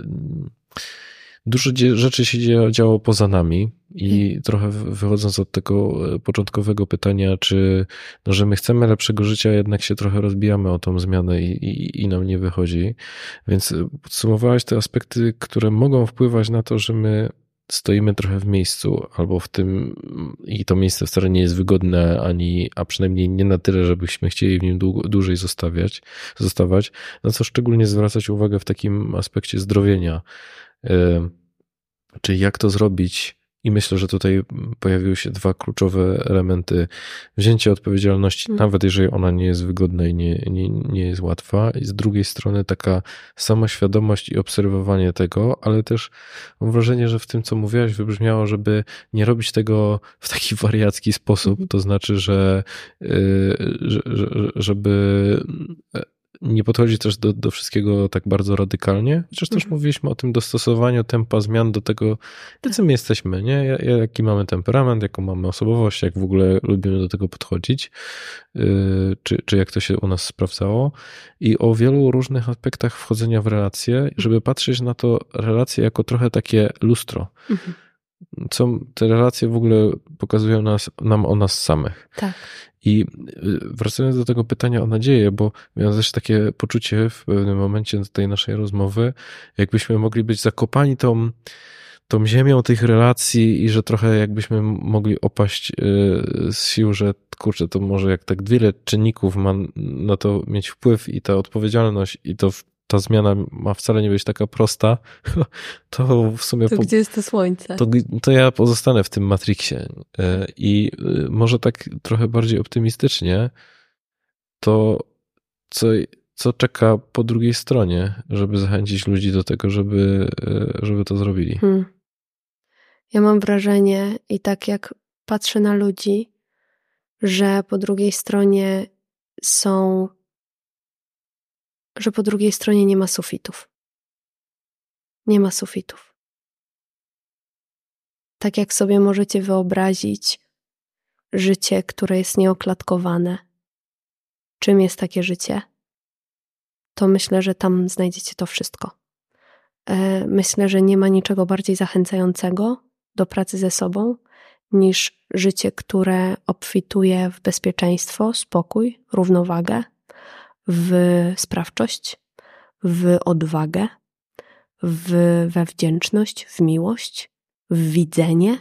dużo rzeczy się działo poza nami i hmm. trochę wychodząc od tego e, początkowego pytania, czy no, że my chcemy lepszego życia, jednak się trochę rozbijamy o tą zmianę i, i, i nam nie wychodzi. Więc podsumowałeś te aspekty, które mogą wpływać na to, że my stoimy trochę w miejscu, albo w tym, i to miejsce wcale nie jest wygodne, ani, a przynajmniej nie na tyle, żebyśmy chcieli w nim długo, dłużej zostawiać, zostawać, na co szczególnie zwracać uwagę w takim aspekcie zdrowienia. Czyli jak to zrobić, i myślę, że tutaj pojawiły się dwa kluczowe elementy. Wzięcie odpowiedzialności, mm. nawet jeżeli ona nie jest wygodna i nie, nie, nie jest łatwa. I z drugiej strony taka samoświadomość i obserwowanie tego, ale też mam wrażenie, że w tym, co mówiłaś, wybrzmiało, żeby nie robić tego w taki wariacki sposób. Mm. To znaczy, że, że, że żeby nie podchodzi też do, do wszystkiego tak bardzo radykalnie, chociaż też mhm. mówiliśmy o tym dostosowaniu tempa zmian do tego, jacy my jesteśmy, nie? Jaki mamy temperament, jaką mamy osobowość, jak w ogóle lubimy do tego podchodzić, yy, czy, czy jak to się u nas sprawdzało i o wielu różnych aspektach wchodzenia w relacje, żeby patrzeć na to relacje jako trochę takie lustro. Mhm co te relacje w ogóle pokazują nas, nam o nas samych. Tak. I y, wracając do tego pytania o nadzieję, bo miałem też takie poczucie w pewnym momencie tej naszej rozmowy, jakbyśmy mogli być zakopani tą, tą ziemią tych relacji i że trochę jakbyśmy mogli opaść y, z sił, że kurczę, to może jak tak wiele czynników ma na to mieć wpływ i ta odpowiedzialność i to ta zmiana ma wcale nie być taka prosta, to w sumie. To po, gdzie jest to słońce? To, to ja pozostanę w tym Matrixie. E, I e, może tak trochę bardziej optymistycznie, to co, co czeka po drugiej stronie, żeby zachęcić ludzi do tego, żeby, e, żeby to zrobili? Hmm. Ja mam wrażenie, i tak jak patrzę na ludzi, że po drugiej stronie są że po drugiej stronie nie ma sufitów. Nie ma sufitów. Tak jak sobie możecie wyobrazić życie, które jest nieoklatkowane. Czym jest takie życie? To myślę, że tam znajdziecie to wszystko. e, myślę, że nie ma niczego bardziej zachęcającego do pracy ze sobą niż życie, które obfituje w bezpieczeństwo, spokój, równowagę, w sprawczość, w odwagę, w, we wdzięczność, w miłość, w widzenie.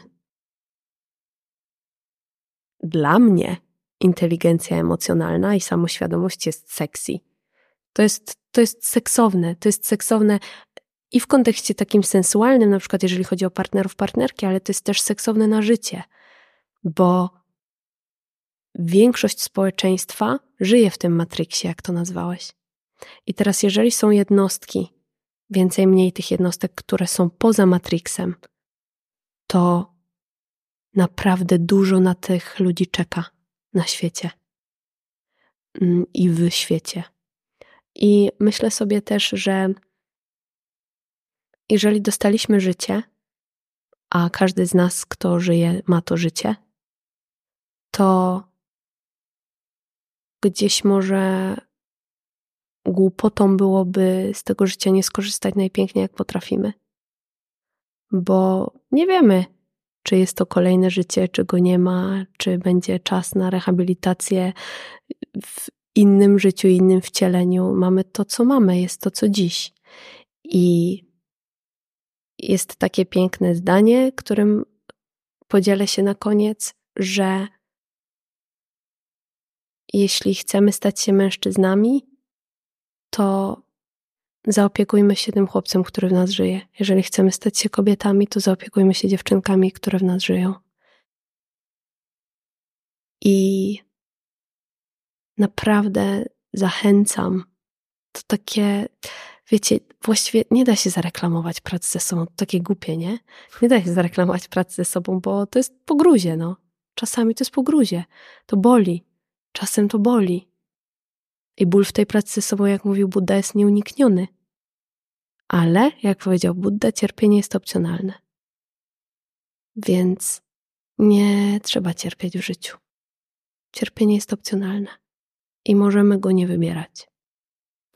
Dla mnie inteligencja emocjonalna i samoświadomość jest sexy. To jest, to jest seksowne, to jest seksowne i w kontekście takim sensualnym, na przykład jeżeli chodzi o partnerów, partnerki, ale to jest też seksowne na życie, bo większość społeczeństwa żyje w tym matriksie, jak to nazwałeś. I teraz, jeżeli są jednostki, więcej mniej tych jednostek, które są poza matriksem, to naprawdę dużo na tych ludzi czeka na świecie mm, i w świecie. I myślę sobie też, że jeżeli dostaliśmy życie, a każdy z nas, kto żyje, ma to życie, to gdzieś może głupotą byłoby z tego życia nie skorzystać najpiękniej, jak potrafimy. Bo nie wiemy, czy jest to kolejne życie, czy go nie ma, czy będzie czas na rehabilitację w innym życiu, innym wcieleniu. Mamy to, co mamy, jest to, co dziś. I jest takie piękne zdanie, którym podzielę się na koniec, że jeśli chcemy stać się mężczyznami, to zaopiekujmy się tym chłopcem, który w nas żyje. Jeżeli chcemy stać się kobietami, to zaopiekujmy się dziewczynkami, które w nas żyją. I naprawdę zachęcam. To takie, wiecie, właściwie nie da się zareklamować pracy ze sobą. To takie głupie, nie? Nie da się zareklamować pracy ze sobą, bo to jest pogruzie, no. Czasami to jest pogruzie. To boli. Czasem to boli. I ból w tej pracy ze sobą, jak mówił Buddha, jest nieunikniony. Ale, jak powiedział Buddha, cierpienie jest opcjonalne. Więc nie trzeba cierpieć w życiu. Cierpienie jest opcjonalne i możemy go nie wybierać.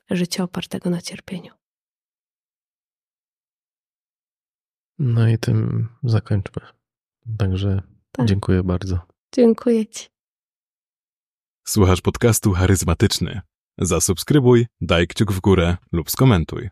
Życie opartego na cierpieniu. No i tym zakończmy. Także tak. dziękuję bardzo. Dziękuję Ci. Słuchasz podcastu charyzmatyczny. Zasubskrybuj, daj kciuk w górę lub skomentuj.